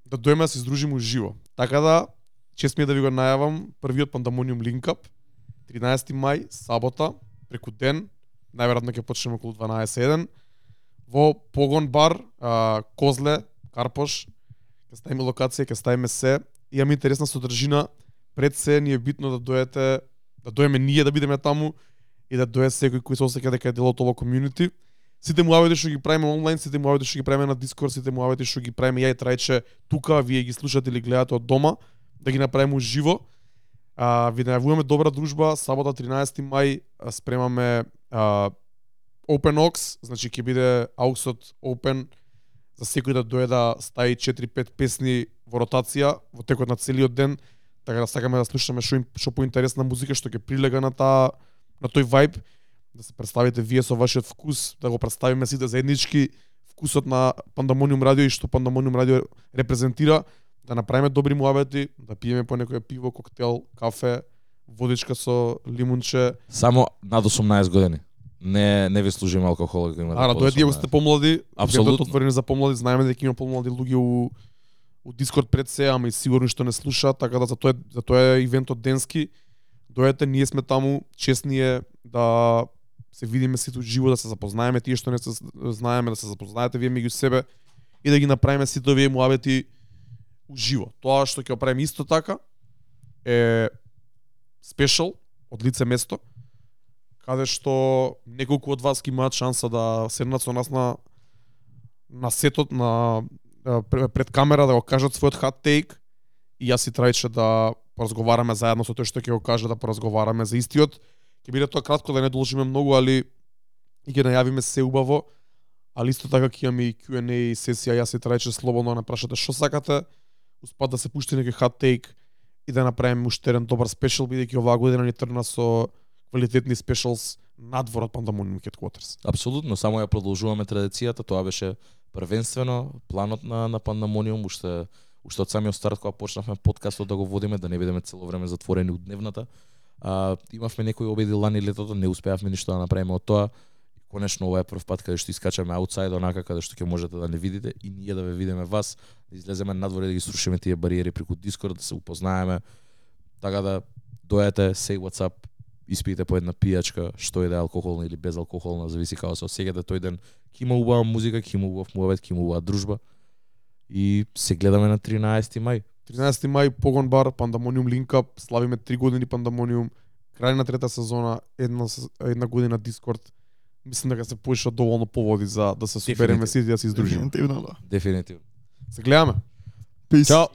да дојме да се издружиме живо. Така да, чест ми е да ви го најавам, првиот Пандамониум линкап, 13 мај, сабота, преку ден, најверојатно ќе почнеме околу 12.1 во Погон бар, а, Козле, Карпош. Ќе ставиме локација, ќе ставиме се. Имаме интересна содржина. Пред се ни е битно да доете, да доеме ние да бидеме таму и да дое секој кој се осеќа дека е дел од ова комјунити. Сите муавети што ги правиме онлайн, сите муавети што ги правиме на Дискорд, сите муавети што ги правиме ја и Трајче тука, вие ги слушате или гледате од дома, да ги направиме живо. А, ви најавуваме добра дружба, сабота 13 мај спремаме а, Open Ox, значи ќе биде ауксот Open за секој да дое да стаи 4-5 песни во ротација во текот на целиот ден, така да сакаме да слушаме што што поинтересна музика што ќе прилега на таа на тој вајб, да се представите вие со вашиот вкус, да го представиме сите заеднички вкусот на Пандамониум радио и што Пандамониум радио репрезентира, да направиме добри муабети, да пиеме по некоја пиво, коктел, кафе, водичка со лимунче. Само над 18 години. Не не ви служиме алкохол ако имате. Ара, дојдете ако 18. сте помлади, Апсолутно. отворени за помлади, знаеме дека има помлади луѓе у у Дискорд пред се, ама и сигурно што не слушаат, така да за тоа за тоа е ивентот денски. Дојдете, ние сме таму, честни е да се видиме сите живо, да се запознаеме тие што не се знаеме, да се запознаете вие меѓу себе и да ги направиме сите овие муабети уживо. Тоа што ќе го правиме исто така е спешал од лице место каде што неколку од вас ќе имаат шанса да седнат со нас на на сетот на пред камера да го кажат својот hot take и јас и Трајче да поразговараме заедно со тој што ќе го каже да поразговараме за истиот. Ќе биде тоа кратко да не должиме многу, али и ќе најавиме се убаво. Али исто така ќе имаме и Q&A сесија, јас и Трајче слободно да прашате што сакате, успат да се пушти некој hot take и да направиме уште еден добар спешал, бидејќи оваа година ни тргна со квалитетни спешалс надвор од Pandemonium Headquarters. Апсолутно, само ја продолжуваме традицијата, тоа беше првенствено планот на на Pandemonium уште уште од самиот старт кога почнавме подкастот да го водиме, да не бидеме цело време затворени у дневната. А, имавме некои обиди лани летото, не успеавме ништо да направиме од тоа. Конечно ова е прв пат каде што искачаме аутсайд онака каде што ќе можете да не видите и ние да ве видиме вас, да излеземе надвор и да ги срушиме тие бариери преку Дискорд, да се упознаеме. Така да дојдете, say what's up, испиете по една пијачка, што е да е алкохолна или безалкохолна, зависи како се осеќате тој ден. Ќе има убава музика, ќе има убав муабет, ќе има убава дружба. И се гледаме на 13 мај. 13 мај Погон бар, Пандамониум Линкап, славиме 3 години Пандамониум, крај на трета сезона, една една година Дискорд. Мислам дека се поиша доволно поводи за да се собереме Дефинитивно. сите и да се издружиме. Дефинитивно, да. Дефинитивно. Се гледаме. Peace. Чао.